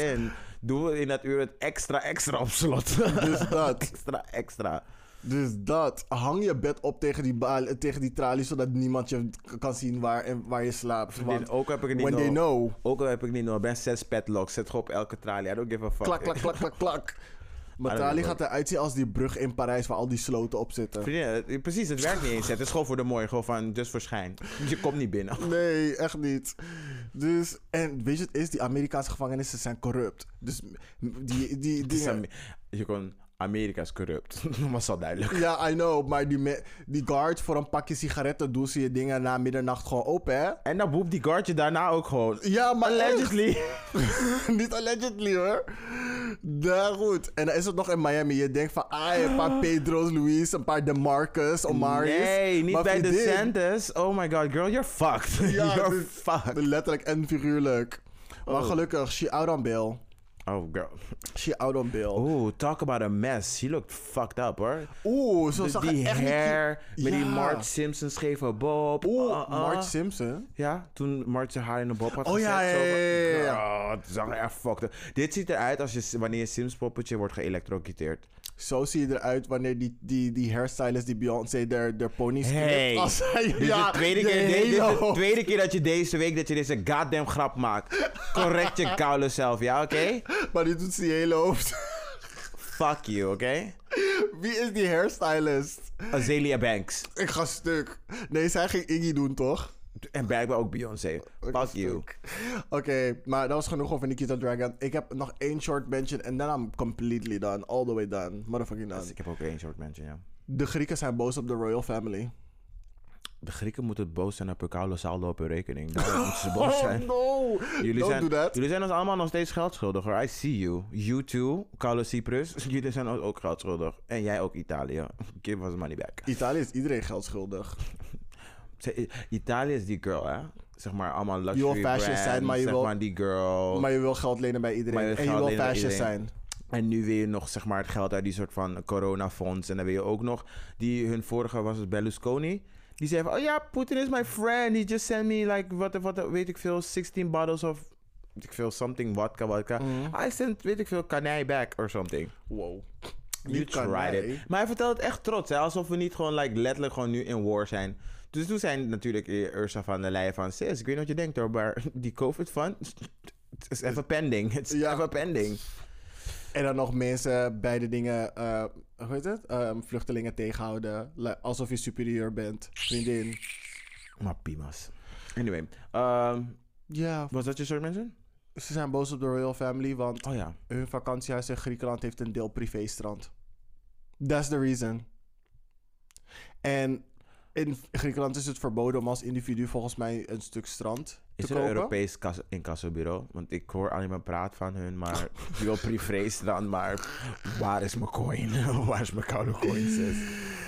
S2: Doen we in dat uur het extra extra op slot.
S1: Dus [LAUGHS] dat.
S2: extra extra.
S1: Dus dat. Hang je bed op tegen die, baal- tegen die tralies, zodat niemand je kan zien waar, en waar je slaapt. Want
S2: ook heb ik niet
S1: when they know.
S2: Ook al heb ik niet nog. Ik ben zes padlocks. Zet gewoon op elke tralie. I don't give a fuck.
S1: Klak, klak, klak, klak, klak. [LAUGHS] Mijn
S2: I don't
S1: tralie
S2: know.
S1: gaat eruit zien als die brug in Parijs waar al die sloten op zitten.
S2: Vriendin, het- precies, het werkt niet eens. Het is gewoon voor de mooi. Gewoon van, dus voor schijn. Je komt niet binnen. [LAUGHS]
S1: Nee, echt niet. Dus, en weet je wat het is? Die Amerikaanse gevangenissen zijn corrupt. Dus die, die dingen...
S2: Am- je kon, Amerika is corrupt. [LAUGHS] Dat was al duidelijk.
S1: Ja, I know, maar die, me- die guards voor een pakje sigaretten doen ze je dingen na middernacht gewoon open, hè?
S2: En dan boep die guardje daarna ook gewoon.
S1: Ja, maar
S2: Allegedly. [LAUGHS]
S1: Niet allegedly, hoor. Nou goed. En dan is het nog in Miami. Je denkt van, ah, een paar [GASPS] Pedro's, Luis, een paar DeMarcus, Omaris.
S2: Nee, niet
S1: Maar
S2: bij de
S1: vriendin,
S2: Santos. Oh my god, girl, you're fucked. [LAUGHS]
S1: Ja,
S2: you're fucked.
S1: Letterlijk en figuurlijk. Maar
S2: Oh.
S1: gelukkig, she out on bail.
S2: Oh, girl.
S1: She out on bail.
S2: Oeh, talk about a mess. She looked fucked up, hoor.
S1: Oeh, zo zag
S2: die
S1: niet-
S2: hair met die. Marge Simpson scheve bob.
S1: Oeh,
S2: Uh, uh.
S1: Marge Simpson.
S2: Ja, toen Marge zijn haar in de bob had
S1: Oh,
S2: gezet.
S1: ja, ja,
S2: zo
S1: ja, ja.
S2: Girl, het zag er echt fucked up. Dit ziet eruit als je, wanneer je Sims poppetje wordt geëlektrocuteerd.
S1: Zo zie je eruit wanneer die, die, die hairstylist die Beyoncé der, der ponies
S2: Hey,
S1: knipt. Als zij,
S2: Dit is,
S1: ja,
S2: de tweede keer, dit is de tweede keer dat je deze week dat je deze goddamn grap maakt. Correct je [LAUGHS] koude zelf, ja, oké?
S1: Maar die doet zijn hele hoofd.
S2: Fuck you, oké?
S1: Wie is die hairstylist?
S2: Azealia Banks.
S1: Ik ga stuk. Nee, zij ging Iggy doen, toch?
S2: En blijkbaar ook Beyoncé. Fuck you.
S1: Oké, maar dat was genoeg over Nikita Dragon. Ik heb nog één short mention en then I'm completely done. All the way done. Motherfucking done.
S2: Dus ik heb ook één short mention, ja.
S1: De Grieken zijn boos op de royal family.
S2: De Grieken moeten boos zijn op hun koude saldo op hun rekening. [LAUGHS] Moeten ze boos zijn.
S1: no!
S2: Jullie
S1: Don't
S2: zijn,
S1: do that.
S2: jullie zijn ons allemaal nog steeds geld schuldig hoor. I see you. You too, Carlo Cyprus. [LAUGHS] Jullie zijn ons ook geld schuldig. En jij ook Italië. Give us money back.
S1: Italië is iedereen geld schuldig.
S2: Italië is die girl, hè? Zeg maar allemaal luxury
S1: wil fashion
S2: brands,
S1: zijn, maar je
S2: zeg
S1: wil-
S2: maar die girl.
S1: Maar je wil geld lenen bij iedereen.
S2: je
S1: En je wil fashion
S2: iedereen.
S1: zijn.
S2: En nu wil je nog zeg maar het geld uit die soort van coronafonds. En dan wil je ook nog, die hun vorige was het Berlusconi. Die zei van, oh ja, Putin is my friend. He just sent me like, wat, wat weet ik veel, 16 bottles of, weet ik veel, something vodka, vodka.
S1: Mhm.
S2: I sent, weet ik veel, kanij back or something.
S1: Wow.
S2: You tried it. Maar hij vertelt het echt trots, hè? alsof we niet gewoon like, letterlijk gewoon nu in war zijn. Dus toen zijn natuurlijk eh, Ursa van der Leyen van, sis, ik weet niet wat je denkt hoor, maar [LAUGHS] die COVID fund, het is even pending. Het is
S1: Ja.
S2: even pending.
S1: En dan nog mensen bij de dingen, eh, hoe heet het? Ehm, vluchtelingen tegenhouden. Alsof je superieur bent. Vriendin.
S2: Maar pimas. Anyway, ehm,
S1: Ja,
S2: was dat je soort mensen?
S1: ze zijn boos op de royal family, want
S2: Oh ja.
S1: hun vakantiehuis in Griekenland heeft een deel privéstrand. That's the reason. En in Griekenland is het verboden om als individu volgens mij een stuk strand te
S2: Is er
S1: kopen.
S2: een Europees kas- incassobureau? Want ik hoor alleen maar praat van hun, maar [LAUGHS] wil privé's dan, maar waar is mijn coin? [LAUGHS] waar is mijn koude coin, sis?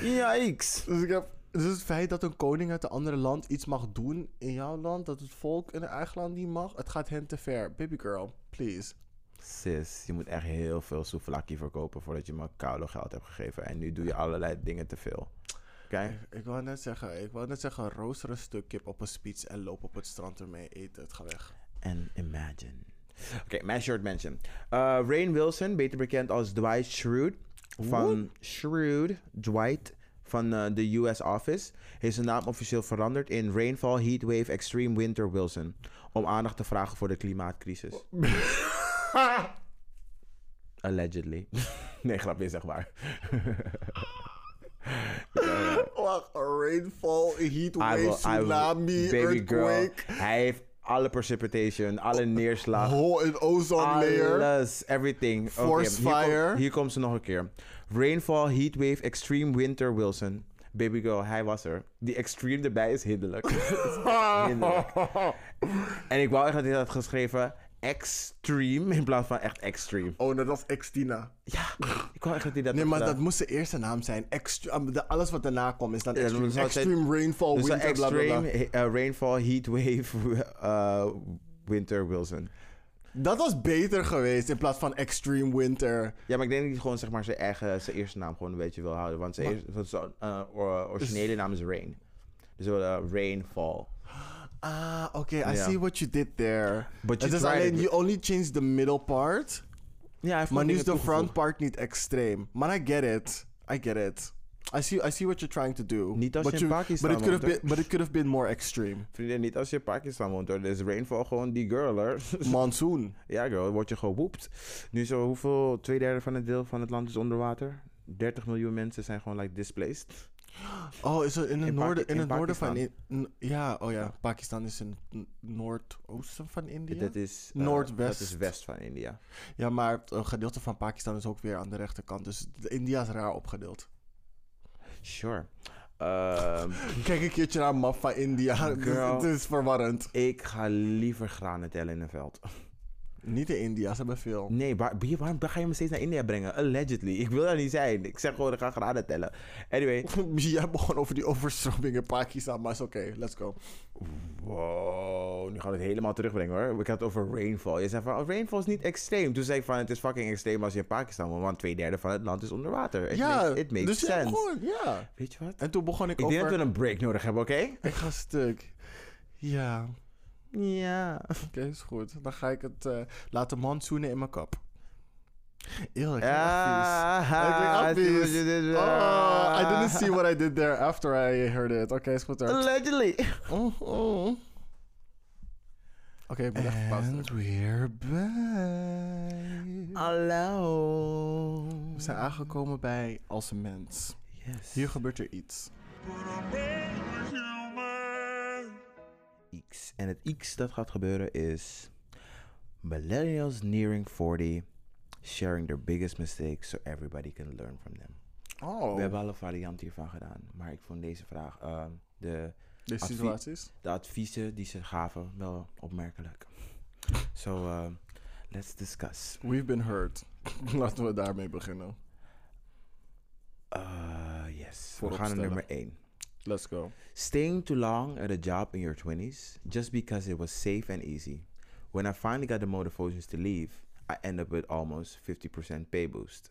S2: Yikes.
S1: Dus, ik heb, dus het feit dat een koning uit een ander land iets mag doen in jouw land, dat het volk in een eigen land niet mag, het gaat hen te ver. Baby girl, please.
S2: Sis, je moet echt heel veel souvlaki verkopen voordat je me koude geld hebt gegeven. En nu doe je allerlei dingen te veel. Oké?
S1: Ik wou net zeggen, ik wou net zeggen, rooster een stuk kip op een spits en loop op het strand ermee eten. Het gaat weg.
S2: En imagine. Oké, mijn short mention. Uh, Rain Wilson, beter bekend als Dwight Schrute. Van Schrute, Dwight van uh, de US Office. Heeft zijn naam officieel veranderd in Rainfall Heatwave Extreme Winter Wilson. Om aandacht te vragen voor de klimaatcrisis. [LAUGHS] Allegedly. [LAUGHS] nee, grapje, zeg maar. [LAUGHS] [LAUGHS]
S1: Wacht, rainfall, heatwave,
S2: will-
S1: tsunami,
S2: baby girl.
S1: earthquake,
S2: Hij heeft alle precipitation, alle neerslag.
S1: hole in ozone layer.
S2: Alles, everything.
S1: Force
S2: hier
S1: fire.
S2: Hier komt ze nog een keer. Rainfall, heatwave, extreme winter, Wilson. Baby girl, hij was er. Die extreme erbij is hinderlijk. [LAUGHS] hinderlijk. [LAUGHS] En ik wou echt dat hij had geschreven extreme in plaats van echt extreme.
S1: Oh, dat was Extina.
S2: Ja, ik wou echt dat hij dat
S1: Nee, maar dat moest zijn eerste naam zijn. Extre- um, de- alles wat daarna komt is dan
S2: Ja,
S1: extreme,
S2: het
S1: extreme rainfall,
S2: Dus
S1: winter, bla bla
S2: extreme
S1: bla.
S2: eh, rainfall, heatwave, uh, [LAUGHS] winter, Wilson.
S1: Dat was beter geweest in plaats van extreme winter.
S2: Ja, maar ik denk dat hij gewoon zeg maar zijn eigen, zijn eerste naam gewoon een beetje wil houden. Want zijn,
S1: Maar-
S2: eerste, want zijn uh, or- originele naam is Rain. Dus uh, Rainfall.
S1: Ah, oké, I
S2: Ja.
S1: see what you did there.
S2: But
S1: Het
S2: you
S1: is
S2: tried
S1: alleen, you only changed the middle part.
S2: Ja, hij heeft
S1: Maar
S2: gewoon
S1: nu is de front
S2: toegevoegd.
S1: part niet extreem. Maar I get it. I get it. I see, I see what you're trying to do.
S2: Niet als
S1: but
S2: je in Pakistan
S1: but it could have
S2: woont,
S1: been, But it could have been more extreme.
S2: Vriendin, niet als je in Pakistan woont hoor. Dan is Rainfall gewoon die girl hoor. [LAUGHS]
S1: Monsoon.
S2: ja girl, word je gewoept. Nu zo, hoeveel, twee derde van het deel van het land is onder water? 30 miljoen mensen zijn gewoon like displaced. [GASPS]
S1: Oh, is het in het
S2: In
S1: noorden, in
S2: in
S1: het noorden van...
S2: Pakistan.
S1: In, n- ja, oh ja. Pakistan is in het noordoosten van India.
S2: Dat is, uh,
S1: Noordwest.
S2: Dat is west van India.
S1: Ja, maar een gedeelte van Pakistan is ook weer aan de rechterkant. Dus India is raar opgedeeld.
S2: Sure. [LAUGHS] Ehm,
S1: Kijk een keertje naar een map van India. Het is-
S2: Girl. [LAUGHS]
S1: Het is verwarrend.
S2: ik ga liever granen tellen in een veld.
S1: Niet in India, ze hebben veel.
S2: Nee, waar, waarom ga je me steeds naar India brengen? Allegedly. Ik wil daar niet zijn. Ik zeg gewoon, ik ga graden tellen. Anyway. [LAUGHS]
S1: Jij begon over die overstroming in Pakistan, maar is oké, let's go.
S2: Wow, nu gaan we het helemaal terugbrengen hoor. Ik had het over rainfall. Je zei van, oh, rainfall is niet extreem. Toen zei ik van, het is fucking extreem als je in Pakistan woont, want twee derde van het land is onder water. It
S1: ja,
S2: makes, it makes
S1: dus ja,
S2: sense.
S1: gewoon, ja.
S2: Weet je wat?
S1: En toen begon ik,
S2: Ik
S1: over...
S2: denk dat we een break nodig hebben, oké?
S1: Ik ga stuk. Ja,
S2: Ja.
S1: oké, is goed. Dan ga ik het uh, laten monsoenen in mijn kop. Eeuw, ik
S2: dit-
S1: Oh, I didn't see what I did there after I heard it. Oké, is goed.
S2: Allegedly.
S1: Oh, oh. Oké, ik ben echt gepast. And we're back.
S2: Hallo.
S1: We zijn aangekomen bij Als een Mens.
S2: Yes.
S1: Hier gebeurt er iets.
S2: X. En het X dat gaat gebeuren is millennials nearing 40 sharing their biggest mistakes so everybody can learn from them.
S1: Oh,
S2: We hebben alle varianten hiervan gedaan, maar ik vond deze vraag, ehm, de,
S1: situaties.
S2: de adviezen die ze gaven, wel opmerkelijk. [LAUGHS] So, ehm, let's discuss.
S1: We've been hurt. [LAUGHS] Laten we daarmee beginnen.
S2: Uh, yes. We gaan naar nummer 1.
S1: Let's go.
S2: Staying too long at a job in your 20s just because it was safe and easy. When I finally got the motivations to leave, I end up with almost 50% pay boost.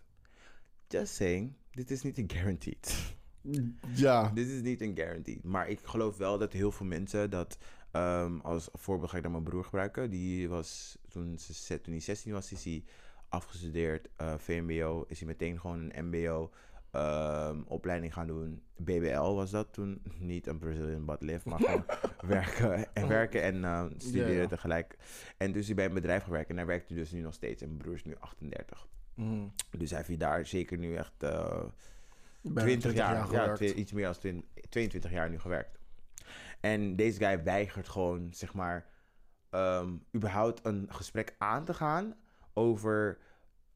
S2: Just saying, dit is niet een guaranteed. [LAUGHS]
S1: Ja.
S2: dit is niet een guaranteed. Maar ik geloof wel dat heel veel mensen dat, ehm, als voorbeeld ga ik dan mijn broer gebruiken. Die was, toen, ze, ze- toen hij 16 was, is hij afgestudeerd, eh, VMBO. Is hij meteen gewoon een MBO ehm, opleiding gaan doen. BBL was dat toen. Niet een Brazilian butt lift, maar gewoon [LAUGHS] werken en werken en eh, studeren tegelijk. En dus hij bij een bedrijf gewerkt en hij werkt dus nu nog steeds. En mijn broer is nu 38.
S1: Mm.
S2: Dus hij heeft daar zeker nu echt eh,
S1: Bijna
S2: 20 jaar, ja, iets meer dan 20, 22 jaar nu gewerkt. En deze guy weigert gewoon, zeg maar, ehm, überhaupt een gesprek aan te gaan over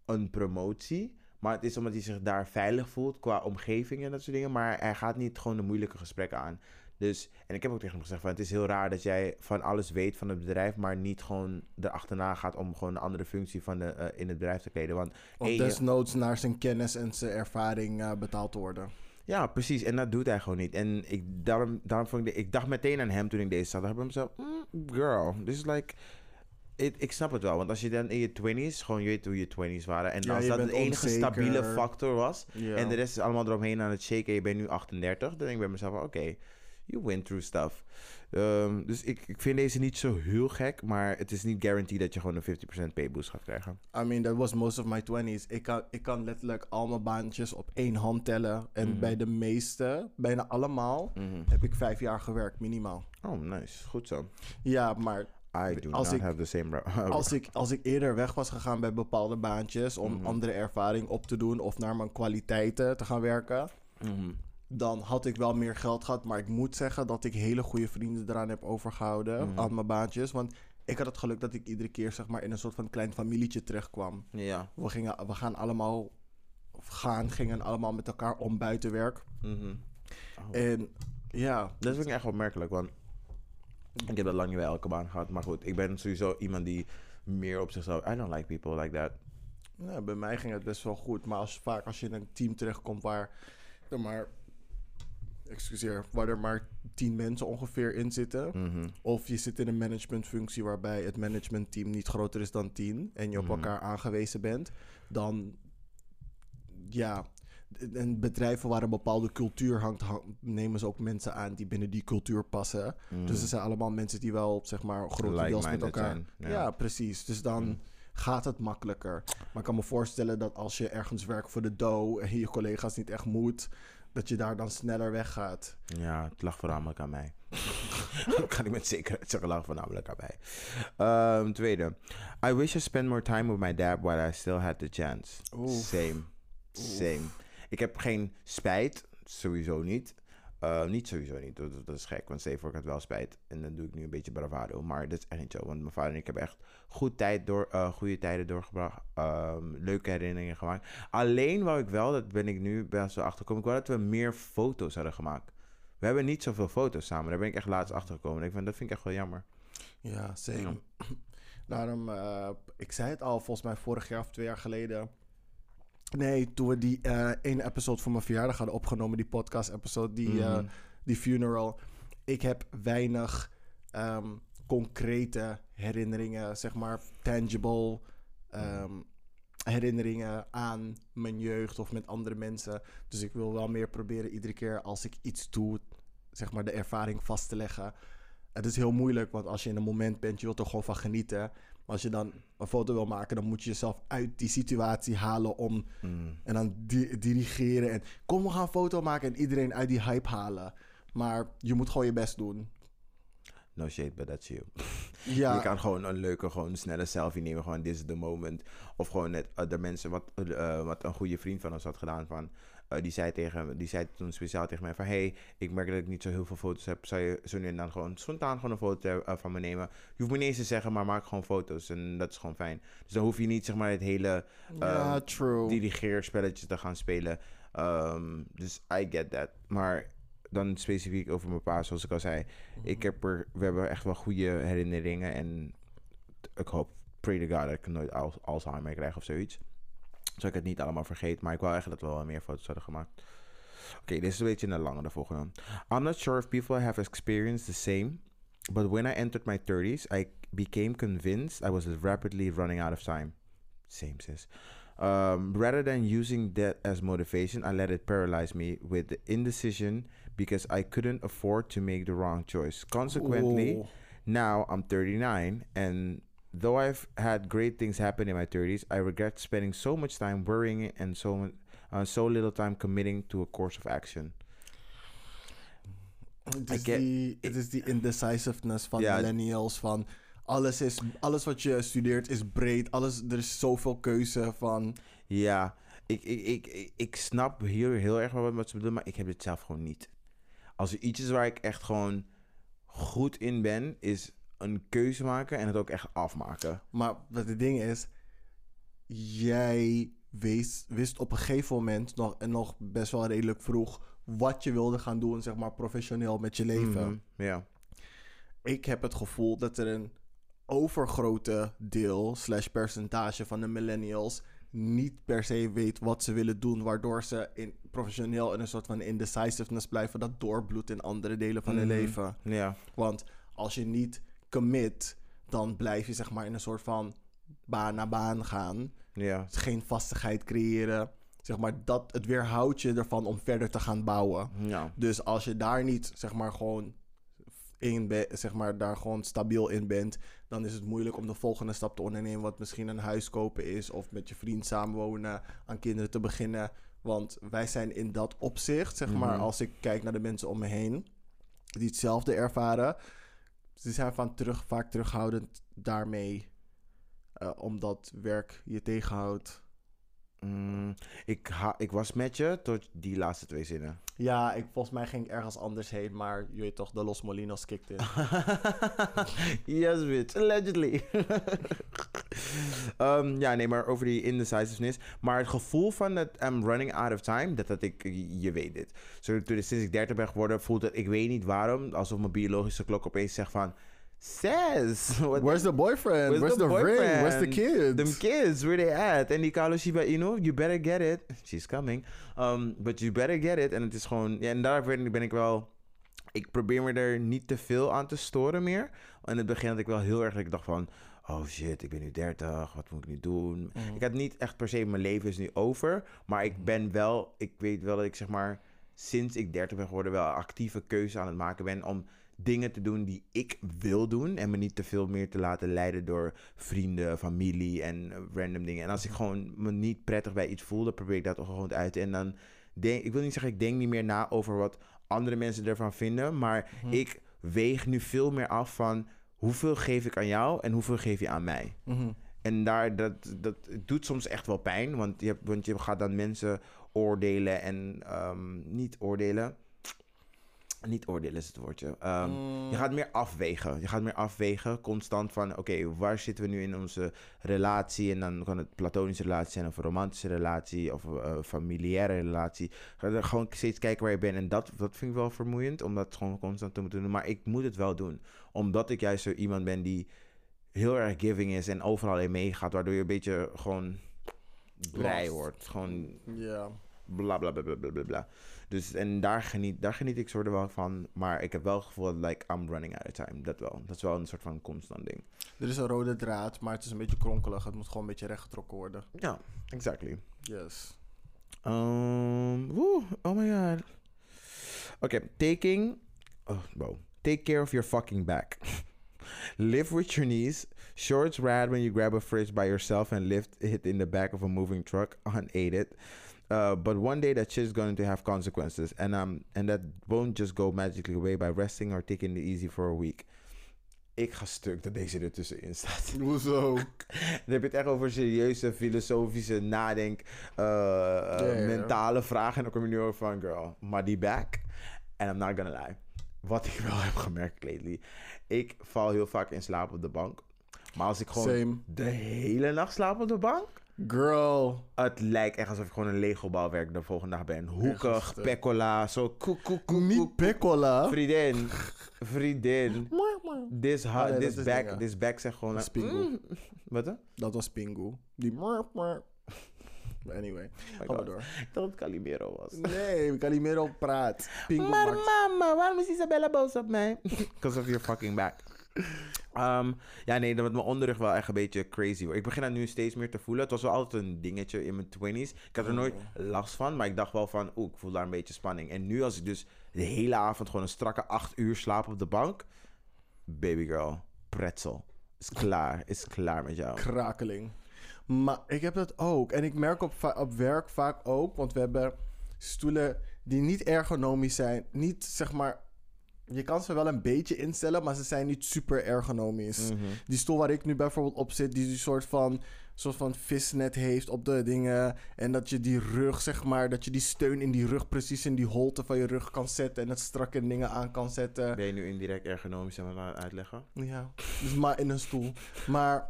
S2: een promotie. Maar het is omdat hij zich daar veilig voelt qua omgeving en dat soort dingen. Maar hij gaat niet gewoon de moeilijke gesprekken aan. Dus, en ik heb ook tegen hem gezegd van, het is heel raar dat jij van alles weet van het bedrijf, maar niet gewoon erachterna gaat om gewoon een andere functie van de, eh, in het bedrijf te kleden. Want
S1: Of
S2: je-
S1: desnoods naar zijn kennis en zijn ervaring eh, betaald te worden.
S2: Ja, precies. En dat doet hij gewoon niet. En ik, daarom, daarom vond ik, de- ik dacht meteen aan hem toen ik deze zag. Dan heb ik mezelf, mm, girl, this is like... it- ik snap het wel, want als je dan in je 20s, gewoon je weet hoe je 20s waren. En
S1: Ja,
S2: als dat de enige
S1: onzeker.
S2: stabiele factor was.
S1: Ja.
S2: En de rest is allemaal eromheen aan het shaken. En je bent nu 38. Dan denk ik bij mezelf, oké, you went through stuff. Ehm, dus ik, ik vind deze niet zo heel gek. Maar het is niet guaranteed dat je gewoon een 50% pay boost gaat krijgen.
S1: I mean, that was most of my 20s. Ik kan, ik kan letterlijk al mijn baantjes op één hand tellen. En
S2: Mhm.
S1: bij de meeste, bijna allemaal,
S2: Mhm.
S1: heb ik vijf jaar gewerkt, minimaal.
S2: Oh, nice. Goed zo.
S1: Ja, maar
S2: I do
S1: Als
S2: not
S1: ik-
S2: have the same... ro- [LAUGHS]
S1: als ik, als ik eerder weg was gegaan bij bepaalde baantjes om
S2: Mhm.
S1: andere ervaring op te doen of naar mijn kwaliteiten te gaan werken,
S2: Mhm.
S1: dan had ik wel meer geld gehad. Maar ik moet zeggen dat ik hele goede vrienden eraan heb overgehouden
S2: Mhm.
S1: aan mijn baantjes. Want ik had het geluk dat ik iedere keer zeg maar in een soort van klein familietje terechtkwam.
S2: Ja.
S1: We, gingen, we gaan allemaal gaan, gingen allemaal met elkaar om buiten werk.
S2: Oh.
S1: En ja,
S2: Dat vind ik echt opmerkelijk, want ik heb dat lang niet bij elke baan gehad. Maar goed, ik ben sowieso iemand die meer op zichzelf... I don't like people like that.
S1: ja, bij mij ging het best wel goed. Maar als, vaak als je in een team terechtkomt waar er maar, excuseer, waar er maar tien mensen ongeveer in zitten.
S2: Mhm.
S1: Of je zit in een managementfunctie waarbij het managementteam niet groter is dan tien. En je op
S2: Mhm.
S1: elkaar aangewezen bent. Dan, ja, en bedrijven waar een bepaalde cultuur hangt, hang- nemen ze ook mensen aan die binnen die cultuur passen.
S2: Mhm.
S1: Dus er zijn allemaal mensen die wel, zeg maar, grotendeels met elkaar...
S2: zijn,
S1: Ja.
S2: ja.
S1: precies. Dus dan
S2: Mhm.
S1: gaat het makkelijker. Maar ik kan me voorstellen dat als je ergens werkt voor de dough... en je collega's niet echt moet... dat je daar dan sneller weggaat.
S2: Ja, het lag voornamelijk aan mij. [LAUGHS] kan ik met zekerheid zeggen, lag voornamelijk aan mij. Ehm, tweede. I wish I spent more time with my dad while I still had the chance. Same. Same. Ik heb geen spijt, sowieso niet. Eh, niet sowieso niet, dat, dat is gek, want steeds voor ik had wel spijt. En dan doe ik nu een beetje bravado, maar dat is echt niet zo. Want mijn vader en ik hebben echt goed tijd door, eh, goede tijden doorgebracht. ehm, leuke herinneringen gemaakt. Alleen wou ik wel, dat ben ik nu best wel achtergekomen, ik wou dat we meer foto's hadden gemaakt. We hebben niet zoveel foto's samen, daar ben ik echt laatst achtergekomen. Ik vind, dat vind ik echt wel jammer.
S1: Ja.
S2: Ja. [CLEARS THROAT]
S1: Daarom, eh, ik zei het al, volgens mij vorig jaar of twee jaar geleden. Nee, toen we die eh ene episode voor mijn verjaardag hadden opgenomen, die podcast-episode, die, eh,
S2: Mhm.
S1: die funeral. Ik heb weinig ehm, concrete herinneringen, zeg maar, tangible ehm, herinneringen aan mijn jeugd of met andere mensen. Dus ik wil wel meer proberen iedere keer als ik iets doe, zeg maar, de ervaring vast te leggen. Het is heel moeilijk, want als je in een moment bent, je wilt er gewoon van genieten. Maar als je dan een foto wil maken, dan moet je jezelf uit die situatie halen om
S2: Mm.
S1: en dan di- dirigeren en kom we gaan een foto maken en iedereen uit die hype halen. Maar je moet gewoon je best doen.
S2: No shade, but that's you. [LAUGHS]
S1: Ja,
S2: Je kan gewoon een leuke, gewoon snelle selfie nemen. Gewoon, this is the moment. Of gewoon net de mensen, wat, eh, wat een goede vriend van ons had gedaan. Van, eh, die, zei tegen, die zei toen speciaal tegen mij van... Hey, ik merk dat ik niet zo heel veel foto's heb. Zou je zo nu en dan gewoon spontaan gewoon een foto eh, van me nemen? Je hoeft me niet eens te zeggen, maar maak gewoon foto's. En dat is gewoon fijn. Dus dan hoef je niet zeg maar het hele
S1: ja
S2: ehm,
S1: true.
S2: dirigeerspelletje te gaan spelen. Ehm, dus I get that. Maar dan specifiek over mijn pa, zoals ik al zei. Ik heb er, we hebben echt wel goede herinneringen. En ik hoop, pray to God, dat ik nooit Al- Alzheimer krijg of zoiets. Zodat ik het niet allemaal vergeet. Maar ik wil eigenlijk dat we wel meer foto's hadden gemaakt. Oké, dit is een beetje een lange de volgende. I'm not sure if people have experienced the same. But when I entered my 30s, I became convinced I was rapidly running out of time. Same, sis. Um, rather than using that as motivation, I let it paralyze me with the indecision because I couldn't afford to make the wrong choice. Consequently, now I'm 39, and though I've had great things happen in my 30s, I regret spending so much time worrying and so uh, so little time committing to a course of action.
S1: Het is,
S2: get-
S1: die, het is die indecisiveness van millennials. Van alles, is, alles wat je studeert is breed. Alles, er is zoveel keuze van...
S2: Ja, ik, ik, ik, ik, ik snap hier heel erg wel wat ze bedoelen, maar ik heb het zelf gewoon niet. Als er iets is waar ik echt gewoon goed in ben, is een keuze maken en het ook echt afmaken.
S1: Maar wat het ding is, jij wist, wist op een gegeven moment nog, en nog best wel redelijk vroeg wat je wilde gaan doen, zeg maar professioneel met je leven.
S2: Mhm, Ja.
S1: Ik heb het gevoel dat er een overgrote deel slash percentage van de millennials niet per se weet wat ze willen doen, waardoor ze in, professioneel in een soort van indecisiveness blijven dat doorbloedt in andere delen van hun
S2: Mhm.
S1: leven.
S2: Ja.
S1: Want als je niet commit, dan blijf je zeg maar in een soort van baan naar baan gaan.
S2: Ja.
S1: Geen vastigheid creëren. Zeg maar, dat, het weerhoudt je ervan om verder te gaan bouwen.
S2: Ja.
S1: Dus als je daar niet, zeg maar, gewoon in be- zeg maar, daar gewoon stabiel in bent, dan is het moeilijk om de volgende stap te ondernemen, wat misschien een huis kopen is, of met je vriend samenwonen, aan kinderen te beginnen. Want wij zijn in dat opzicht, zeg maar,
S2: Mhm.
S1: als ik kijk naar de mensen om me heen, die hetzelfde ervaren, ze zijn van terug, vaak terughoudend daarmee, eh, omdat werk je tegenhoudt.
S2: Mm, ik, ha ik was met je tot die laatste twee zinnen.
S1: Ja, ik, volgens mij ging ik ergens anders heen, maar je weet toch, de Los Molinos kicked in. [LAUGHS]
S2: yes, bitch. Allegedly. [LAUGHS] [LAUGHS] Ehm, ja, nee, maar over die indecisiveness. Maar het gevoel van dat I'm running out of time, dat, dat ik, je weet dit. Sinds ik 30 ben geworden, voelt het, ik weet niet waarom, alsof mijn biologische klok opeens zegt van... Says, [LAUGHS] what
S1: Where's the boyfriend?
S2: Where's
S1: Where's,
S2: the
S1: the, ring? Where's the kids?
S2: Them kids, where they at? En die Carlo Shiba Inu, you better get it. She's coming. Um, but you better get it. En het is gewoon... Ja, en daar ben, ik wel... Ik probeer me er niet te veel aan te storen meer. In het begin had ik wel heel erg... dat Ik dacht van... Oh shit, ik ben nu 30. Wat moet ik nu doen?
S1: Mm.
S2: Ik had niet echt per se... Mijn leven is nu over. Maar ik ben wel... Ik weet wel dat ik zeg maar... Sinds ik 30 ben geworden... wel actieve keuze aan het maken ben... om dingen te doen die ik wil doen. En me niet te veel meer te laten leiden door vrienden, familie en random dingen. En als ik gewoon me niet prettig bij iets voel, dan probeer ik dat gewoon te uiten. En dan denk ik wil niet zeggen, ik denk niet meer na over wat andere mensen ervan vinden. Maar
S1: Mhm.
S2: ik weeg nu veel meer af van hoeveel geef ik aan jou en hoeveel geef je aan mij.
S1: Mhm.
S2: En daar, dat, dat doet soms echt wel pijn. Want je, hebt, want je gaat dan mensen oordelen en ehm, niet oordelen. Niet oordelen is het woordje. Ehm,
S1: Mm.
S2: je gaat meer afwegen. Je gaat meer afwegen constant van... Oké, waar zitten we nu in onze relatie? En dan kan het platonische relatie zijn... of een romantische relatie... of een eh, familiaire relatie. Gewoon steeds kijken waar je bent. En dat, dat vind ik wel vermoeiend... om dat gewoon constant te moeten doen. Maar ik moet het wel doen. Omdat ik juist zo iemand ben die... heel erg giving is en overal in meegaat, waardoor je een beetje gewoon blij wordt. Gewoon
S1: Ja.
S2: bla bla bla bla bla bla. Dus en daar geniet, daar geniet ik soort wel van. Maar ik heb wel het gevoel dat like, I'm running out of time. Dat wel. Dat is wel een soort van constant ding.
S1: Er is een rode draad, maar het is een beetje kronkelig. Het moet gewoon een beetje rechtgetrokken worden.
S2: Ja, exactly.
S1: Yes.
S2: Um, woe, oh my god. Okay, taking. Oh, wow. Take care of your fucking back. [LAUGHS] live with your knees. Shorts rad when you grab a fridge by yourself and lift it in the back of a moving truck unaided. Uh, but one day that shit's going to have consequences, and um, and that won't just go magically away by resting or taking it easy for a week. Ik ga stuk dat deze ertussenin staat. [LAUGHS]
S1: Hoezo? [LAUGHS]
S2: Dan heb je het echt over serieuze, filosofische, nadenk, eh, eh, mentale vragen. En dan kom je nu over van, girl, maar die back. And I'm not gonna lie. Wat ik [LAUGHS] wel heb gemerkt lately. Ik val heel vaak in slaap op de bank. Maar als ik gewoon
S1: Same.
S2: de hele nacht slaap op de bank...
S1: Girl.
S2: Het lijkt echt alsof ik gewoon een Lego-bouwwerk de volgende dag ben. Hoekig, pekkola, zo koek, koek, koek,
S1: Niet.
S2: Vriendin, vriendin. [LAUGHS] This, ha-
S1: Oh, nee,
S2: this, back, this back zegt gewoon...
S1: Dat
S2: like, mm. Wat?
S1: Dat was Pingu. Die maar Anyway,
S2: my
S1: gaan we door.
S2: Ik dacht dat het Calimero was.
S1: Nee, Calimero praat. Pingu
S2: Maar mama, waarom is Isabella boos op mij? [LAUGHS] Because of your fucking back. Ehm, ja, nee, dat mijn onderrug wel echt een beetje crazy wordt. Ik begin dat nu steeds meer te voelen. Het was wel altijd een dingetje in mijn 20s. Ik had er nooit last van, maar ik dacht wel van, oeh, ik voel daar een beetje spanning. En nu als ik dus de hele avond gewoon een strakke acht uur slaap op de bank. Baby girl, pretzel. Is klaar, is klaar met jou.
S1: krakeling. Maar ik heb dat ook. En ik merk op, op werk vaak ook. Want we hebben stoelen die niet ergonomisch zijn. Niet zeg maar. Je kan ze wel een beetje instellen, maar ze zijn niet super ergonomisch.
S2: Mhm.
S1: Die stoel waar ik nu bijvoorbeeld op zit, die een soort van, soort van visnet heeft op de dingen. En dat je die rug, zeg maar, dat je die steun in die rug precies in die holte van je rug kan zetten. En het strakke dingen aan kan zetten.
S2: Ben je nu indirect ergonomisch aan het uitleggen?
S1: Ja, dus maar in een stoel. Maar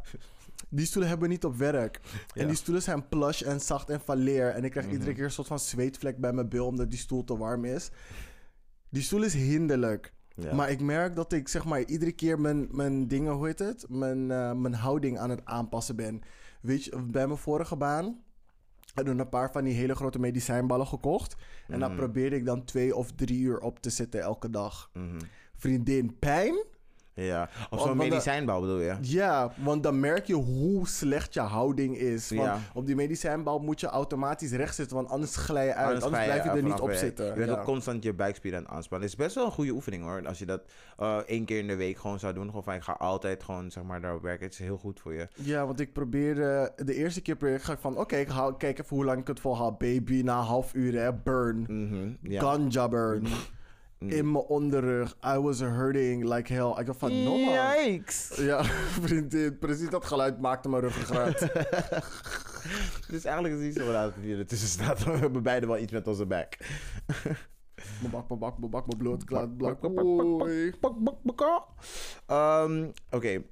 S1: die stoelen hebben we niet op werk.
S2: Ja.
S1: En die stoelen zijn plush en zacht en van leer. En ik krijg
S2: Mhm.
S1: iedere keer een soort van zweetvlek bij mijn bil omdat die stoel te warm is. Die stoel is hinderlijk.
S2: Ja.
S1: Maar ik merk dat ik zeg maar iedere keer mijn, mijn dingen, hoe heet het? Mijn, eh, mijn houding aan het aanpassen ben. Weet je, bij mijn vorige baan hadden we een paar van die hele grote medicijnballen gekocht. En dan
S2: Mhm.
S1: probeerde ik dan twee of drie uur op te zitten elke dag.
S2: Mhm.
S1: Vriendin, pijn?
S2: Ja, of zo'n medicijnbal bedoel je?
S1: Ja, want dan merk je hoe slecht je houding is. Want
S2: Ja.
S1: op die medicijnbal moet je automatisch recht zitten, want anders glij je uit. Anders,
S2: ga
S1: blijf je er niet op zitten.
S2: Je bent
S1: ja.
S2: ook constant je buikspieren aan aanspannen. Het is best wel een goede oefening hoor. Als je dat eh, één keer in de week gewoon zou doen. Gewoon van ik ga altijd gewoon zeg maar daarop werken. Het is heel goed voor je.
S1: Ja, want ik probeerde... De eerste keer probeerde ik ga ik van... Oké, ik hou- kijk even hoe lang ik het volhoud. Baby, na half uur, hè. Burn.
S2: Mhm, ja.
S1: Ganja burn.
S2: Mm.
S1: In mijn onderrug. I was hurting like hell. Ik dacht van, no man.
S2: Yikes.
S1: Ja, [LAUGHS] vriendin. Precies dat geluid maakte mijn ruggengraat. [LAUGHS]
S2: Dus eigenlijk is het niet zo raar dat hier ertussen staat. [LAUGHS] We hebben beide wel iets met onze back.
S1: Mijn bak, mijn bak, mijn bak, mijn bloed. Klaar, blak.
S2: bak. Ehm, Oké,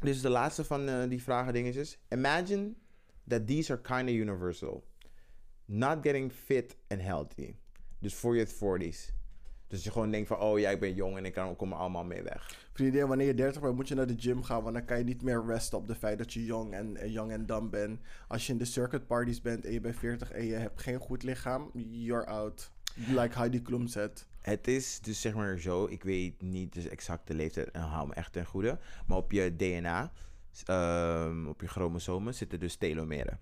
S2: dit is de laatste van eh, die vragen dingetjes. Imagine that these are kind of universal. Not getting fit and healthy. Dus voor je 40s. Dus je gewoon denkt van, oh ja, ik ben jong en ik kan, kom er allemaal mee weg.
S1: Vriendin, wanneer je 30 bent, moet je naar de gym gaan. Want dan kan je niet meer resten op het feit dat je jong en, en jong en dam bent. Als je in de circuit parties bent en je bent 40 en je hebt geen goed lichaam, you're out. Like Heidi Klum zegt.
S2: Het is dus zeg maar zo, ik weet niet de exacte leeftijd en hou me echt ten goede. Maar op je DNA, ehm, op je chromosomen, zitten dus telomeren.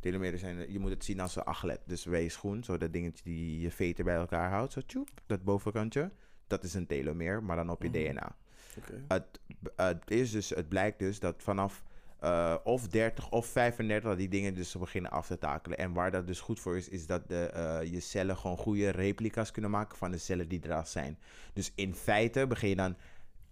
S2: Telomeren zijn, je moet het zien als een aglet. Dus schoen, zo dat dingetje die je veter bij elkaar houdt, zo tjoep, dat bovenkantje. Dat is een telomeer, maar dan op je
S1: Mhm.
S2: DNA. Het, is dus, het blijkt dus dat vanaf eh, of 30 of 35 dat die dingen dus beginnen af te takelen. En waar dat dus goed voor is, is dat de, eh, je cellen gewoon goede replica's kunnen maken van de cellen die er al zijn. Dus in feite begin je dan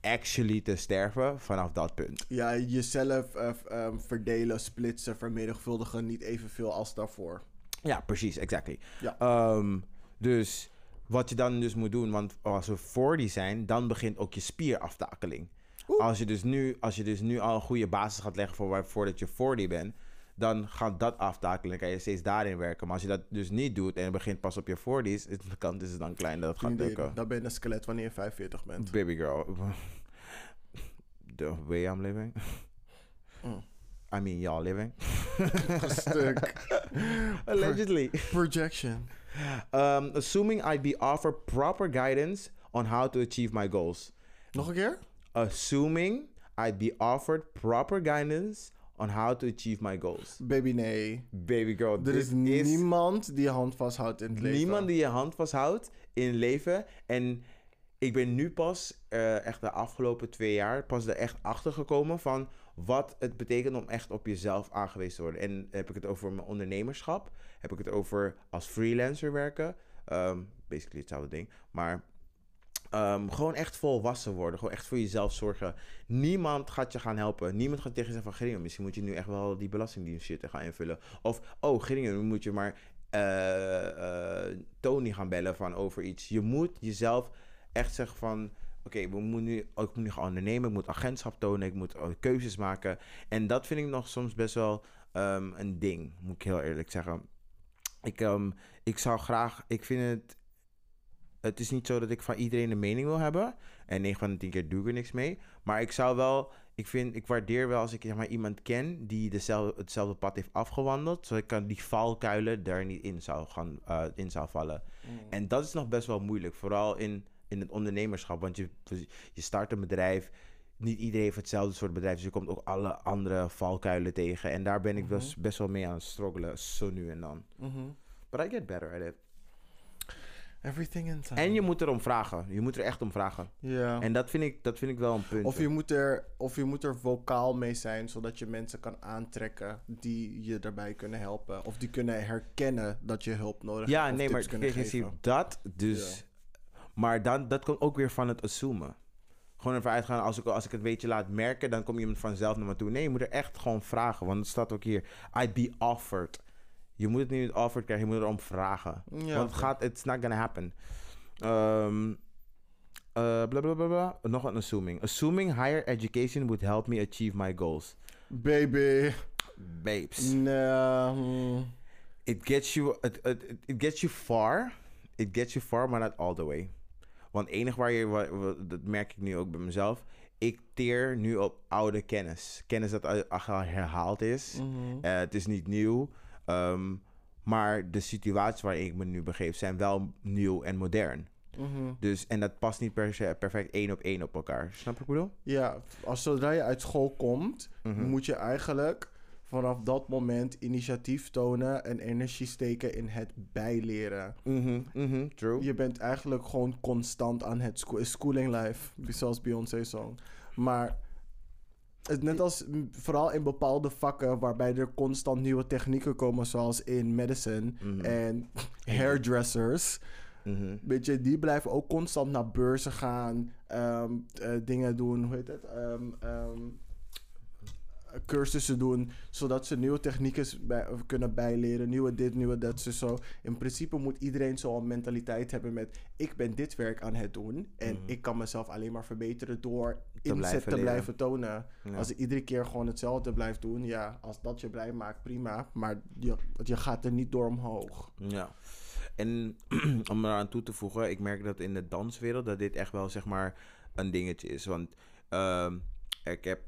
S2: actually te sterven vanaf dat punt.
S1: Ja, jezelf ehm, verdelen, splitsen, vermenigvuldigen niet evenveel als daarvoor.
S2: Ja, precies, exactly.
S1: Ja.
S2: Ehm, dus wat je dan dus moet doen, want als we 40 zijn, dan begint ook je spieraftakeling.
S1: Oeh.
S2: Als je, dus nu, als je dus nu al een goede basis gaat leggen voor waar, voordat je 40 bent, dan gaat dat aftakelen en kan je steeds daarin werken. Maar als je dat dus niet doet en je begint pas op je 40's, is de kans is het dan klein dat het gaat lukken.
S1: dan ben je een skelet wanneer je 45 bent.
S2: Baby girl. the way I'm living.
S1: Mm.
S2: I mean, y'all living.
S1: Stuk. [LAUGHS]
S2: Allegedly.
S1: Projection.
S2: Um, assuming I'd be offered proper guidance on how to achieve my goals.
S1: Nog een keer?
S2: Assuming I'd be offered proper guidance on how to achieve my goals.
S1: Baby, nee.
S2: Baby girl,
S1: Er is niemand die je hand vasthoudt in het leven.
S2: niemand die je hand vasthoudt in het leven. En ik ben nu pas, eh, echt de afgelopen twee jaar, pas er echt achter gekomen van wat het betekent om echt op jezelf aangewezen te worden. En heb ik het over mijn ondernemerschap, heb ik het over als freelancer werken, Ehm, basically hetzelfde ding, maar ehm, gewoon echt volwassen worden, gewoon echt voor jezelf zorgen. Niemand gaat je gaan helpen, niemand gaat tegen je zeggen van Geringen, misschien moet je nu echt wel die belastingdienst shit gaan invullen. Of, oh Geringen, nu moet je maar eh, Tony gaan bellen van over iets. Je moet jezelf echt zeggen van... Oké, we moeten nu, oh, ik moet nu gaan ondernemen. Ik moet agentschap tonen. Ik moet oh, keuzes maken. En dat vind ik nog soms best wel ehm, een ding. Moet ik heel eerlijk zeggen. Ik, ehm, ik zou graag... Ik vind het... Het is niet zo dat ik van iedereen een mening wil hebben. En 9 van de 10 keer doe ik er niks mee. Maar ik zou wel... Ik, vind, ik waardeer wel als ik zeg maar, iemand ken die dezelfde, hetzelfde pad heeft afgewandeld. Zodat ik kan die valkuilen daar niet in zou, gaan, eh, in zou vallen. En dat is nog best wel moeilijk. Vooral in, in het ondernemerschap. Want je, je start een bedrijf. Niet iedereen heeft hetzelfde soort bedrijf. Dus je komt ook alle andere valkuilen tegen. En daar ben ik
S1: Mhm.
S2: best, best wel mee aan het struggelen. Zo nu en dan.
S1: Mhm.
S2: But I get better at it.
S1: Everything in time.
S2: En je moet erom vragen. Je moet er echt om vragen.
S1: Ja.
S2: En dat vind ik, dat vind ik wel een punt.
S1: Of je, moet er, of je moet er vocaal mee zijn, zodat je mensen kan aantrekken die je daarbij kunnen helpen. Of die kunnen herkennen dat je hulp nodig
S2: ja,
S1: hebt. of
S2: nee, maar kijk, je dat dus. Maar dan, dat komt ook weer van het assumen. Gewoon ervan uitgaan, als ik, als ik het beetje laat merken, dan komt iemand vanzelf naar me toe. Nee, je moet er echt gewoon vragen. Want het staat ook hier, I'd be offered. Je moet het niet offered krijgen, je moet erom vragen.
S1: Ja,
S2: Want het gaat, it's not gonna happen. Eh, bla bla bla bla. Nog een assuming. Assuming higher education would help me achieve my goals.
S1: Baby.
S2: Babes.
S1: Nee. hmm.
S2: it gets you it, it, it gets you far. It gets you far, maar not all the way. Want het enige waar je, dat merk ik nu ook bij mezelf. Ik teer nu op oude kennis. Kennis dat al al herhaald is.
S1: Mhm.
S2: Eh, het is niet nieuw. Ehm, maar de situaties waarin ik me nu begeef zijn wel nieuw en modern.
S1: Mhm.
S2: Dus, en dat past niet per se perfect één op één op elkaar. Snap je wat ik bedoel?
S1: Ja, als zodra je uit school komt,
S2: Mhm.
S1: moet je eigenlijk vanaf dat moment initiatief tonen en energie steken in het bijleren.
S2: Mhm, true.
S1: Je bent eigenlijk gewoon constant aan het scho- schooling life, zoals Beyoncé song. Maar net als vooral in bepaalde vakken waarbij er constant nieuwe technieken komen, zoals in medicine
S2: Mhm.
S1: en [LAUGHS] hairdressers.
S2: Mhm.
S1: Weet je, die blijven ook constant naar beurzen gaan, ehm, eh, dingen doen, hoe heet het? Ehm, ehm, cursussen doen, zodat ze nieuwe technieken bij, kunnen bijleren, nieuwe dit, nieuwe dat, dus zo. In principe moet iedereen zo'n mentaliteit hebben met, ik ben dit werk aan het doen en
S2: Mhm.
S1: ik kan mezelf alleen maar verbeteren door inzet
S2: blijven
S1: te blijven tonen.
S2: Ja.
S1: Als ik iedere keer gewoon hetzelfde blijf doen, ja, als dat je blij maakt, prima, maar je, je gaat er niet door omhoog.
S2: Ja. En [CLEARS THROAT] om eraan toe te voegen, ik merk dat in de danswereld dat dit echt wel zeg maar een dingetje is. Want ehm, ik heb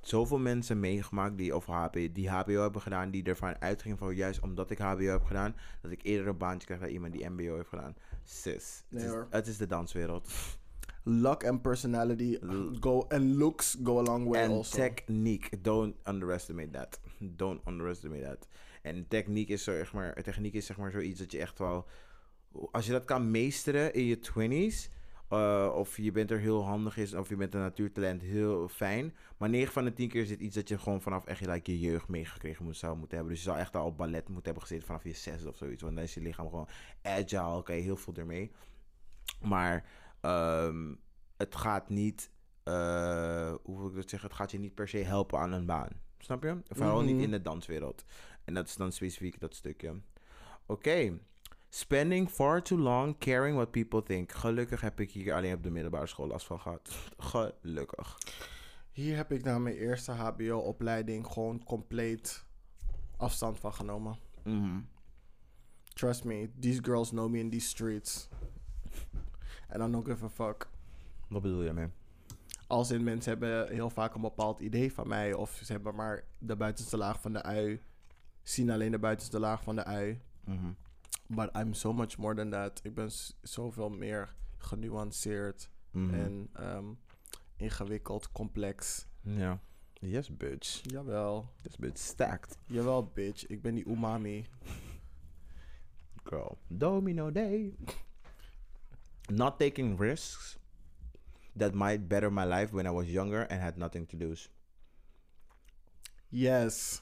S2: zoveel mensen meegemaakt die, of HP, die HBO hebben gedaan, die ervan uitgingen van juist omdat ik HBO heb gedaan, dat ik eerder een baantje krijg dan iemand die MBO heeft gedaan. Sis,
S1: Nee,
S2: het, is, het is de danswereld. [LAUGHS]
S1: Luck and personality go and looks go a long way
S2: En
S1: also.
S2: techniek, don't underestimate that. Don't underestimate that. En techniek is, zo, zeg maar, techniek is zeg maar zoiets dat je echt wel... Als je dat kan meesteren in je 20s... eh, of je bent er heel handig is, of je bent een natuurtalent, heel fijn. Maar 9 van de 10 keer is dit iets dat je gewoon vanaf echt like, je jeugd meegekregen moet, zou moeten hebben. Dus je zou echt al op ballet moeten hebben gezeten vanaf je zes of zoiets. Want dan is je lichaam gewoon agile, kan je heel veel ermee. Maar ehm, het gaat niet, eh, hoe wil ik dat zeggen? Het gaat je niet per se helpen aan een baan. Snap je? Vooral
S1: Mhm.
S2: niet in de danswereld. En dat is dan specifiek dat stukje. Oké. Spending far too long caring what people think. Gelukkig heb ik hier alleen op de middelbare school last van gehad. [LAUGHS] Gelukkig.
S1: Hier heb ik na mijn eerste HBO-opleiding gewoon compleet afstand van genomen.
S2: Mhm.
S1: Trust me, these girls know me in these streets. I don't give a fuck.
S2: Wat bedoel je mee?
S1: Als in mensen hebben heel vaak een bepaald idee van mij. Of ze hebben maar de buitenste laag van de ui. Zien alleen de buitenste laag van de ui.
S2: Mhm.
S1: But I'm so much more than that. Ik ben zoveel meer genuanceerd
S2: Mhm.
S1: en ehm, ingewikkeld, complex.
S2: Ja. Yes, bitch.
S1: Jawel,
S2: Yes, bitch. Stacked.
S1: jawel, bitch. Ik ben die umami.
S2: Girl. Domino day. Not taking risks that might better my life when I was younger and had nothing to lose.
S1: Yes.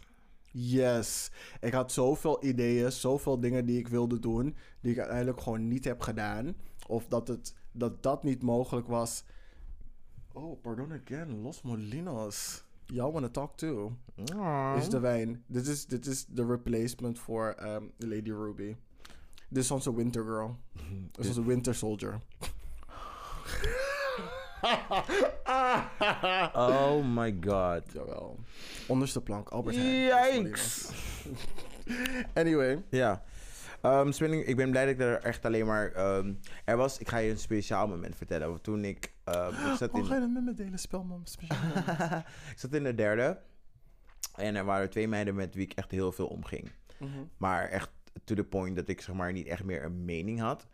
S1: Yes. Ik had zoveel ideeën, zoveel dingen die ik wilde doen, die ik uiteindelijk gewoon niet heb gedaan. Of dat het, dat, dat niet mogelijk was. Oh, pardon again. Los Molinos. Y'all wanna talk too? Is de wijn. Dit is, dit is de replacement voor ehm, Lady Ruby. Dit is onze winter girl. Dit is onze winter soldier.
S2: Oh my god.
S1: Jawel. Onderste plank, Albert Heijn.
S2: Yikes. [LAUGHS]
S1: Anyway.
S2: Ja. Spinning, ik ben blij dat ik er echt alleen maar... ehm, er was, ik ga je een speciaal moment vertellen. Want Toen ik... ik, zat
S1: Oh,
S2: in,
S1: ga je dat met me delen, spelman? Speciaal. [LAUGHS]
S2: ik zat in de derde. En er waren twee meiden met wie ik echt heel veel omging.
S1: Mhm.
S2: Maar echt to the point dat ik zeg maar niet echt meer een mening had.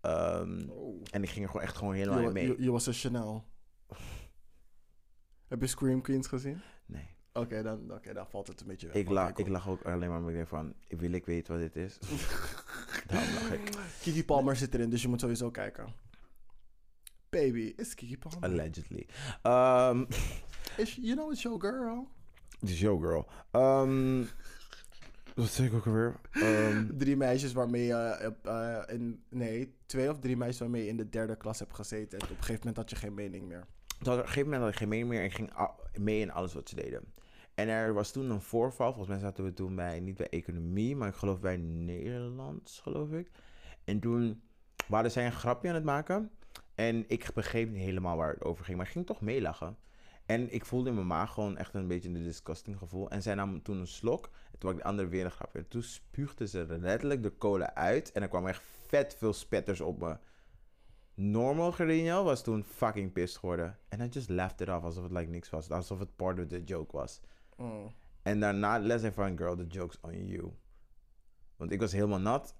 S2: Ehm,
S1: Oh.
S2: en ik ging er gewoon echt gewoon helemaal in mee.
S1: je, je was een Chanel. [LAUGHS] Heb je Scream Queens gezien?
S2: Nee.
S1: Oké, dan, oké, dan valt het een beetje weg.
S2: Ik, la, ik lag ook alleen maar met van, wil ik weten wat dit is? [LAUGHS] Daarom lag ik.
S1: Kiki Palmer zit erin, dus je moet sowieso kijken. Baby, is Kiki Palmer.
S2: Allegedly. Ehm
S1: Is, you know it's your girl.
S2: Het is yo girl. Ehm [LAUGHS] wat zeg ik ook alweer? Ehm, [LAUGHS]
S1: Drie meisjes waarmee je op, eh, in... Nee, twee of drie meisjes waarmee je in de derde klas hebt gezeten. En op een gegeven moment had je geen mening meer.
S2: Toen op een gegeven moment had ik geen mening meer en ik ging mee in alles wat ze deden. En er was toen een voorval. Volgens mij zaten we toen bij, niet bij economie, maar ik geloof bij Nederlands, geloof ik. En toen waren zij een grapje aan het maken. En ik begreep niet helemaal waar het over ging, maar ik ging toch meelachen. En ik voelde in mijn maag gewoon echt een beetje een disgusting gevoel. En zij nam toen een slok. En toen ik de andere weer een grapje. En toen spuugde ze er letterlijk de cola uit. En er kwam echt vet veel spetters op me. Normal Gerino was toen fucking pissed geworden. En I just laughed it off alsof het like niks was. Alsof het part of the joke was.
S1: Mm.
S2: En daarna les van, girl, the joke's on you. Want ik was helemaal nat.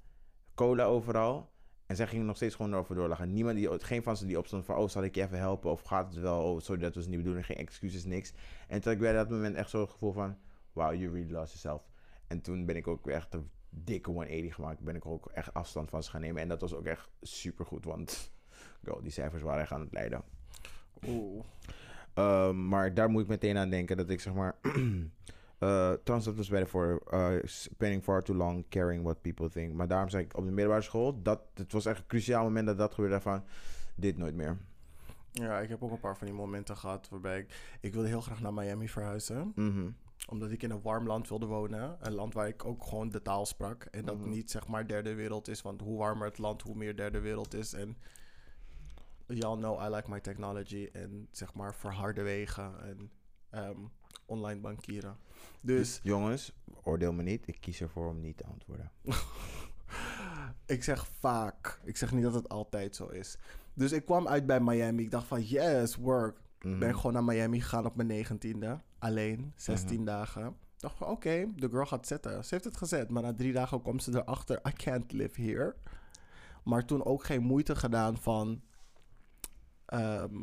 S2: Cola overal. En zij gingen nog steeds gewoon erover doorlachen. Niemand die, geen van ze die opstond van, oh, zal ik je even helpen? Of gaat het wel? Oh, sorry, dat was niet bedoeling. Geen excuses, niks. En toen had ik bij dat moment echt zo het gevoel van, wow, you really lost yourself. En toen ben ik ook echt een dikke 180 gemaakt. Ben ik ook echt afstand van ze gaan nemen. En dat was ook echt super goed, want die cijfers waren echt aan het leiden.
S1: Oeh.
S2: Ehm, maar daar moet ik meteen aan denken dat ik zeg maar. [CLEARS THROAT] dat was better voor eh, spending far too long caring what people think. Maar daarom zei ik op de middelbare school, dat, het was echt een cruciaal moment dat dat gebeurde van dit nooit meer.
S1: Ja, ik heb ook een paar van die momenten gehad waarbij ik... Ik wilde heel graag naar Miami verhuizen.
S2: Mhm.
S1: Omdat ik in een warm land wilde wonen. Een land waar ik ook gewoon de taal sprak. En dat
S2: Mhm.
S1: niet zeg maar derde wereld is. Want hoe warmer het land, hoe meer derde wereld is. En y'all know I like my technology. En zeg maar verharde wegen. En ehm, online bankieren. Dus
S2: Jongens, oordeel me niet. Ik kies ervoor om niet te antwoorden. [LAUGHS]
S1: ik zeg vaak. Ik zeg niet dat het altijd zo is. Dus ik kwam uit bij Miami. Ik dacht van yes, work.
S2: Mhm.
S1: Ben gewoon naar Miami gegaan op mijn negentiende. Alleen, 16 dagen. Ik dacht van, oké, de girl gaat zetten. Ze heeft het gezet, maar na drie dagen komt ze erachter... I can't live here. Maar toen ook geen moeite gedaan van... ehm,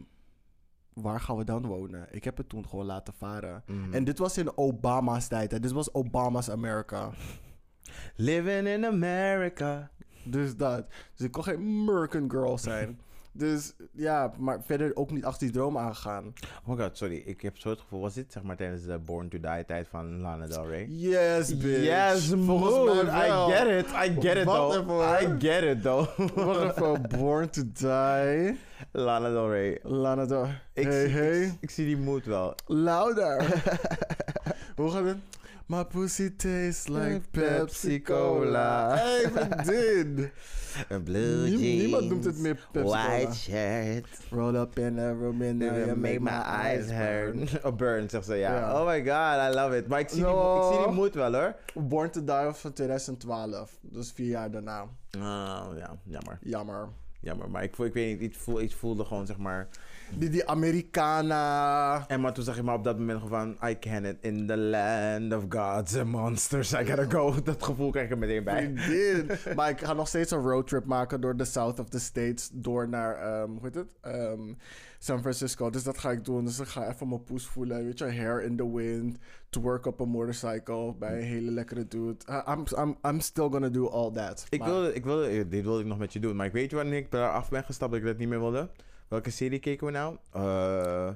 S1: waar gaan we dan wonen? Ik heb het toen gewoon laten varen.
S2: Mhm.
S1: En dit was in Obama's tijd. Hè? Dit was Obama's America.
S2: Living in America.
S1: Dus dat. Dus ik kon geen American girl zijn. Dus ja, maar verder ook niet achter die droom aangegaan.
S2: Oh my god, sorry. Ik heb zo het gevoel, was dit zeg maar tijdens de Born to Die tijd van Lana Del Rey?
S1: Yes, bitch.
S2: Yes,
S1: wel.
S2: I get it. I get it
S1: Wat
S2: though. I get it though.
S1: Wacht even, [LAUGHS] Born to Die.
S2: Lana Del Rey.
S1: Lana Del...
S2: Ik,
S1: hey,
S2: zie,
S1: hey.
S2: Ik, ik zie die mood wel.
S1: Louder. [LAUGHS] Hoe gaat het? My pussy tastes like Pepsi Cola. [LAUGHS] Hey, vriendin.
S2: Een blue jeans.
S1: niemand noemt het meer Pepsi Cola.
S2: White shirt.
S1: Roll up in a room and now you
S2: make my eyes
S1: burn.
S2: hurt. [LAUGHS] Oh, burn, zegt ze, ja.
S1: Ja.
S2: Oh my god, I love it. Maar ik zie, die, ik zie die mood wel, hoor.
S1: Born to Die van 2012. Dus vier jaar daarna.
S2: Oh, ja, jammer.
S1: Jammer.
S2: Jammer, maar ik, voel, ik weet niet, ik, voel, ik voelde gewoon zeg maar...
S1: Die, die Americana.
S2: En maar toen zag je maar op dat moment gewoon van... I can it in the land of gods and monsters. I gotta go. [LAUGHS] Dat gevoel krijg ik er meteen bij. [LAUGHS]
S1: Maar ik ga nog steeds een roadtrip maken door de south of the states. Door naar, ehm, hoe heet het? Ehm, San Francisco. Dus dat ga ik doen. Dus ik ga even mijn poes voelen. Weet je, hair in the wind. To work up a motorcycle. Bij een hele lekkere dude. I'm, I'm, I'm still gonna do all that.
S2: Ik
S1: Maar-
S2: wilde, ik wilde, dit wilde ik nog met je doen. Maar ik weet je wanneer ik daar af ben gestapt dat ik dat niet meer wilde? Welke serie keken we nou? Eh...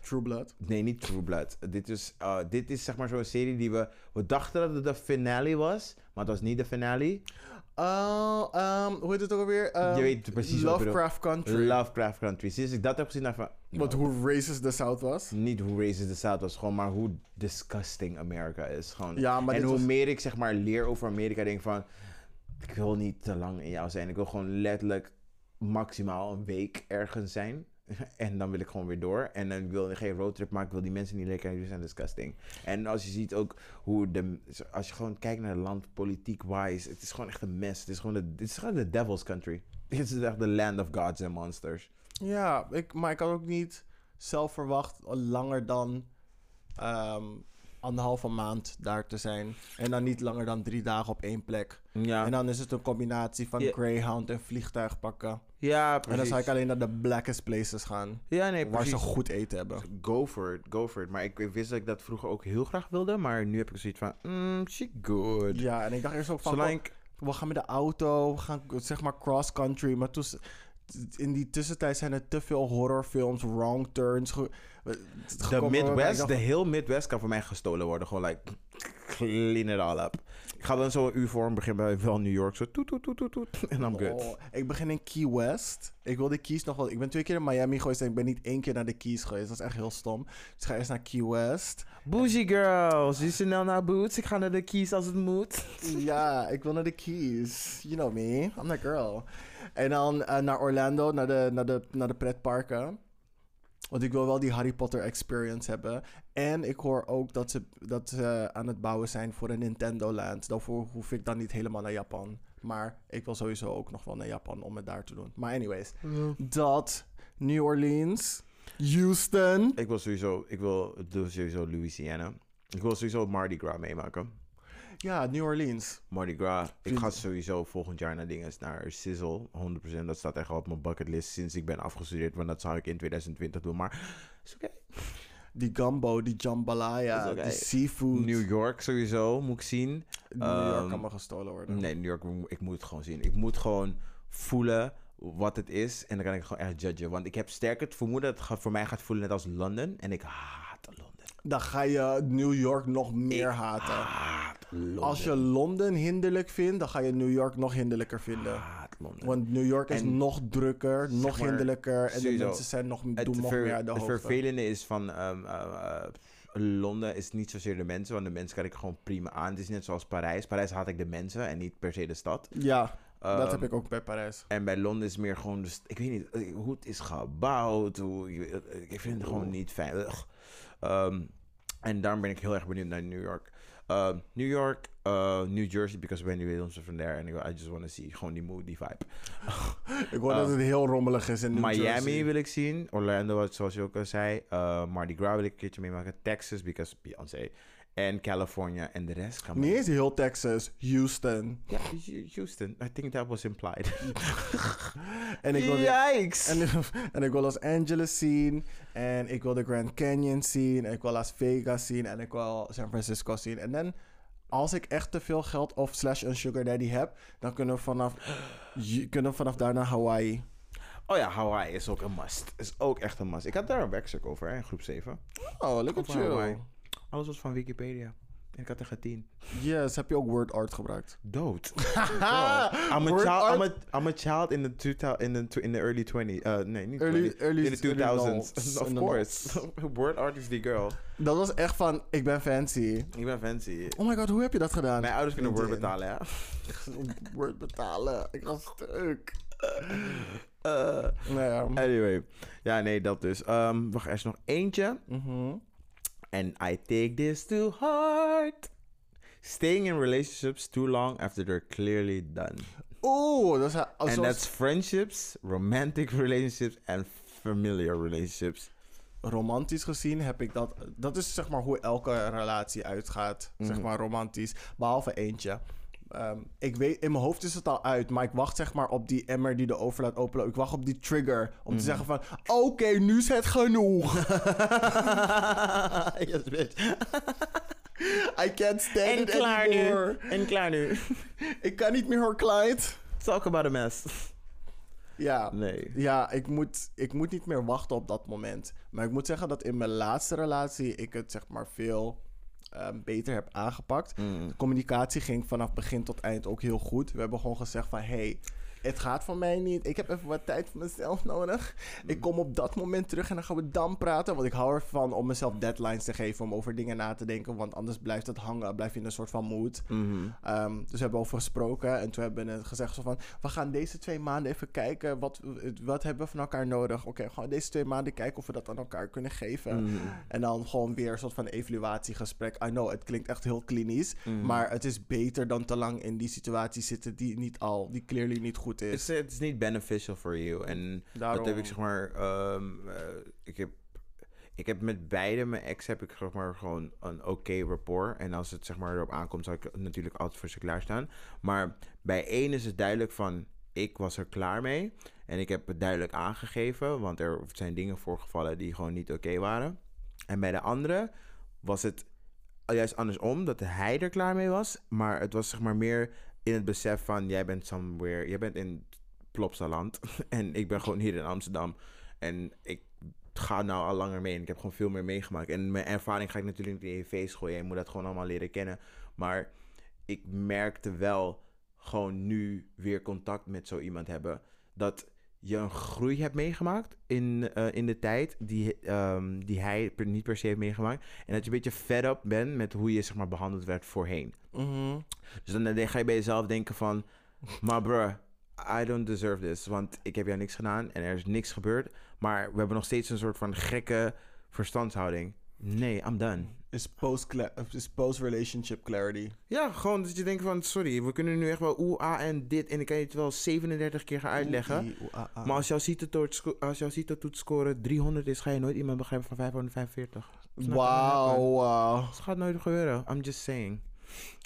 S1: True Blood.
S2: Nee, niet True Blood. Dit is, eh, dit is zeg maar zo'n serie die we... We dachten dat het de finale was, maar het was niet de finale.
S1: Oh, ehm, hoe heet het ook alweer? Ehm,
S2: Je weet precies.
S1: Lovecraft Country.
S2: Lovecraft Country. Sinds ik dat heb gezien, dacht van...
S1: Wat hoe racist the South was.
S2: Niet hoe racist the South was, gewoon maar hoe disgusting America is. Gewoon.
S1: Ja, maar
S2: en hoe
S1: was-
S2: meer ik zeg maar leer over Amerika, denk ik van... Ik wil niet te lang in jou zijn. Ik wil gewoon letterlijk maximaal een week ergens zijn. [LAUGHS] En dan wil ik gewoon weer door. En dan wil ik geen roadtrip maken. Ik wil die mensen niet lekker. Die zijn disgusting. En als je ziet ook hoe de... Als je gewoon kijkt naar het land, politiek wise. Het is gewoon echt een mess. Het is gewoon de, het is gewoon de devil's country. [LAUGHS] Het is echt de land of gods and monsters.
S1: Ja, ik, maar ik had ook niet zelf verwacht langer dan ehm, anderhalve maand daar te zijn. En dan niet langer dan drie dagen op één plek.
S2: Ja,
S1: En dan is het een combinatie van. Greyhound en vliegtuig pakken.
S2: Ja
S1: En dan
S2: precies.
S1: zou ik alleen naar de blackest places gaan.
S2: Ja, nee,
S1: Waar
S2: precies.
S1: ze goed eten hebben.
S2: Go for it, go for it. Maar ik, ik wist dat ik dat vroeger ook heel graag wilde. Maar nu heb ik zoiets van, mm, she good.
S1: Ja, en ik dacht eerst ook van...
S2: Zolang
S1: oh,
S2: ik-
S1: we gaan met de auto, we gaan zeg maar cross country. Maar toen, in die tussentijd zijn er te veel horrorfilms, wrong turns.
S2: de Midwest, de heel Midwest kan voor mij gestolen worden. Gewoon like, clean it all up. Ik ga dan zo een uur voor en begin bij wel New York. Zo toet, toet, toet, toet, toet. En I'm good.
S1: Oh, ik begin in Key West. Ik wil de Keys nog wel. Ik ben twee keer in Miami geweest en ik ben niet één keer naar de Keys geweest. Dat is echt heel stom. Dus ik ga eerst naar Key West.
S2: Bougie girls, die snel naar boots. Ik ga naar de keys als het moet.
S1: ja, ik wil naar de Keys. You know me. I'm that girl. En dan eh, naar Orlando, naar de, naar, de, naar de pretparken. Want ik wil wel die Harry Potter experience hebben. En ik hoor ook dat ze, dat ze aan het bouwen zijn voor een Nintendo Land. Daarvoor hoef ik dan niet helemaal naar Japan. Maar ik wil sowieso ook nog wel naar Japan om het daar te doen. Maar anyways, dat New Orleans, Houston.
S2: Ik wil sowieso, ik wil doe sowieso Louisiana. Ik wil sowieso Mardi Gras meemaken.
S1: Ja, New Orleans.
S2: Mardi Gras. Ik ga sowieso volgend jaar naar dingen, naar Sizzle. 100%. Dat staat echt al op mijn bucketlist sinds ik ben afgestudeerd. Want dat zou ik in 2020 doen. Maar is oké.
S1: Die gumbo, die jambalaya, die seafood.
S2: New York sowieso moet ik zien.
S1: New York
S2: Ehm,
S1: kan maar gestolen worden.
S2: Nee, New York, ik moet het gewoon zien. Ik moet gewoon voelen wat het is. En dan kan ik gewoon echt judgen. Want ik heb sterk het vermoeden dat het voor mij gaat voelen net als Londen. En ik haat Londen.
S1: Dan ga je New York nog meer
S2: Ik
S1: haten.
S2: haat Londen.
S1: Als je Londen hinderlijk vindt, dan ga je New York nog hinderlijker vinden.
S2: haat
S1: Want New York is
S2: En
S1: nog drukker, nog hinderlijker. En de mensen zijn nog, doen nog
S2: ver-
S1: meer de
S2: het
S1: hoofd.
S2: vervelende is van ehm, eh, eh, Londen is niet zozeer de mensen, want de mensen kan ik gewoon prima aan. Het is net zoals Parijs. Parijs haat ik de mensen en niet per se de stad.
S1: Ja, dat
S2: Ehm,
S1: heb ik ook bij Parijs.
S2: En bij Londen is meer gewoon, dus, ik weet niet eh, hoe het is gebouwd. Hoe, ik- ik vind het gewoon niet fijn. Ugh. Ehm, en daarom ben ik heel erg benieuwd naar New York. Ehm, New York, uh, New Jersey, because Wendy Williams is van there. En I just want to see gewoon die mood, die vibe. [LAUGHS]
S1: Ik hoor dat
S2: eh,
S1: het heel rommelig is in New
S2: Miami
S1: Jersey.
S2: wil ik zien. Orlando, zoals je ook al zei. Uh, Mardi Gras wil ik een keertje meemaken. Texas, because Beyoncé. En California. En de rest.
S1: Niet eens heel Texas, Houston.
S2: Ja, Houston. I think that was implied. [LAUGHS]
S1: En ik wil, de-
S2: Yikes!
S1: en, [LAUGHS] en ik wil Los Angeles zien. En ik wil de Grand Canyon zien. En ik wil Las Vegas zien. En ik wil San Francisco zien. En dan, als ik echt te veel geld of slash een sugar daddy heb, dan kunnen we vanaf, [GASPS] kunnen we vanaf daar naar Hawaii.
S2: Oh ja, Hawaii is ook een must. Is ook echt een must. Ik had daar een werkstuk over hè, in groep 7.
S1: Oh, look at
S2: Over Hawaii. Alles was van Wikipedia. En ik had er 10.
S1: Yes, heb je ook word art gebruikt?
S2: Dood. [LAUGHS] I'm a, child? I'm, a, I'm a child in the, 2000, in the, in the early 20s. Uh, nee, niet
S1: Early-
S2: 20s.
S1: early-
S2: in the
S1: early
S2: 2000s.
S1: noughts.
S2: of course. [LAUGHS] Word art is die girl.
S1: Dat was echt van, ik ben fancy.
S2: Ik ben fancy.
S1: Oh my god, hoe heb je dat gedaan?
S2: Mijn ouders kunnen Word betalen, ja. [LAUGHS]
S1: Word betalen. Ik was stuk.
S2: Uh,
S1: Nou ja.
S2: anyway. Ja, nee, dat dus. Um, wacht, er is nog eentje.
S1: Mhm.
S2: And I take this to heart. Staying in relationships too long after they're clearly done.
S1: Oeh, dat is... oh,
S2: And
S1: zoals-
S2: that's friendships, romantic [LAUGHS] relationships and familiar relationships.
S1: romantisch gezien heb ik dat. Dat is zeg maar hoe elke relatie uitgaat. Zeg
S2: Mhm.
S1: maar romantisch. Behalve eentje. Ehm, ik weet, in mijn hoofd is het al uit, maar ik wacht zeg maar op die emmer die de oven laat openlopen. Ik wacht op die trigger om te zeggen van, oké, nu is het genoeg. [LAUGHS]
S2: yes, bitch. [LAUGHS]
S1: I can't stand
S2: En
S1: it
S2: klaar nu.
S1: anymore.
S2: En klaar nu. [LAUGHS]
S1: Ik kan niet meer hoor, Clyde.
S2: Talk about a mess.
S1: Ja.
S2: Nee.
S1: Ja, ik moet, ik moet niet meer wachten op dat moment. Maar ik moet zeggen dat in mijn laatste relatie ik het zeg maar veel ehm, beter heb aangepakt.
S2: Mm.
S1: De communicatie ging vanaf begin tot eind ook heel goed. We hebben gewoon gezegd van... hey, het gaat van mij niet. Ik heb even wat tijd voor mezelf nodig. Ik kom op dat moment terug en dan gaan we dan praten. Want ik hou ervan om mezelf deadlines te geven... om over dingen na te denken. Want anders blijft het hangen. Blijf je in een soort van mood.
S2: Mhm.
S1: Ehm, dus we hebben over gesproken. En toen hebben we gezegd zo van... we gaan deze twee maanden even kijken... wat, wat hebben we van elkaar nodig. Oké, gewoon deze twee maanden kijken of we dat aan elkaar kunnen geven.
S2: Mhm.
S1: En dan gewoon weer een soort van evaluatiegesprek. I know, het klinkt echt heel klinisch.
S2: Mhm.
S1: Maar het is beter dan te lang in die situatie zitten die niet al, die clearly niet goed
S2: Het
S1: is.
S2: het is niet beneficial for you. En
S1: Daarom.
S2: dat heb ik zeg maar. ehm, eh, ik, heb, ik heb met beide mijn ex heb ik zeg maar gewoon een oké rapport. En als het zeg maar erop aankomt, zal ik natuurlijk altijd voor ze klaarstaan. Maar bij één is het duidelijk van. Ik was er klaar mee. En ik heb het duidelijk aangegeven. Want er zijn dingen voorgevallen die gewoon niet oké waren. En bij de andere was het juist andersom. Dat hij er klaar mee was. Maar het was zeg maar meer in het besef van... Jij bent somewhere... Jij bent in Plopsaland. [LAUGHS] en ik ben gewoon hier in Amsterdam. En ik ga nou al langer mee. En ik heb gewoon veel meer meegemaakt. En mijn ervaring ga ik natuurlijk niet in je face gooien. Je moet dat gewoon allemaal leren kennen. Maar ik merkte wel gewoon nu weer contact met zo iemand hebben. Dat je een groei hebt meegemaakt in, eh, in de tijd die, ehm, die hij per- niet per se heeft meegemaakt. En dat je een beetje fed up bent met hoe je zeg maar, behandeld werd voorheen.
S1: Mhm.
S2: Dus dan, dan ga je bij jezelf denken van... Maar bruh, I don't deserve this. Want ik heb jou niks gedaan en er is niks gebeurd. Maar we hebben nog steeds een soort van gekke verstandshouding. Nee, I'm done.
S1: Is post is post-relationship clarity.
S2: Ja, gewoon dat je denkt van... Sorry, we kunnen nu echt wel oeh, ah en dit. En ik kan je het wel 37 keer gaan uitleggen.
S1: Ah, ah.
S2: Maar als jouw CITO-toets sco- als jouw CITO-toets scoren 300 is... ga je nooit iemand begrijpen van 545. It's not gonna happen.
S1: Wauw. wow.
S2: Dat gaat nooit gebeuren. I'm just saying.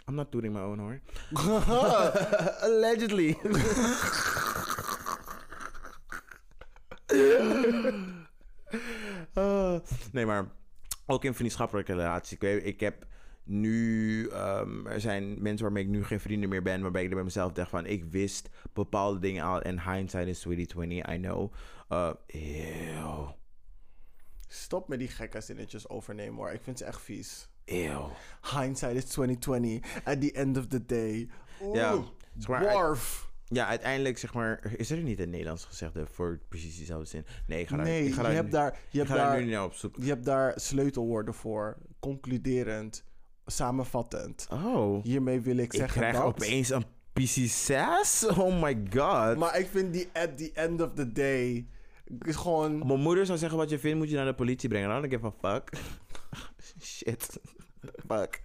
S2: I'm not doing my own hoor. [LAUGHS] Allegedly. [LAUGHS] Ah, nee, maar ook in vriendschappelijke relaties. Ik, weet, ik heb nu... ehm, er zijn mensen waarmee ik nu geen vrienden meer ben... waarbij ik er bij mezelf dacht van... ik wist bepaalde dingen al... en hindsight is 2020, I know. Uh, ew.
S1: Stop met die gekke zinnetjes overnemen hoor. Ik vind ze echt vies.
S2: Ew.
S1: Hindsight is 2020. At the end of the day. Oeh,
S2: Ja, zeg maar,
S1: Worf.
S2: Ja, uiteindelijk zeg maar... Is er niet een Nederlands gezegde voor precies diezelfde zin? Nee, ik ga daar,
S1: Nee,
S2: ik ga
S1: je
S2: daar,
S1: hebt daar, je
S2: ik
S1: hebt
S2: daar nu niet naar op zoek.
S1: je hebt daar sleutelwoorden voor. Concluderend. Samenvattend.
S2: Oh,
S1: Hiermee wil ik
S2: ik
S1: zeggen
S2: krijg
S1: dat.
S2: opeens een PC sass? Oh my god.
S1: Maar ik vind die at the end of the day... Is gewoon...
S2: Mijn moeder zou zeggen wat je vindt, moet je naar de politie brengen. Dan ik van fuck. [LAUGHS] Shit. [LAUGHS] Fuck.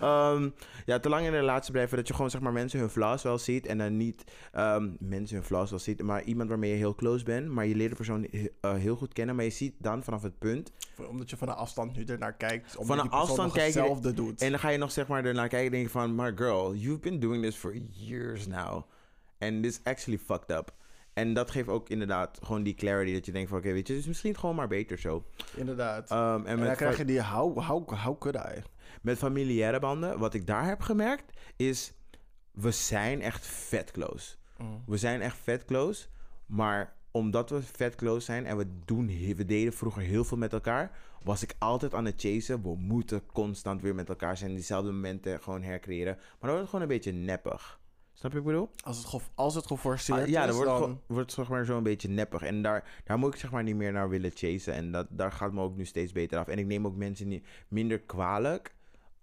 S2: Ehm, ja, te lang in een relatie blijven dat je gewoon zeg maar mensen hun flaws wel ziet. En dan niet ehm, mensen hun flaws wel ziet, maar iemand waarmee je heel close bent. Maar je leert de persoon eh, heel goed kennen. Maar je ziet dan vanaf het punt
S1: Omdat je van een afstand nu ernaar kijkt. Omdat
S2: Van een afstand je-
S1: hetzelfde doet.
S2: En dan ga je nog zeg maar ernaar kijken en denk je van... Maar girl, you've been doing this for years now. And this actually fucked up. En dat geeft ook inderdaad gewoon die clarity dat je denkt van... Oké, weet je, het is misschien gewoon maar beter zo.
S1: Inderdaad.
S2: Ehm, en
S1: en dan krijg je die how, how, how could I?
S2: Met familiaire banden, wat ik daar heb gemerkt... is, we zijn echt vet close.
S1: Mm.
S2: We zijn echt vet close. Maar omdat we vet close zijn en we, doen, we deden vroeger heel veel met elkaar... was ik altijd aan het chasen. We moeten constant weer met elkaar zijn. Diezelfde momenten gewoon hercreëren. Maar dan wordt het gewoon een beetje neppig. Snap je wat ik bedoel?
S1: Als het, als het geforceerd
S2: Ah, ja,
S1: is,
S2: dan wordt het,
S1: dan...
S2: wordt het zeg maar zo een beetje neppig. En daar, daar moet ik zeg maar niet meer naar willen chasen. En dat, daar gaat me ook nu steeds beter af. En ik neem ook mensen niet minder kwalijk.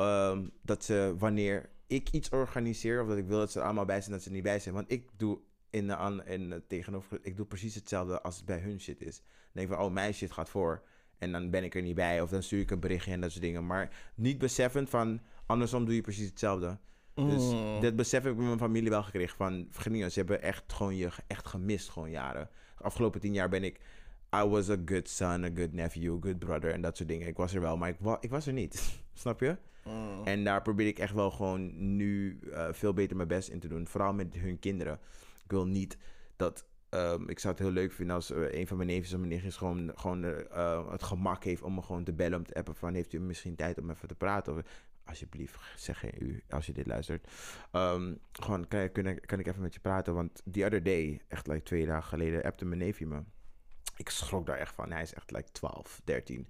S2: Ehm, dat ze wanneer ik iets organiseer of dat ik wil dat ze er allemaal bij zijn, dat ze er niet bij zijn. Want ik doe in de, an, in de tegenover, ik doe precies hetzelfde als het bij hun shit is. Dan denk ik van, oh, mijn shit gaat voor. En dan ben ik er niet bij. Of dan stuur ik een berichtje en dat soort dingen. Maar niet beseffend van, andersom doe je precies hetzelfde. Dus
S1: Mm.
S2: dat besef heb ik met mijn familie wel gekregen. Van, niet, ze hebben echt gewoon je echt gemist, gewoon jaren. De afgelopen tien jaar ben ik... I was a good son, a good nephew, a good brother en dat soort dingen. Ik was er wel, maar ik, wa- ik was er niet. [LAUGHS] Snap je?
S1: Mm.
S2: En daar probeer ik echt wel gewoon nu eh, veel beter mijn best in te doen. Vooral met hun kinderen. Ik wil niet dat... ehm, ik zou het heel leuk vinden als eh, een van mijn neefjes of mijn nichtjes gewoon, gewoon eh, het gemak heeft om me gewoon te bellen, om te appen van heeft u misschien tijd om even te praten? Of, alsjeblieft, zeg u als je dit luistert. Ehm, gewoon, kan, kan ik even met je praten? Want the other day, echt like twee dagen geleden, appte mijn neefje me. Ik schrok daar echt van. Hij is echt like 12, 13.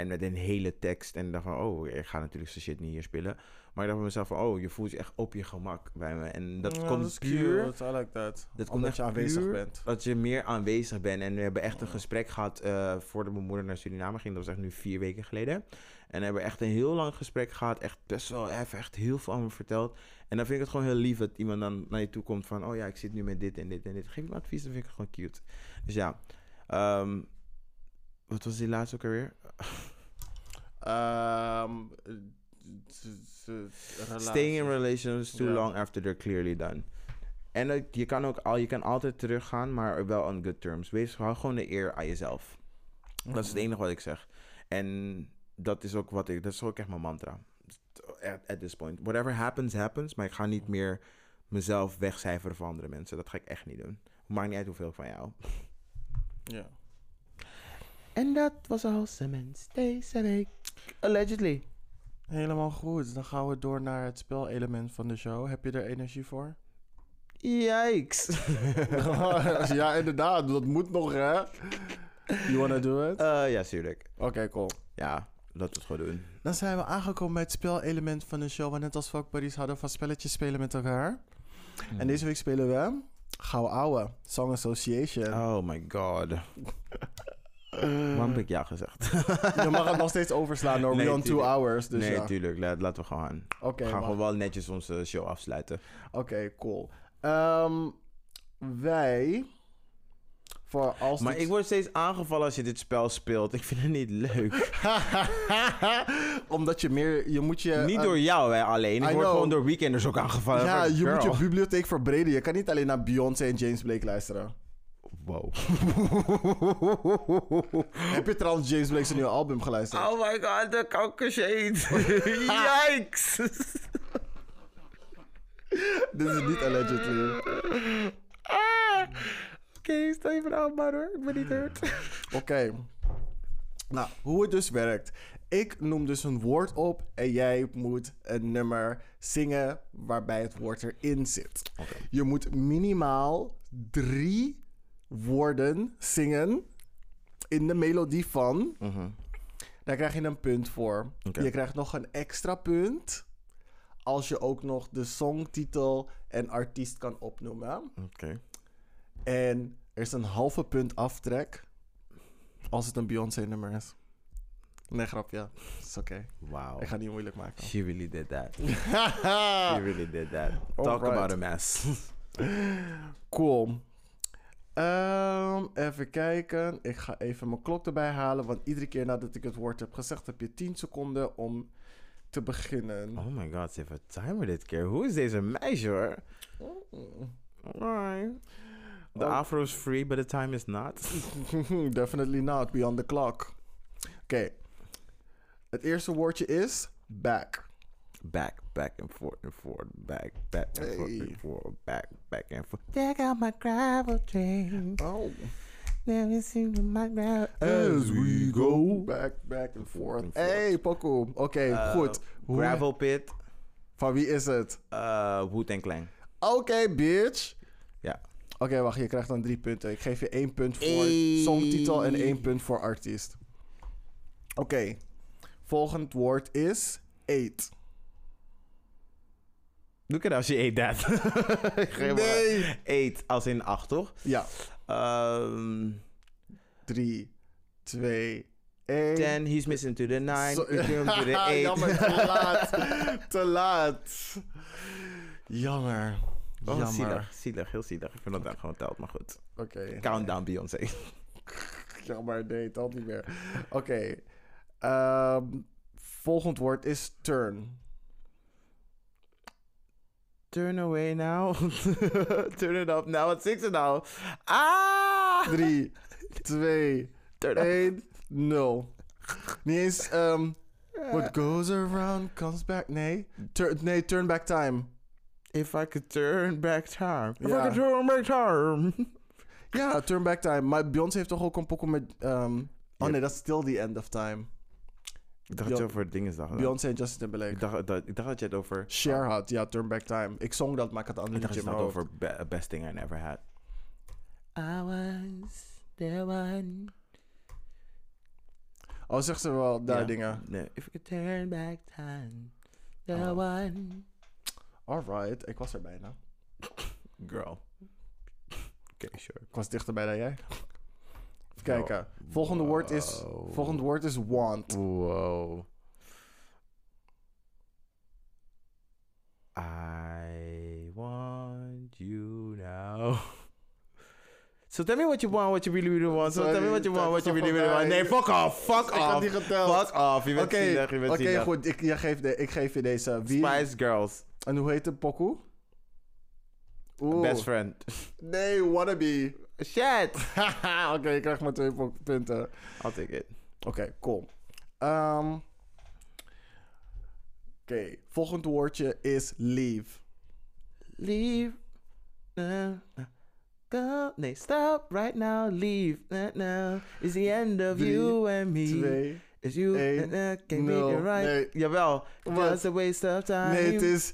S2: En met een hele tekst. En dacht van, oh, ik ga natuurlijk zijn shit niet hier spelen. Maar ik dacht bij mezelf van, oh, je voelt je echt op je gemak bij me. En dat
S1: Ja,
S2: komt puur
S1: cute. I like that.
S2: Dat komt
S1: Omdat
S2: echt
S1: je aanwezig
S2: puur
S1: bent.
S2: dat je meer aanwezig bent. En we hebben echt een gesprek gehad eh, voordat mijn moeder naar Suriname ging. Dat was echt nu vier weken geleden. En we hebben echt een heel lang gesprek gehad. Echt best wel, heeft echt heel veel aan me verteld. En dan vind ik het gewoon heel lief dat iemand dan naar je toe komt van... Oh ja, ik zit nu met dit en dit en dit. Geef me advies, dan vind ik het gewoon cute. Dus ja, ehm, wat was die laatste ook alweer? [LAUGHS]
S1: Z-
S2: Staying in relations too long after they're clearly done. En dat- je kan ook al, je kan altijd teruggaan, maar wel on good terms. Wees hou gewoon de eer aan jezelf. Dat is het enige wat ik zeg. En dat is ook wat ik, dat is ook echt mijn mantra. At, at this point. Whatever happens, happens. Maar ik ga niet meer mezelf wegcijferen voor andere mensen. Dat ga ik echt niet doen. Maakt niet uit hoeveel ik van jou.
S1: Ja.
S2: En dat was al Simmons deze week. Allegedly.
S1: Helemaal goed. Dan gaan we door naar het spelelement van de show. Heb je er energie voor?
S2: Yikes. [LAUGHS]
S1: ja, inderdaad. Dat moet nog, hè? You wanna do it?
S2: Eh, ja, tuurlijk.
S1: Oké, cool.
S2: Ja, laten we het gewoon doen.
S1: Dan zijn we aangekomen bij het spelelement van de show. Waar net als Fuck Buddies hadden van spelletjes spelen met elkaar. En deze week spelen we Gauw Ouwe, Song Association.
S2: Oh my god. Waarom heb ik ja gezegd? [LAUGHS]
S1: Je mag het nog steeds overslaan door [LAUGHS]
S2: Nee,
S1: on two hours. Dus
S2: nee,
S1: ja.
S2: tuurlijk. Laat, laten we gewoon gaan.
S1: Oké,
S2: we gaan
S1: maar-
S2: gewoon wel netjes onze show afsluiten.
S1: Oké, cool. Ehm, wij... Voor als
S2: Maar
S1: dit-
S2: ik word steeds aangevallen als je dit spel speelt. Ik vind het niet leuk. [LAUGHS]
S1: Omdat je meer... Je moet je...
S2: niet
S1: eh,
S2: door jou hè, alleen. Ik
S1: I
S2: word
S1: know.
S2: gewoon door weekenders ook aangevallen.
S1: Ja, je moet je bibliotheek verbreden. Je kan niet alleen naar Beyoncé en James Blake luisteren.
S2: Wow. [LAUGHS]
S1: Heb je trouwens James Blake's nieuwe album geluisterd?
S2: Oh my god, de kankershade. [LAUGHS] Yikes. [LAUGHS]
S1: Dit is niet allegedly.
S2: Ah. Oké, stel je verhaal maar hoor. Ik ben niet hurt.
S1: Oké. Nou, hoe het dus werkt. Ik noem dus een woord op en jij moet een nummer zingen waarbij het woord erin zit. Je moet minimaal drie woorden zingen in de melodie van. Daar krijg je een punt voor. Je krijgt nog een extra punt als je ook nog de songtitel en artiest kan opnoemen.
S2: Oké.
S1: En er is een halve punt aftrek als het een Beyoncé nummer is. Nee, grapje. Is oké.
S2: Wow.
S1: Ik ga het niet moeilijk maken.
S2: She really did that. [LAUGHS] She really did that. Talk about a mess.
S1: Cool. Ehm, even kijken. Ik ga even mijn klok erbij halen. Want iedere keer nadat ik het woord heb gezegd, heb je 10 seconden om te beginnen.
S2: Oh my god, ze heeft een timer dit keer. Hoe is deze meisje hoor? Alright. The
S1: Oh.
S2: afro is free, but the time is not. [LAUGHS]
S1: Definitely not. Beyond the clock. Oké. Het eerste woordje is back.
S2: Back, back and forth and forth, back, back and forth and forth, back, back and forth. Check out my gravel train.
S1: Oh.
S2: Let me see my gravel.
S1: As we go back, back and forth.
S2: and forth.
S1: Hey, Poco. Oké,
S2: Uh,
S1: goed.
S2: Gravel pit,
S1: Van wie is het?
S2: uh, Wu-Tang Clan.
S1: Oké, bitch.
S2: Ja.
S1: Oké, wacht. Je krijgt dan drie punten. Ik geef je één punt voor
S2: Hey.
S1: songtitel en één punt voor artiest. Oké. Volgend woord is eight.
S2: Look at how she ate that.
S1: Nee.
S2: Eat als in acht, toch?
S1: Ja.
S2: Um,
S1: Drie, twee, één.
S2: ten, he's missing to the nine. Come to the [LAUGHS] eight.
S1: Jammer, te [LAUGHS] laat. te laat. Jammer.
S2: Oh,
S1: Jammer.
S2: zielig, zielig, heel zielig. Ik vind dat dat gewoon telt, maar goed.
S1: Oké.
S2: Countdown Beyoncé. [LAUGHS]
S1: Jammer, nee, telt niet meer. Oké. Ehm, volgend woord is turn.
S2: Turn away now. [LAUGHS] Turn it up now. Wat zingt ze nou? Ah!
S1: 3, 2, [LAUGHS]
S2: Turn up.
S1: 1, 0. Niet eens, ehm, what goes around comes back. Nee, Tur- nee, turn back time.
S2: If I could turn back time. If I could turn back time.
S1: Ja, turn back time. Maar Beyoncé heeft toch ook een pokoe met... ehm, oh nee, dat is still the end of time.
S2: Ik dacht dat je over dingen dacht.
S1: Beyoncé en Justin Timberlake.
S2: Ik dacht, dat, ik dacht dat je het over...
S1: Share had, ja, turn back time. Ik zong dat, maar ik had de andere
S2: Ik dacht
S1: liedje
S2: dat
S1: in
S2: je
S1: mijn
S2: het over be- Best Thing I Never Had. I was the one.
S1: Oh, zegt ze wel daar
S2: Ja.
S1: dingen.
S2: Nee, if I could turn back time. The
S1: Oh.
S2: one.
S1: Alright, ik was er bijna.
S2: Girl. Oké, sure.
S1: Ik was dichterbij dan jij. Kijken. Volgende woord is... Volgende woord is want.
S2: Wow. I want you now. [LAUGHS] So tell me what you want, what you really, really want. So tell me what you want, what you really, really want. Nee, fuck off, fuck
S1: Ik
S2: off.
S1: geteld.
S2: Fuck off, je bent
S1: Oké,
S2: zielig, je bent
S1: oké, goed. Ik, jij geeft de, ik geef je deze. Wie?
S2: Spice Girls,
S1: En hoe heet de pokoe?
S2: Best friend.
S1: Nee, wannabe.
S2: Shit. [LAUGHS]
S1: Oké, je krijgt maar twee punten.
S2: I'll take it.
S1: Oké, cool. Ehm, Oké, volgend woordje is leave.
S2: Leave. Go. Nee, stop right now. Leave. Uh, now. It's the end of
S1: Drie,
S2: you and me.
S1: Twee.
S2: Is you
S1: één,
S2: uh, uh, can
S1: nul.
S2: it right.
S1: Nee.
S2: Jawel. Just a waste of time.
S1: Nee, het is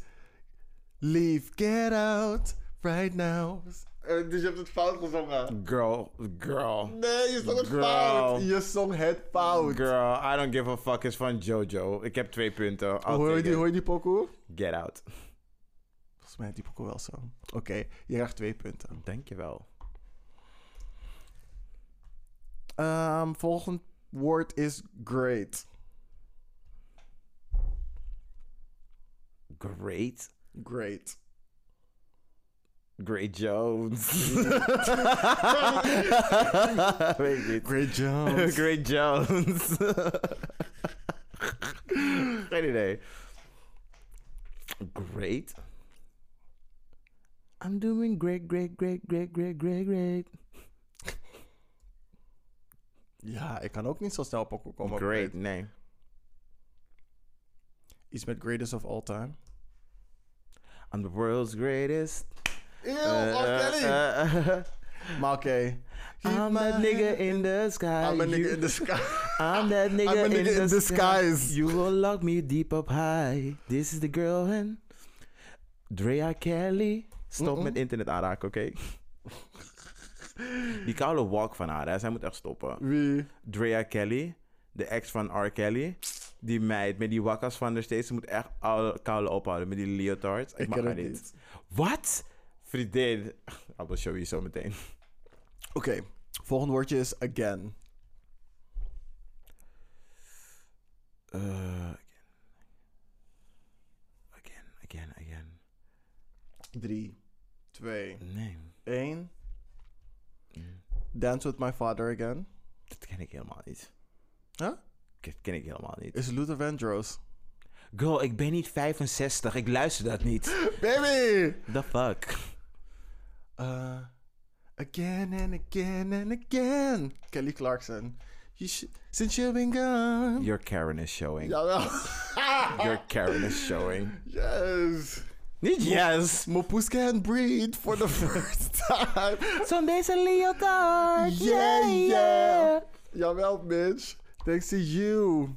S1: leave, get out, right now. Dus je hebt het fout gezongen.
S2: Girl. Girl.
S1: Nee, je zong het
S2: Girl.
S1: fout. Je zong het fout.
S2: Girl, I don't give a fuck is van Jojo. Ik heb twee punten. I'll
S1: Hoor je die, hoor je die pokoe?
S2: Get out.
S1: Volgens mij is die pokoe wel zo. Oké, je krijgt twee punten.
S2: Dankjewel.
S1: Ehm volgend woord is great.
S2: Great.
S1: Great.
S2: Great Jones. Weet ik niet.
S1: Great Jones. [LAUGHS]
S2: Great Jones. [LAUGHS] Idee. Great. I'm doing great, great, great, great, great, great, great.
S1: Ja, ik kan ook niet zo snel op komen.
S2: Great, nee.
S1: Iets met greatest of all time.
S2: I'm the world's greatest.
S1: Eeuw,
S2: Uh,
S1: oh, Kelly.
S2: uh,
S1: maar oké.
S2: I'm that nigga in the sky.
S1: I'm a nigga in the sky.
S2: I'm that nigga,
S1: I'm a nigga
S2: in,
S1: in
S2: the
S1: disguise. [LAUGHS]
S2: Sky. You will lock me deep up high. This is the girl and Drea Kelly. Stop met internet aanraken, oké? [LAUGHS] Die koude walk van haar, hè, zij moet echt stoppen.
S1: Wie?
S2: Drea Kelly, de ex van R. Kelly. Die meid met die wakkas van haar steeds. Ze moet echt oude, koude ophouden met die leotards. Ik,
S1: Ik
S2: mag haar niet. Wat? Vriendin. I will show you zo meteen.
S1: Oké, volgende woordje is again.
S2: Uh, again. Again, again, again.
S1: 3, 2,
S2: Nee.
S1: 1.
S2: Mm.
S1: Dance with my father again.
S2: Dat ken ik helemaal niet.
S1: Huh?
S2: Dat ken ik helemaal niet.
S1: Is Luther Vandross.
S2: Girl, ik ben niet 65. Ik luister dat niet. [LAUGHS]
S1: Baby!
S2: The fuck?
S1: Uh, again and again and again. Kelly Clarkson. You sh- since you've been gone.
S2: Your Karen is showing. [LAUGHS] Your Karen is showing.
S1: yes.
S2: Yes.
S1: My puss can't breathe for the [LAUGHS] first time.
S2: Zo'n deze leotard.
S1: Yeah, yeah. Jawel, bitch. Thanks to you.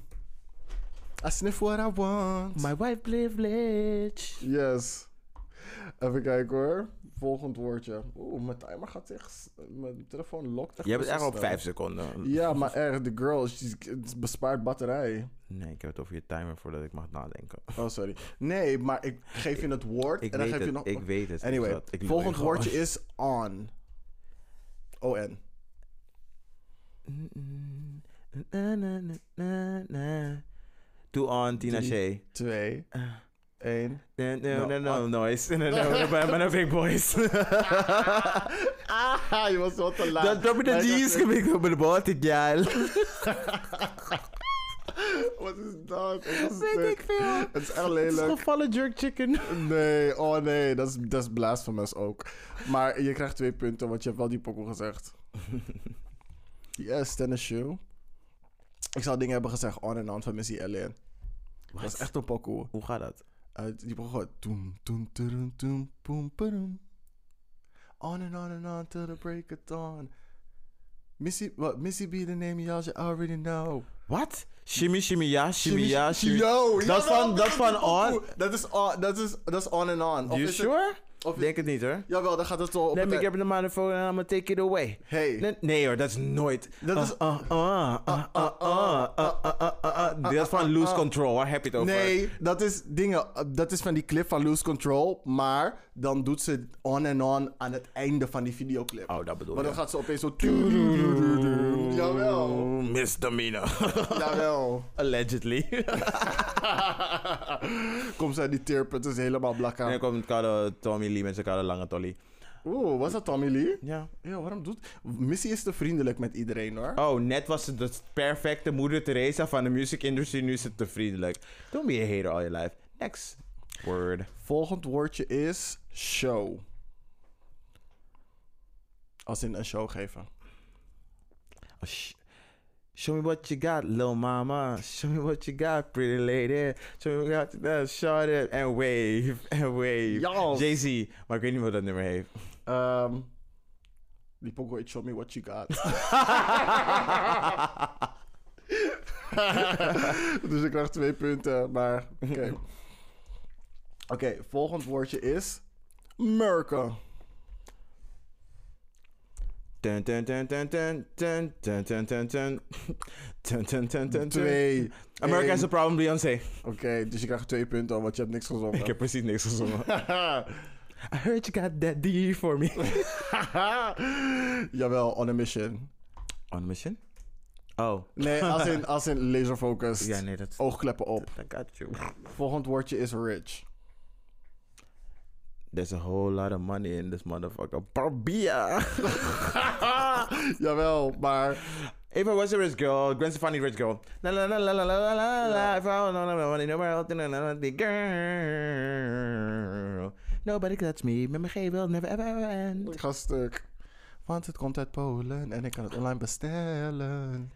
S1: I sniff what I want.
S2: My wife privilege.
S1: Yes. Even kijken hoor. Volgend woordje. Oeh, mijn timer gaat echt... Mijn telefoon lokt echt
S2: Je hebt het echt op. 5 seconden.
S1: Ja, maar echt, de girl, het bespaart batterij.
S2: Nee, ik heb het over je timer voordat ik mag nadenken.
S1: Oh, sorry. Nee, maar ik geef je het woord
S2: Ik
S1: en dan geef je nog...
S2: ik weet het.
S1: Anyway.
S2: Ik
S1: volgend woordje
S2: gewoon.
S1: is on. O-N.
S2: Na, na, na, na, na. Doe on, Tina. Shay.
S1: Twee, één.
S2: No, no,
S1: No,
S2: no, no,
S1: on.
S2: noise. No, no, no, no, no, big boys.
S1: ah, je was wel te laat.
S2: Dat drop je de G's ik op de boot, ik.
S1: Wat is dat?
S2: Weet ik veel.
S1: Het is echt
S2: Het is
S1: lelijk.
S2: gevallen jerk chicken.
S1: Nee, oh nee, dat is, dat is blasphemous ook. Maar je krijgt twee punten, want je hebt wel die pokoe gezegd. [LAUGHS] Yes, tennis shoe. Ik zou dingen hebben gezegd on en on van Missy Elliott. Dat is echt een pokoe.
S2: Hoe gaat dat?
S1: Die pokoe gewoon... Toem, toem, toem, toem, poem, poem. On and on and on till the break of dawn. Missy, what, Missy be the name y'all should already know.
S2: Wat? Shimmy, shimmy, ja, shimmy, ja, shimmy.
S1: Yo,
S2: Dat van, dat is van on.
S1: Dat is on, dat is, dat is on and on. Of
S2: You sure?
S1: Of
S2: Denk het niet hoor.
S1: Jawel, dan gaat het wel op
S2: Let me heb the microphone and I'm gonna take it away.
S1: Hey.
S2: Nee, hoor, dat is nooit.
S1: Dat is...
S2: Dat is van Loose Control, waar heb je het over?
S1: Nee, dat is dingen... Dat is van die clip van Loose Control, maar dan doet ze on en on aan het einde van die videoclip.
S2: Oh, dat bedoel ik.
S1: Maar dan gaat ze opeens zo... Jawel.
S2: Misdemeanor.
S1: Jawel.
S2: Allegedly.
S1: Komt ze aan die teerpunt, is helemaal blak aan.
S2: En dan komt Tommy Tommy Lee met zijn lange tolly.
S1: Oeh, was dat Tommy Lee?
S2: Ja.
S1: Ja, waarom doet... Missy is te vriendelijk met iedereen hoor.
S2: Oh, net was ze de perfecte moeder Teresa van de music industry. Nu is ze te vriendelijk. Don't be a hater all your life. Next word.
S1: Volgend woordje is show. Als in een show geven.
S2: Sh- Show me what you got, little mama. Show me what you got, pretty lady. Show me what you got, shut it. And wave, [LAUGHS] and wave.
S1: Ja.
S2: Jay-Z. Maar ik weet niet wat dat nummer heeft.
S1: Ehm die heet Show Me What You Got. [LAUGHS] [LAUGHS] dus ik krijg twee punten, maar oké. Oké, volgend woordje is Merken.
S2: Dun, dun, dun. Dun, dun, dun, dun, dun. [LAUGHS]
S1: Twee.
S2: America has a problem, Beyoncé.
S1: Oké, dus je krijgt twee punten, want je hebt niks gezongen.
S2: Ik heb precies niks gezongen. [LAUGHS] I heard you got that D for me. [LAUGHS]
S1: Jawel, on a mission.
S2: On a mission? Oh.
S1: Nee, als in, als in laser focused.
S2: Ja, nee, dat...
S1: Oogkleppen op.
S2: I got you.
S1: Volgend woordje is rich.
S2: There's a whole lot of money in this motherfucker. Barbia! [LAUGHS]
S1: Jawel, maar.
S2: If I was a rich girl, Gwen Stefani rich girl. La la la la la la la. If I don't know money, nobody else than girl. Nobody cuts me. Met mijn G will never ever end.
S1: Ik. Want het komt uit Polen en ik kan het online bestellen.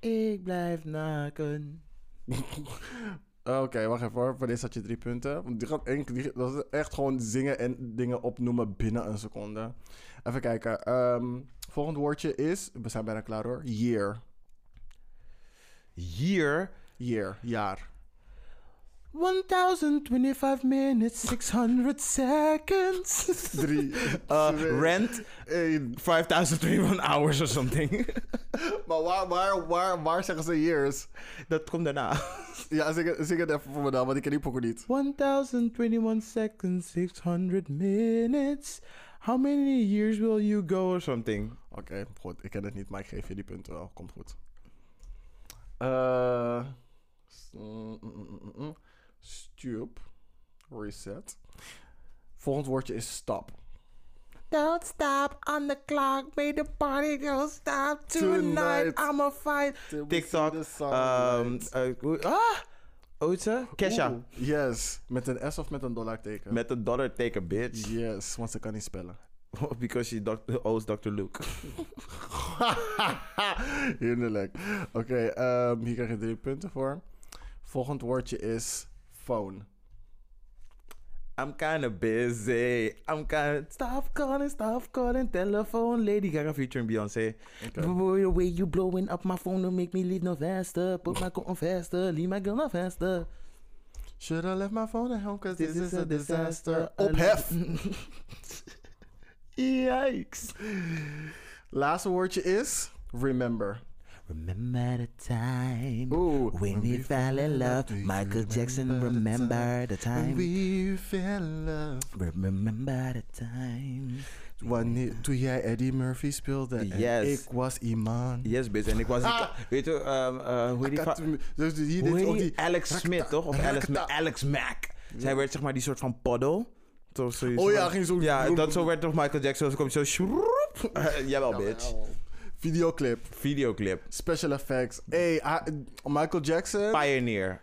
S2: Ik blijf naken. [LAUGHS]
S1: Oké, wacht even hoor. Voor deze had je drie punten. Want die gaat één, die, dat is echt gewoon zingen en dingen opnoemen binnen een seconde. Even kijken. Ehm, volgend woordje is, we zijn bijna klaar hoor. Year.
S2: Year.
S1: Year, jaar.
S2: 1025 minutes, 600 seconds.
S1: Drie. [LAUGHS]
S2: Uh, rent,
S1: één.
S2: 5021 hours or something. [LAUGHS]
S1: Maar waar, waar, waar, waar zeggen ze years?
S2: Dat komt daarna. [LAUGHS]
S1: Ja, zing, het- zing het even voor me dan, want ik ken die pokoe niet.
S2: 1021 seconds, 600 minutes. How many years will you go or something?
S1: Oké, goed. Ik ken het niet, maar ik geef je die punten wel. Komt goed. Eh mm, mm, mm, Stup. Reset. Volgend woordje is stop.
S2: Don't stop on the clock, may the party don't stop
S1: Tonight.
S2: tonight. I'ma fight. TikTok. Um, uh, hoe- ah! Ze? Kesha.
S1: Oeh, yes. Met een S of met een dollarteken?
S2: Met een dollar take a bitch.
S1: Yes, want ze kan niet spellen.
S2: Because she doc- owes Dr. Luke. [LAUGHS]
S1: Hinderlijk. Oké, ehm, hier krijg je drie punten voor. Volgend woordje is phone.
S2: I'm kinda busy. I'm kinda... Stop calling, stop calling. Telephone. Lady Gaga featuring Beyoncé.
S1: Oké.
S2: Boy, the way you blowing up my phone don't make me leave no faster. Put my coat on faster. Leave my girl no faster.
S1: Should I left my phone at home cause this, is a disaster. Ophef!
S2: Oh, [LAUGHS] Yikes.
S1: Laatste woordje is remember.
S2: Remember the time when we fell in love. Michael Jackson, remember the time.
S1: We fell in love.
S2: Remember the time.
S1: Wanneer, toen jij Eddie Murphy speelde en
S2: Yes.
S1: ik was Iman.
S2: Yes, bitch. En ik was...
S1: Ah.
S2: Weet je, um, uh, hoe heet die...
S1: Dus hier
S2: Hoe heet die? Alex Smith, toch? Of Alex, Alex Mack. Zij werd zeg maar die soort van zoiets
S1: Oh ja, ging zo...
S2: Ja, dat zo werd toch Michael Jackson. Zo komt zo... Eh, jawel, bitch.
S1: Videoclip.
S2: Videoclip.
S1: Special effects. Hey, hij- Michael Jackson,
S2: Pioneer.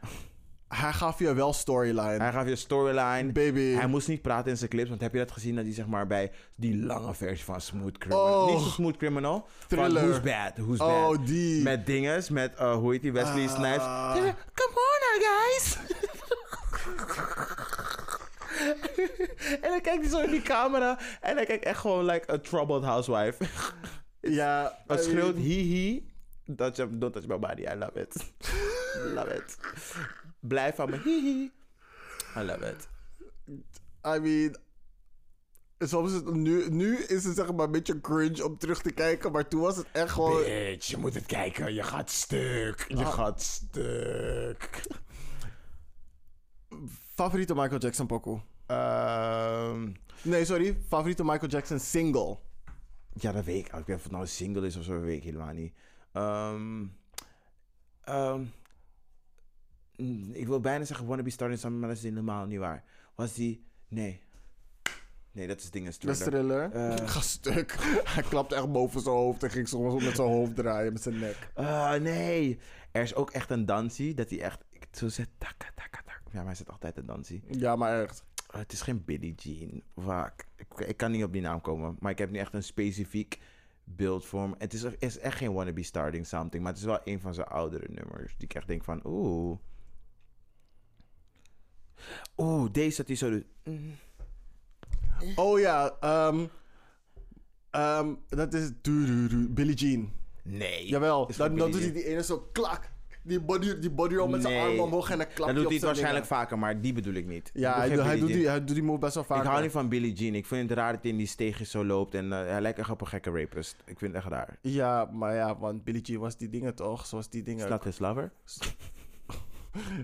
S1: hij gaf je wel storyline.
S2: Hij gaf je storyline.
S1: Baby.
S2: Hij moest niet praten in zijn clips, want heb je dat gezien dat hij zeg maar bij die lange versie van Smooth Criminal.
S1: Oh.
S2: Niet zo Smooth Criminal.
S1: Thriller.
S2: Van Who's Bad? Who's Bad?
S1: Oh, die.
S2: Met dinges, met uh, hoe heet die Wesley
S1: Ah.
S2: Snipes. Come on now guys. [LAUGHS] en dan kijkt hij zo in die camera en hij kijkt echt gewoon like a troubled housewife.
S1: Ja. I
S2: schreeuwt hihi. Touch, don't touch my body, I love it. [LAUGHS] love it. Blijf van me hihi. I love it.
S1: I mean, soms is het, nu, nu is het zeg maar een beetje cringe om terug te kijken, maar toen was het echt gewoon...
S2: Bitch, je moet het kijken. Je gaat stuk. Je
S1: Ah.
S2: gaat stuk.
S1: Favoriete Michael Jackson pokoe?
S2: Ehm,
S1: Nee, sorry. Favoriete Michael Jackson single?
S2: Ja, dat weet ik. Ik weet of het nou een single is of zo, dat weet ik helemaal niet. Mm, ik wil bijna zeggen Wanna Be Starting Something, maar dat is helemaal niet waar. Was die... Nee. Nee, dat is dingen
S1: De thriller?
S2: Eh. [LAUGHS]
S1: Ga stuk. Hij klapte echt boven zijn hoofd en ging soms met zijn hoofd draaien met zijn nek.
S2: Ah, nee. Er is ook echt een dansie dat hij echt ik- zo zet. Taka, taka, taka. Ja, maar hij zet altijd een dansie.
S1: Ja, maar echt.
S2: Ah, het is geen Billie Jean. Fuck. Ik, ik kan niet op die naam komen. Maar ik heb nu echt een specifiek beeld voor hem. Het is, is echt geen Wannabe Starting Something. Maar het is wel een van zijn oudere nummers. Die ik echt denk van, oeh. Oeh, deze dat hij zo doet. Mm.
S1: Oh ja, ehm ehm, dat is Billie Jean.
S2: Nee.
S1: Jawel, dan, dan doet hij die ene zo klak. Die body, die body roll met zijn
S2: Nee.
S1: arm omhoog en klapt
S2: Dan
S1: hij
S2: doet hij het waarschijnlijk
S1: dingen.
S2: vaker, maar die bedoel ik niet.
S1: Ja, hij, doet- hij, die, hij doet die move best wel vaak.
S2: Ik hou niet van Billie Jean. Ik vind het raar dat hij in die steegjes zo loopt. En eh, hij lijkt echt op een gekke rapist. Ik vind het echt raar.
S1: Ja, maar ja, want Billie Jean was die dingen toch? Zoals die dingen.
S2: Is dat his lover? [LAUGHS]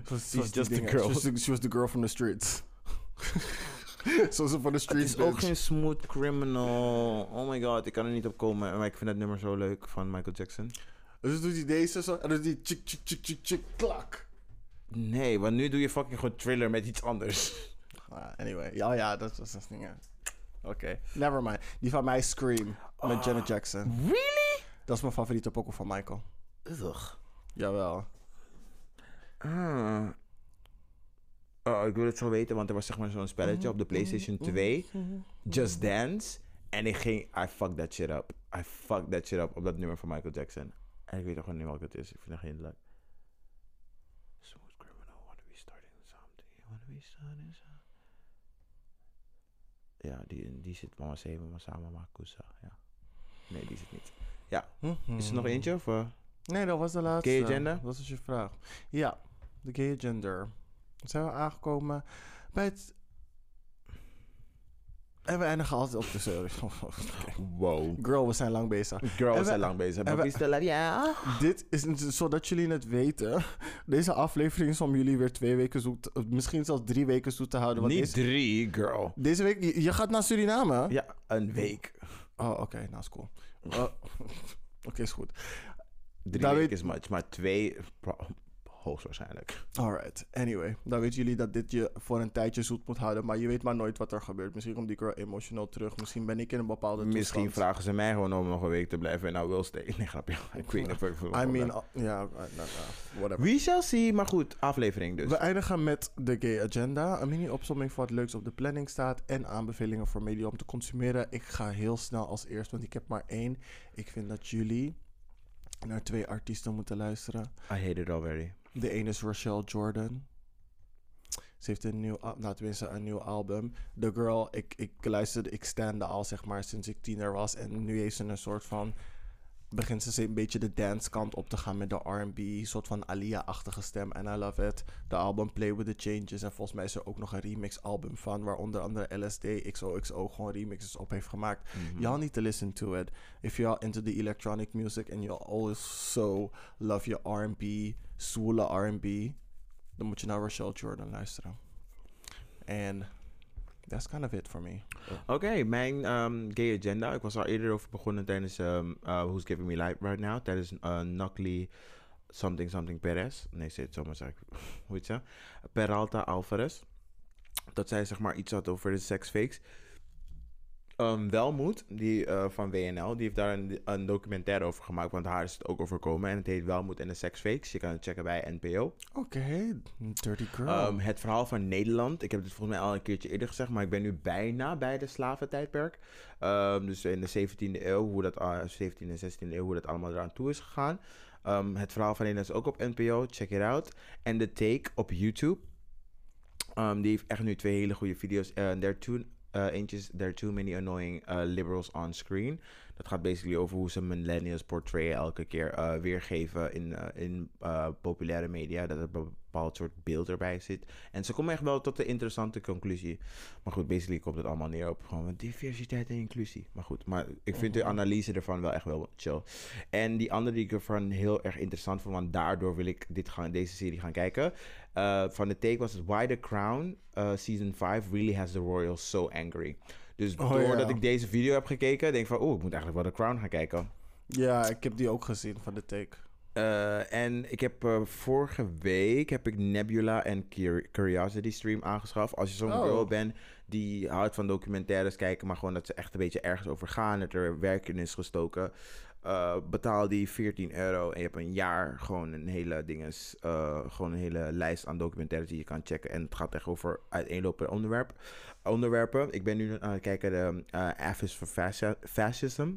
S2: She's just a
S1: dingen.
S2: girl.
S1: She was the, she was the girl from the streets. Zoals [LAUGHS] ze van de
S2: Het
S1: streets
S2: is ook geen smooth criminal. Oh my god, ik kan er niet op komen. Maar ik vind dat nummer zo leuk van Michael Jackson.
S1: Dus doet hij deze zo en dan doet hij chik chik chik chik chik klak.
S2: Nee, want nu doe je fucking gewoon thriller met iets anders. [LAUGHS]
S1: Ah, anyway, ja, ja, dat was dat ding. Oké, never mind. Die van mij Scream met Janet Jackson.
S2: Really?
S1: Dat is mijn favoriete pokoe van Michael.
S2: Ugh.
S1: Jawel.
S2: Ah. Oh, ik wil het zo weten, want er was zeg maar zo'n spelletje op de PlayStation 2. Just Dance. En ik ging, I fucked that shit up. I fucked that shit up op dat nummer van Michael Jackson. En ik weet nog gewoon niet welke het is. Ik vind het geen leuk. Smooth criminal, wanna be starting something. Wanna be starting something. Ja, die, die zit mama 7, maar samen Makusa. Ja. Nee, die zit niet. Ja. Is er nog eentje? Of, eh?
S1: Nee, dat was de laatste.
S2: Gay agenda?
S1: Dat is je vraag. Ja, de gay agenda. Dan zijn we aangekomen bij het... En we eindigen altijd op de sorry. [LAUGHS]
S2: Wow.
S1: Girl, we zijn lang bezig.
S2: Girl, we
S1: we-
S2: zijn lang bezig.
S1: en we-
S2: ja?
S1: Dit is zodat jullie het weten. Deze aflevering is om jullie weer twee weken zoet, misschien zelfs drie weken zoet te houden. Want
S2: Niet
S1: deze,
S2: drie, girl.
S1: deze week, je, je gaat naar Suriname?
S2: Ja, een week.
S1: Oh, oké, nou is cool. [LAUGHS] Oh, [LAUGHS] oké, is goed.
S2: Drie weken is much, maar twee hoogstwaarschijnlijk.
S1: Alright, anyway. Dan weten jullie dat dit je voor een tijdje zoet moet houden. Maar je weet maar nooit wat er gebeurt. Misschien komt die girl emotional terug. Misschien ben ik in een bepaalde
S2: Misschien
S1: toestand.
S2: vragen ze mij gewoon om nog een week te blijven en nou wil stay. Nee, grapje. [LAUGHS] Ik weet niet of ik
S1: I mean, ja, uh, whatever.
S2: We shall see, maar goed, aflevering dus.
S1: We eindigen met de Gay Agenda. Een mini-opsomming van wat leuks op de planning staat. En aanbevelingen voor media om te consumeren. Ik ga heel snel als eerst, want ik heb maar één. Ik vind dat jullie naar twee artiesten moeten luisteren.
S2: I hate it already.
S1: De ene is Rochelle Jordan. Ze heeft een nieuw, nou tenminste een nieuw album. The Girl, ik, ik luisterde, ik stande al zeg maar sinds ik tiener was. En nu heeft ze een soort van, begint ze een beetje de dance kant op te gaan met de R&B. soort van Alia-achtige stem. En I love it. De album Play With The Changes. En volgens mij is er ook nog een remix album van. Waar onder andere LSD, XOXO gewoon remixes op heeft gemaakt.
S2: Mhm.
S1: Y'all need to listen to it. If you're into the electronic music and you also love your R&B, zwoele R&B, dan moet je naar Rochelle Jordan luisteren. En that's kind of it for me.
S2: Oké, mijn ehm, gay agenda. Ik was al eerder over begonnen tijdens ehm, uh, Who's Giving Me Life Right Now. Tijdens uh, Nokli something something Perez. Nee, zeg het [LAUGHS] zomaar. Hoe heet ze? Peralta Alvarez. Dat zij zeg maar iets had over de seksfakes. Um, Welmoed, die uh, van WNL, die heeft daar een, een, documentaire over gemaakt. Want haar is het ook overkomen. En het heet Welmoed en de Sexfakes. Je kan het checken bij NPO.
S1: Oké, okay. Dirty Girl.
S2: Um, het verhaal van Nederland. Ik heb het volgens mij al een keertje eerder gezegd. Maar ik ben nu bijna bij de slaventijdperk. Um, dus in de 17e eeuw, hoe dat, uh, 17e en 16e eeuw, hoe dat allemaal eraan toe is gegaan. Um, het verhaal van Nederland is ook op NPO. Check it out. En The Take op YouTube. Um, die heeft echt nu twee hele goede video's. Uh, there too, uh, eentje There are too many annoying uh, liberals on screen. Dat gaat basically over hoe ze millennials portrayen elke keer uh, weergeven in, in populaire media. Dat er bepaald soort beeld erbij zit. En ze komen echt wel tot de interessante conclusie. Maar goed, basically komt het allemaal neer op gewoon diversiteit en inclusie. Maar goed, maar ik vind de analyse ervan wel echt wel chill. En die andere die ik ervan heel erg interessant vond, want daardoor wil ik dit gaan, deze serie gaan kijken. Uh, van de take was het Why the Crown uh, Season 5 really has the royals so angry. Dus
S1: Oh,
S2: doordat
S1: ja.
S2: ik deze video heb gekeken, denk ik van, oh, ik moet eigenlijk wel The Crown gaan kijken.
S1: Ja, ik heb die ook gezien van de take.
S2: Uh, en ik heb uh, vorige week heb ik Nebula en Cur- Curiosity Stream aangeschaft. Als je zo'n
S1: Oh.
S2: girl bent die houdt van documentaires kijken, maar gewoon dat ze echt een beetje ergens over gaan, dat er werk in is gestoken. uh, betaal die 14 euro en je hebt een jaar gewoon een hele dinges, gewoon een hele lijst aan documentaires die je kan checken. En het gaat echt over uiteenlopende onderwerp, onderwerpen. Ik ben nu aan het kijken de uh, Affis for Fasci- Fascism.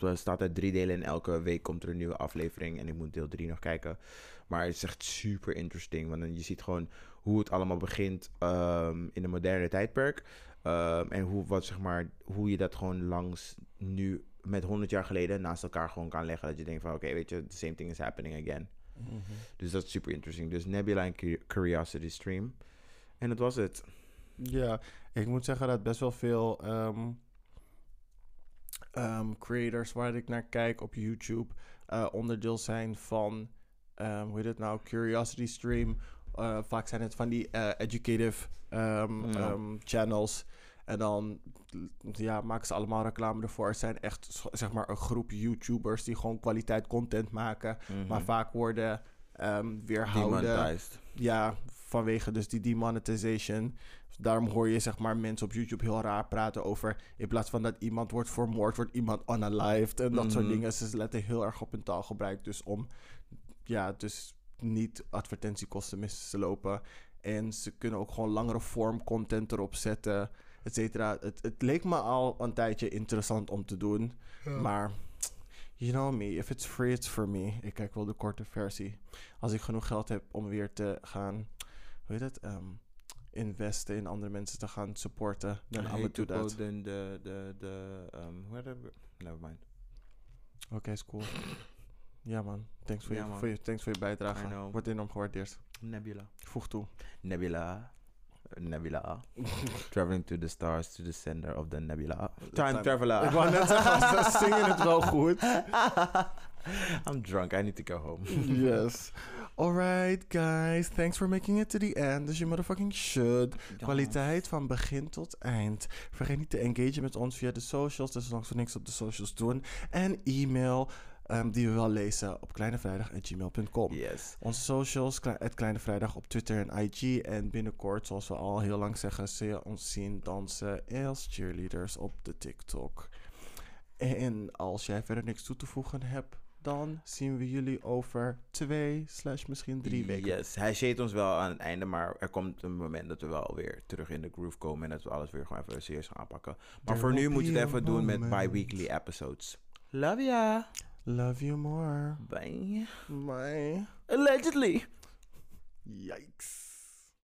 S2: Het staat uit drie delen en elke week komt er een nieuwe aflevering. En ik moet deel 3 nog kijken. Maar het is echt super interesting. Want dan, je ziet gewoon hoe het allemaal begint um, in de moderne tijdperk. Um, en hoe, wat, zeg maar, hoe je dat gewoon langs nu met 100 jaar geleden naast elkaar gewoon kan leggen. Dat je denkt van oké, okay, weet je, the same thing is happening again.
S1: Mhm.
S2: Dus dat is super interesting. Dus Nebula en Cu- Curiosity Stream. En dat was het.
S1: Ja, ik moet zeggen dat best wel veel ehm, ehm, creators waar ik naar kijk op YouTube uh, onderdeel zijn van, um, hoe heet het nou, Curiosity Stream. Uh, vaak zijn het van die uh, educative um,
S2: Ja.
S1: channels. En dan ja, maken ze allemaal reclame ervoor. Het zijn echt zeg maar een groep YouTubers die gewoon kwaliteit content maken.
S2: Mhm.
S1: Maar vaak worden um, weerhouden. Ja, vanwege dus die demonetization. Daarom hoor je zeg maar mensen op YouTube heel raar praten over... in plaats van dat iemand wordt vermoord, wordt iemand unalived. En dat soort
S2: Mhm.
S1: dingen. Ze letten heel erg op hun taalgebruik. Dus om ja, dus niet advertentiekosten mis te lopen. En ze kunnen ook gewoon langere vorm content erop zetten, et cetera. Het, het leek me al een tijdje interessant om te doen. Maar, you know me, if it's free, it's for me. Ik kijk wel de korte versie. Als ik genoeg geld heb om weer te gaan, hoe heet het, Ehm, investen in andere mensen te gaan supporten, then
S2: I
S1: gonna do
S2: to
S1: that.
S2: quote the, the, the, the um, hoe heet dat? Never mind.
S1: Oké, is cool. Ja man, thanks voor,
S2: Ja,
S1: je,
S2: man.
S1: voor, je, thanks voor je bijdrage. Wordt enorm gewaardeerd.
S2: Nebula.
S1: Voeg toe.
S2: Nebula. Nebula. Traveling to the stars to the center of the nebula. Time
S1: Time-
S2: traveler.
S1: Ik wou net zeggen, ze zingen het wel goed. [LAUGHS]
S2: I'm drunk. I need to go home.
S1: Yes. Alright, guys. Thanks for making it to the end. As you motherfucking should. Kwaliteit van begin tot eind. Vergeet niet te engagen met ons via de socials. Dus zolang we niks op de socials doen. En e-mail ehm, die we wel lezen op kleinevrijdag.gmail.com.
S2: Yes.
S1: Onze socials, het Kleine Vrijdag op Twitter en IG. En binnenkort, zoals we al heel lang zeggen, zul je ons zien dansen als cheerleaders op de TikTok. En als jij verder niks toe te voegen hebt, dan zien we jullie over twee slash misschien drie weken.
S2: Yes. Hij shade ons wel aan het einde, maar er komt een moment dat we wel weer terug in de groove komen en dat we alles weer gewoon even serieus gaan aanpakken. Maar
S1: There
S2: voor nu moet je het even doen met bi-weekly episodes. Love ya.
S1: Love you more.
S2: Bye.
S1: Bye.
S2: Allegedly.
S1: Yikes.